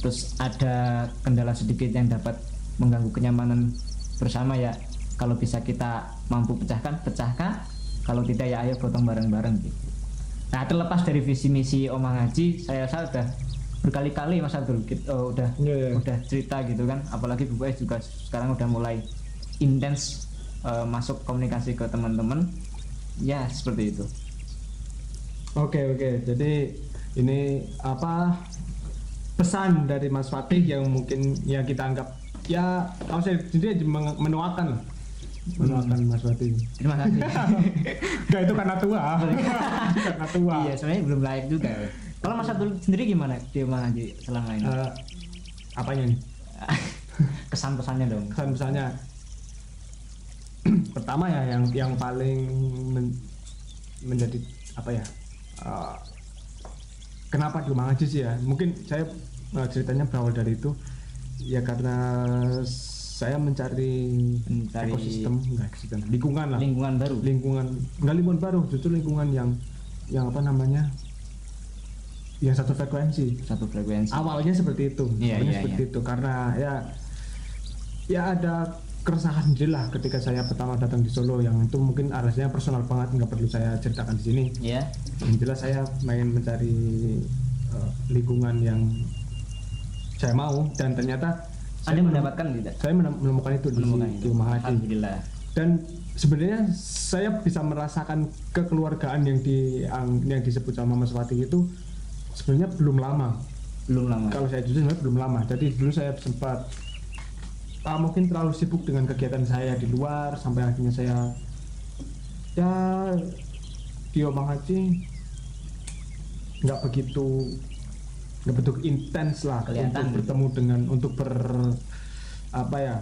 [SPEAKER 2] terus ada kendala sedikit yang dapat mengganggu kenyamanan bersama ya. Kalau bisa kita mampu pecahkan pecahkan. Kalau tidak ya ayo gotong bareng-bareng gitu. Nah terlepas dari visi misi Omah Haji saya rasa udah berkali-kali Mas Abdul kita, oh, udah
[SPEAKER 1] Iya, iya.
[SPEAKER 2] udah cerita gitu kan. Apalagi Bu Bais juga sekarang udah mulai intens eh, masuk komunikasi ke teman-teman. Ya seperti itu.
[SPEAKER 1] Oke oke, jadi ini apa pesan dari Mas Fatih yang mungkin ya kita anggap ya kalau saya sendiri men- menuakan lah. menuakan Mas Fatih.
[SPEAKER 2] terima kasih
[SPEAKER 1] Enggak itu karena tua, karena tua.
[SPEAKER 2] iya sebenarnya belum layak juga kalau Mas Abdul sendiri gimana di Omah Haji selama ini
[SPEAKER 1] Eh, apanya nih?
[SPEAKER 2] kesan pesannya dong
[SPEAKER 1] Kesan pesannya pertama ya yang yang paling men- menjadi apa ya? eh, kenapa di rumah ngaji sih ya? Mungkin saya eh, ceritanya berawal dari itu. Ya karena saya mencari,
[SPEAKER 2] Mencari-
[SPEAKER 1] ekosistem enggak ekosistem lingkungan lah.
[SPEAKER 2] Lingkungan baru.
[SPEAKER 1] Lingkungan enggak lingkungan baru justru lingkungan yang yang apa namanya yang satu frekuensi.
[SPEAKER 2] Satu frekuensi.
[SPEAKER 1] Awalnya seperti itu
[SPEAKER 2] Iya,
[SPEAKER 1] awalnya
[SPEAKER 2] iya,
[SPEAKER 1] seperti
[SPEAKER 2] iya.
[SPEAKER 1] itu. Karena ya ya ada keresahan sendiri lah ketika saya pertama datang di Solo yang itu mungkin arahnya personal banget nggak perlu saya ceritakan di sini.
[SPEAKER 2] Ya
[SPEAKER 1] yang jelas saya main mencari eh, lingkungan yang saya mau dan ternyata
[SPEAKER 2] Anda mendapatkan tidak?
[SPEAKER 1] saya menem- menemukan itu di,
[SPEAKER 2] menemukan
[SPEAKER 1] di
[SPEAKER 2] itu.
[SPEAKER 1] Rumah haji.
[SPEAKER 2] Alhamdulillah.
[SPEAKER 1] Dan sebenarnya saya bisa merasakan kekeluargaan yang di yang, yang disebut sama Mas Fatih itu sebenarnya belum lama.
[SPEAKER 2] Belum lama.
[SPEAKER 1] Kalau saya jujur sebenarnya belum lama. Jadi dulu saya sempat ah, mungkin terlalu sibuk dengan kegiatan saya di luar sampai akhirnya saya ya di Omang Haji nggak begitu nggak begitu intens lah
[SPEAKER 2] Kelihatan
[SPEAKER 1] untuk
[SPEAKER 2] gitu.
[SPEAKER 1] bertemu dengan untuk ber apa ya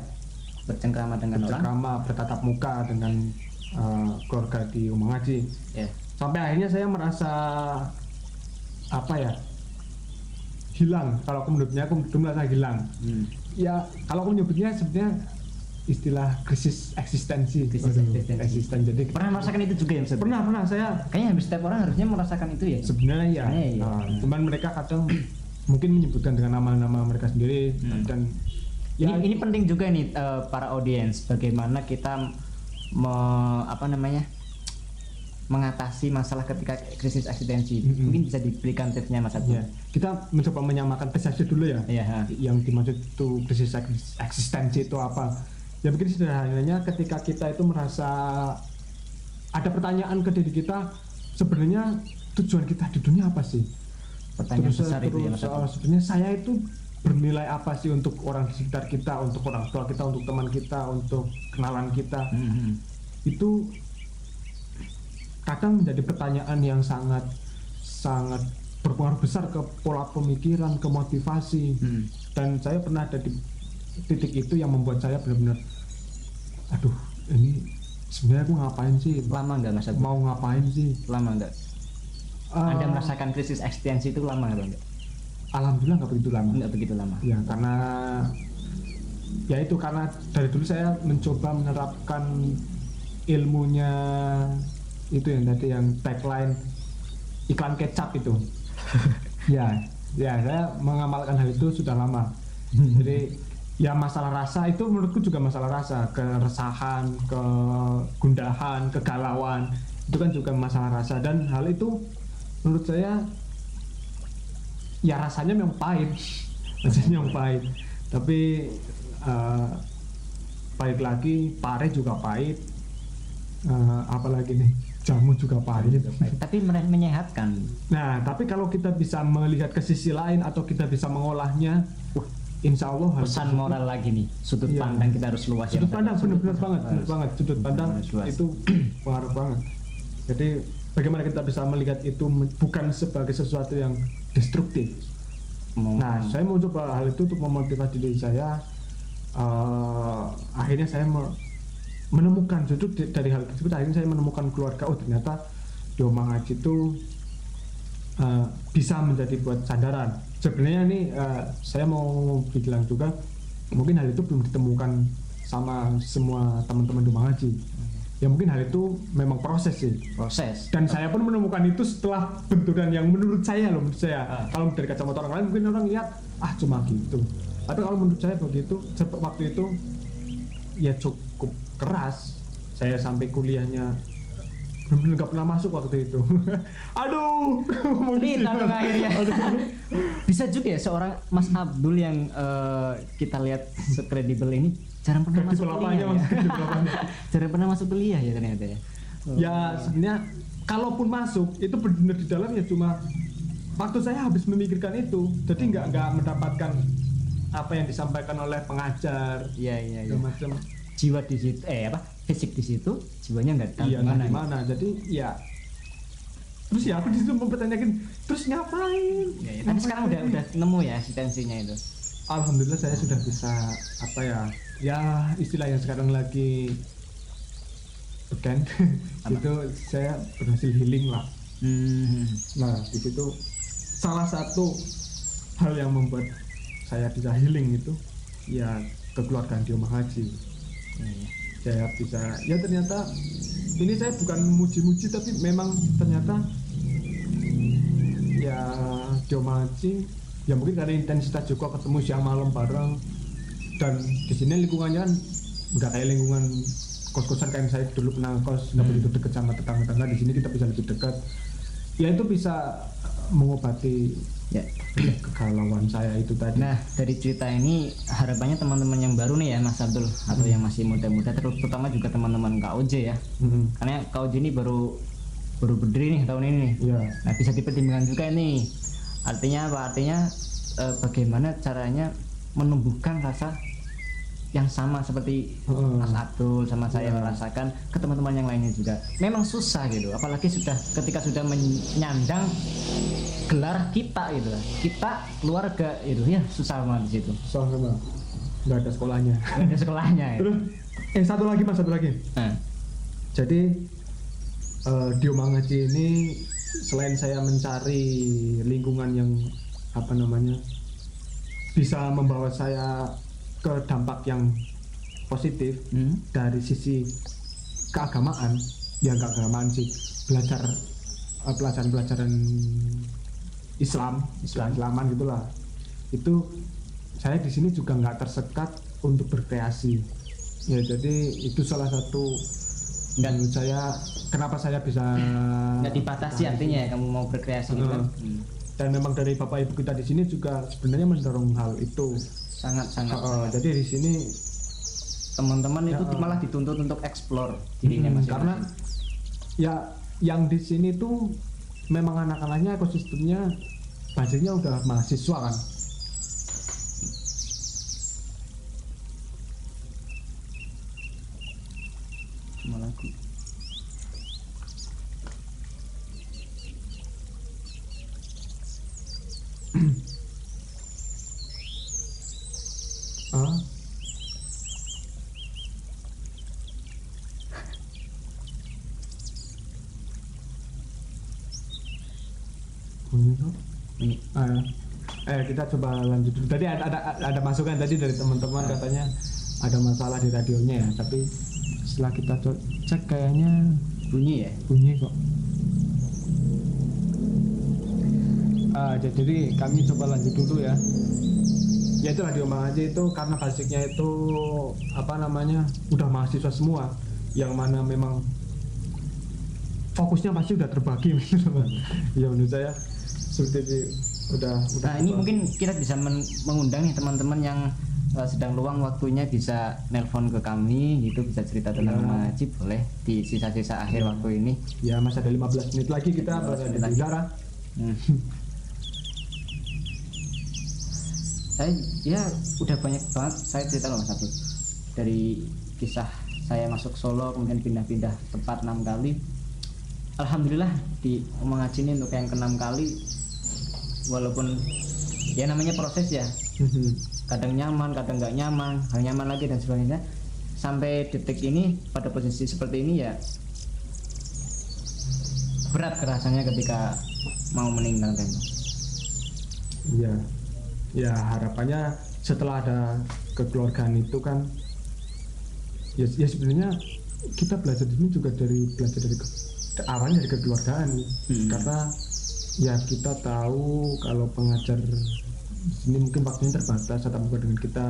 [SPEAKER 2] bercengkrama dengan orang.
[SPEAKER 1] bercengkrama bertatap muka dengan uh, keluarga di Omang Haji.
[SPEAKER 2] Ya.
[SPEAKER 1] Sampai akhirnya saya merasa apa ya hilang. Kalau aku menyebutnya aku merasa hilang.
[SPEAKER 2] Hmm.
[SPEAKER 1] Ya kalau aku menyebutnya sebenarnya istilah krisis eksistensi
[SPEAKER 2] Krisis
[SPEAKER 1] Waduh,
[SPEAKER 2] eksistensi.
[SPEAKER 1] eksisten jadi
[SPEAKER 2] pernah merasakan itu juga ya Abdul?
[SPEAKER 1] pernah pernah saya
[SPEAKER 2] kayaknya hampir setiap orang harusnya merasakan itu ya
[SPEAKER 1] sebenarnya ya
[SPEAKER 2] Sebenarnya iya.
[SPEAKER 1] Nah, cuman mereka kadang mungkin menyebutkan dengan nama-nama mereka sendiri
[SPEAKER 2] Hmm.
[SPEAKER 1] dan
[SPEAKER 2] ini,
[SPEAKER 1] ya
[SPEAKER 2] ini penting juga nih eh, para audiens bagaimana kita me- apa namanya mengatasi masalah ketika krisis eksistensi.
[SPEAKER 1] Mm-mm.
[SPEAKER 2] mungkin bisa diberikan tipsnya Mas Abdul
[SPEAKER 1] ya, kita mencoba menyamakan persepsi dulu ya.
[SPEAKER 2] Ha.
[SPEAKER 1] yang dimaksud itu krisis eks- eksistensi itu apa. Ya mungkin sederhananya ketika kita itu merasa ada pertanyaan ke diri kita sebenarnya tujuan kita di dunia apa sih?
[SPEAKER 2] Pertanyaan
[SPEAKER 1] terus,
[SPEAKER 2] besar itu ya Mas
[SPEAKER 1] terus uh, sebenarnya saya itu bernilai apa sih untuk orang di sekitar kita untuk orang tua kita untuk teman kita untuk kenalan kita?
[SPEAKER 2] Mhm.
[SPEAKER 1] itu kadang menjadi pertanyaan yang sangat sangat berpengaruh besar ke pola pemikiran ke motivasi
[SPEAKER 2] Hmm.
[SPEAKER 1] dan saya pernah ada di titik itu yang membuat saya benar-benar aduh ini sebenarnya aku ngapain sih
[SPEAKER 2] lama nggak Mas
[SPEAKER 1] mau ngapain sih
[SPEAKER 2] lama nggak
[SPEAKER 1] Eh,
[SPEAKER 2] Anda merasakan krisis eksistensi itu lama atau enggak?
[SPEAKER 1] alhamdulillah nggak begitu lama
[SPEAKER 2] Enggak begitu lama.
[SPEAKER 1] ya karena ya itu karena dari dulu saya mencoba menerapkan ilmunya itu yang tadi yang tagline iklan kecap itu. Ya ya saya mengamalkan hal itu sudah lama. Jadi ya masalah rasa itu menurutku juga masalah rasa. Keresahan kegundahan kegalauan itu kan juga masalah rasa. Dan hal itu menurut saya ya rasanya memang pahit. Rasanya memang pahit. Tapi eh, balik lagi pare juga pahit. Eh, apalagi nih jamu juga pahit.
[SPEAKER 2] Tapi men- menyehatkan.
[SPEAKER 1] Nah tapi kalau kita bisa melihat ke sisi lain atau kita bisa mengolahnya wah insya Allah hal
[SPEAKER 2] pesan
[SPEAKER 1] tersebut-
[SPEAKER 2] moral lagi nih sudut
[SPEAKER 1] Iya.
[SPEAKER 2] pandang kita harus luas ya.
[SPEAKER 1] sudut pandang benar-benar
[SPEAKER 2] Sudut
[SPEAKER 1] banget benar
[SPEAKER 2] harus-
[SPEAKER 1] banget. Sudut pandang
[SPEAKER 2] harus
[SPEAKER 1] itu pengaruh banget. Jadi bagaimana kita bisa melihat itu bukan sebagai sesuatu yang destruktif? Nah saya mau coba hal itu untuk memotivasi diri saya. Eh, akhirnya saya me- menemukan justru dari hal tersebut akhirnya saya menemukan keluarga oh ternyata di Omang Haji itu eh, bisa menjadi buat sandaran. Sebenarnya nih eh, saya mau bilang juga mungkin hal itu belum ditemukan sama semua teman-teman di Omang Haji ya mungkin hal itu memang proses sih.
[SPEAKER 2] Proses.
[SPEAKER 1] Dan saya pun menemukan itu setelah benturan yang menurut saya loh menurut saya.
[SPEAKER 2] Ah.
[SPEAKER 1] kalau dari kacamata orang lain mungkin orang lihat ah cuma gitu. Tapi kalau menurut saya begitu waktu itu ya cukup keras saya sampai kuliahnya benar-benar nggak pernah masuk waktu itu aduh gimana?
[SPEAKER 2] dong akhirnya. Bisa juga ya seorang Mas Abdul yang eh, kita lihat sekredibel ini jarang pernah masuk kuliah ya. Jarang pernah masuk kuliah ya ternyata ya.
[SPEAKER 1] ya sebenarnya kalaupun masuk itu benar di dalamnya cuma waktu saya habis memikirkan itu jadi nggak nggak mendapatkan apa yang disampaikan oleh pengajar
[SPEAKER 2] Iya iya iya.
[SPEAKER 1] segala macam
[SPEAKER 2] Jiwa di situ eh apa? Fisik di situ, jiwanya nggak tahu
[SPEAKER 1] iya
[SPEAKER 2] gimana.
[SPEAKER 1] nah, gimana jadi ya terus ya aku di situ mempertanyakan terus ngapain
[SPEAKER 2] Ya, ya. Tapi sekarang udah udah nemu ya eksistensinya itu.
[SPEAKER 1] alhamdulillah saya sudah bisa apa ya ya istilah yang sekarang lagi beken itu saya berhasil healing lah
[SPEAKER 2] Hmm.
[SPEAKER 1] Nah, di situ salah satu hal yang membuat saya bisa healing itu ya kekeluargaan di rumah haji. Saya bisa ya ternyata ini saya bukan muji-muji tapi memang ternyata ya haji ya mungkin karena intensitas juga ketemu siang malam bareng. Dan di sini lingkungannya kan udah kayak lingkungan kos-kosan kayak saya dulu pernah kos nggak begitu dekat sama tetangga-tetangga. Di sini kita bisa lebih dekat. Ya itu bisa mengobati
[SPEAKER 2] Ya.
[SPEAKER 1] kegalauan saya itu tadi
[SPEAKER 2] Nah, dari cerita ini harapannya teman-teman yang baru nih ya Mas Abdul atau yang masih muda-muda terutama juga teman-teman KOJ ya.
[SPEAKER 1] Mhm.
[SPEAKER 2] Karena KOJ ini baru baru berdiri nih tahun ini nih.
[SPEAKER 1] ya
[SPEAKER 2] Nah, bisa dipertimbangkan juga nih. Artinya apa? Artinya eh, bagaimana caranya menumbuhkan rasa yang sama seperti
[SPEAKER 1] Heeh.
[SPEAKER 2] Mas Abdul sama saya
[SPEAKER 1] Iya.
[SPEAKER 2] merasakan ke teman-teman yang lainnya juga. Memang susah gitu, apalagi sudah ketika sudah menyandang gelar kita gitu. Kita keluarga itu ya susah banget di situ.
[SPEAKER 1] soalnya nggak ada sekolahnya
[SPEAKER 2] Nggak ada sekolahnya ya.
[SPEAKER 1] terus eh satu lagi mas satu lagi
[SPEAKER 2] Nah,
[SPEAKER 1] jadi eh, di Omang Haji ini selain saya mencari lingkungan yang apa namanya bisa membawa saya ke dampak yang positif
[SPEAKER 2] hmm,
[SPEAKER 1] dari sisi keagamaan. Ya keagamaan sih. Belajar eh, pelajaran-pelajaran Islam Islam Islaman gitulah. Itu saya di sini juga nggak tersekat untuk berkreasi. Ya jadi itu salah satu
[SPEAKER 2] Nggak-
[SPEAKER 1] menurut saya kenapa saya bisa
[SPEAKER 2] nggak dibatasi artinya ya kamu mau berkreasi gitu. Kan.
[SPEAKER 1] Dan memang dari bapak ibu kita di sini juga sebenarnya mendorong hal itu
[SPEAKER 2] Sangat sangat.
[SPEAKER 1] Heeh,
[SPEAKER 2] sangat.
[SPEAKER 1] jadi di sini
[SPEAKER 2] teman-teman itu
[SPEAKER 1] Ya,
[SPEAKER 2] malah dituntut untuk explore dirinya
[SPEAKER 1] Hmm,
[SPEAKER 2] masing-masing.
[SPEAKER 1] karena ya yang di sini tuh memang anak-anaknya ekosistemnya basisnya udah mahasiswa kan
[SPEAKER 2] cuma lagu
[SPEAKER 1] bunyi Ah, ya. eh kita coba lanjut dulu. Tadi ada ada, ada masukan tadi dari teman-teman katanya ada masalah di radionya ya, tapi setelah kita cek kayaknya
[SPEAKER 2] bunyi ya
[SPEAKER 1] bunyi kok. Ah, ja- jadi kami coba lanjut dulu ya. Ya itu radio aja itu karena basicnya itu apa namanya udah mahasiswa semua yang mana memang fokusnya pasti udah terbagi gitu loh. ya menurut saya seperti itu udah udah
[SPEAKER 2] nah ini mungkin kita bisa men- mengundang nih teman-teman yang eh, sedang luang waktunya bisa nelpon ke kami gitu bisa cerita tentang
[SPEAKER 1] Ya.
[SPEAKER 2] mengaji boleh di sisa-sisa akhir waktu ini
[SPEAKER 1] Ya masih ada 15 menit lagi kita
[SPEAKER 2] 15
[SPEAKER 1] berada di udara.
[SPEAKER 2] Hmm. saya ya udah banyak banget saya cerita loh Mas Abdul dari kisah saya masuk Solo kemudian pindah-pindah tempat enam kali. Alhamdulillah di mengaji ini untuk yang keenam kali walaupun ya namanya proses ya. Kadang nyaman kadang nggak nyaman hal nyaman lagi dan sebagainya. Sampai detik ini pada posisi seperti ini ya berat kerasanya ketika mau meninggalkan.
[SPEAKER 1] Iya. Ya harapannya setelah ada kekeluargaan itu kan ya, ya sebenarnya kita belajar di sini juga dari belajar dari ke, awalnya dari kekeluargaan
[SPEAKER 2] Hmm.
[SPEAKER 1] karena ya kita tahu kalau pengajar di sini mungkin waktunya terbatas tetap muka dengan kita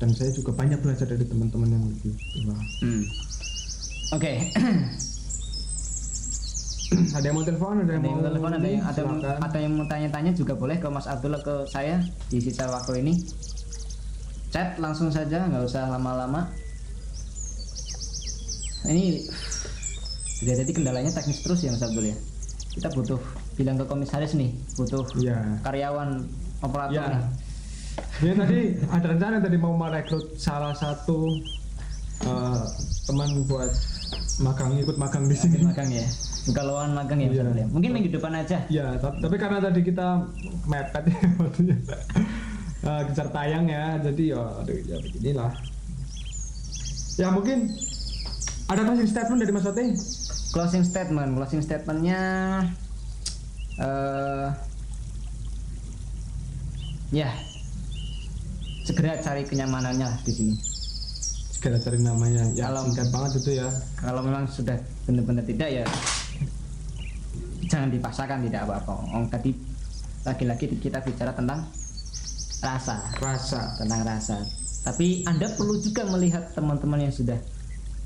[SPEAKER 1] dan saya juga banyak belajar dari teman-teman yang lebih tua.
[SPEAKER 2] Hmm. Oke,
[SPEAKER 1] ada yang mau telepon ada yang mau
[SPEAKER 2] telepon, ada yang ada, ada yang mau tanya-tanya juga boleh ke Mas Abdul ke saya di sisa waktu ini. Chat langsung saja, nggak usah lama-lama. Ini sudah jadi kendalanya teknis terus ya Mas Abdul ya. Kita butuh bilang ke komisaris nih, butuh
[SPEAKER 1] Iya.
[SPEAKER 2] karyawan operator
[SPEAKER 1] Ya.
[SPEAKER 2] nih.
[SPEAKER 1] Ya tadi ada rencana tadi mau merekrut salah satu eh, teman buat magang ikut magang di sini.
[SPEAKER 2] Magang ya, buka lowongan magang ya Mas. Abdul ya. Mungkin minggu depan aja.
[SPEAKER 1] Ya, tapi, tapi karena tadi kita mepet ya waktunya. Eh, kejar tayang ya, jadi ya, aduh, ya beginilah. Ya mungkin ada closing statement dari Mas Wati?
[SPEAKER 2] closing statement closing statementnya eh ya segera cari kenyamanannya di sini
[SPEAKER 1] Segera cari namanya. Ya
[SPEAKER 2] Kalau-
[SPEAKER 1] singkat banget itu ya.
[SPEAKER 2] kalau memang sudah benar-benar tidak ya jangan dipaksakan tidak apa-apa Om tadi lagi-lagi kita bicara tentang rasa
[SPEAKER 1] Rasa.
[SPEAKER 2] tentang rasa tapi anda perlu juga melihat teman-teman yang sudah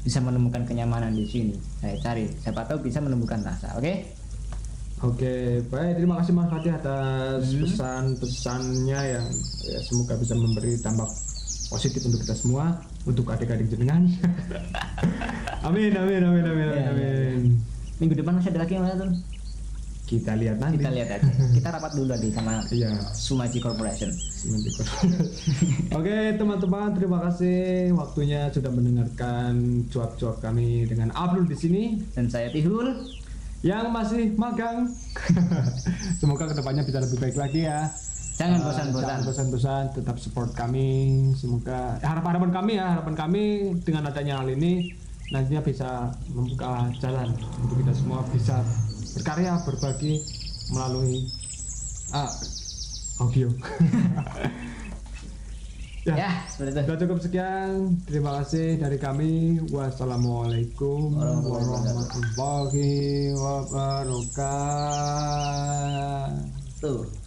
[SPEAKER 2] bisa menemukan kenyamanan di sini saya cari siapa tahu bisa menemukan rasa oke
[SPEAKER 1] Oke, baik terima kasih Mas Fatih atas
[SPEAKER 2] Hmm.
[SPEAKER 1] pesan-pesannya yang ya, semoga bisa memberi dampak positif untuk kita semua, untuk adik-adik jenengan. amin, amin, amin, amin, amin,
[SPEAKER 2] Ya, ya, ya.
[SPEAKER 1] amin.
[SPEAKER 2] minggu depan masih ada lagi yang tuh
[SPEAKER 1] Kita lihat nanti.
[SPEAKER 2] kita lihat aja kita rapat dulu tadi sama
[SPEAKER 1] Iya.
[SPEAKER 2] Sumaji Corporation
[SPEAKER 1] Oke teman-teman terima kasih waktunya sudah mendengarkan cuap-cuap kami dengan Abdul di sini
[SPEAKER 2] dan saya Tihul
[SPEAKER 1] yang masih magang. Semoga ke depannya bisa lebih baik lagi ya.
[SPEAKER 2] jangan
[SPEAKER 1] Eh,
[SPEAKER 2] bosan-bosan
[SPEAKER 1] Jangan bosan-bosan, tetap support kami. Semoga harapan-harapan kami ya, harapan kami dengan adanya hal ini nantinya bisa membuka jalan untuk kita semua bisa berkarya, berbagi melalui ah, audio. ya,
[SPEAKER 2] ya seperti itu
[SPEAKER 1] sudah cukup sekian. Terima kasih dari kami. Wassalamualaikum warahmatullahi wabarakatuh.
[SPEAKER 2] tuh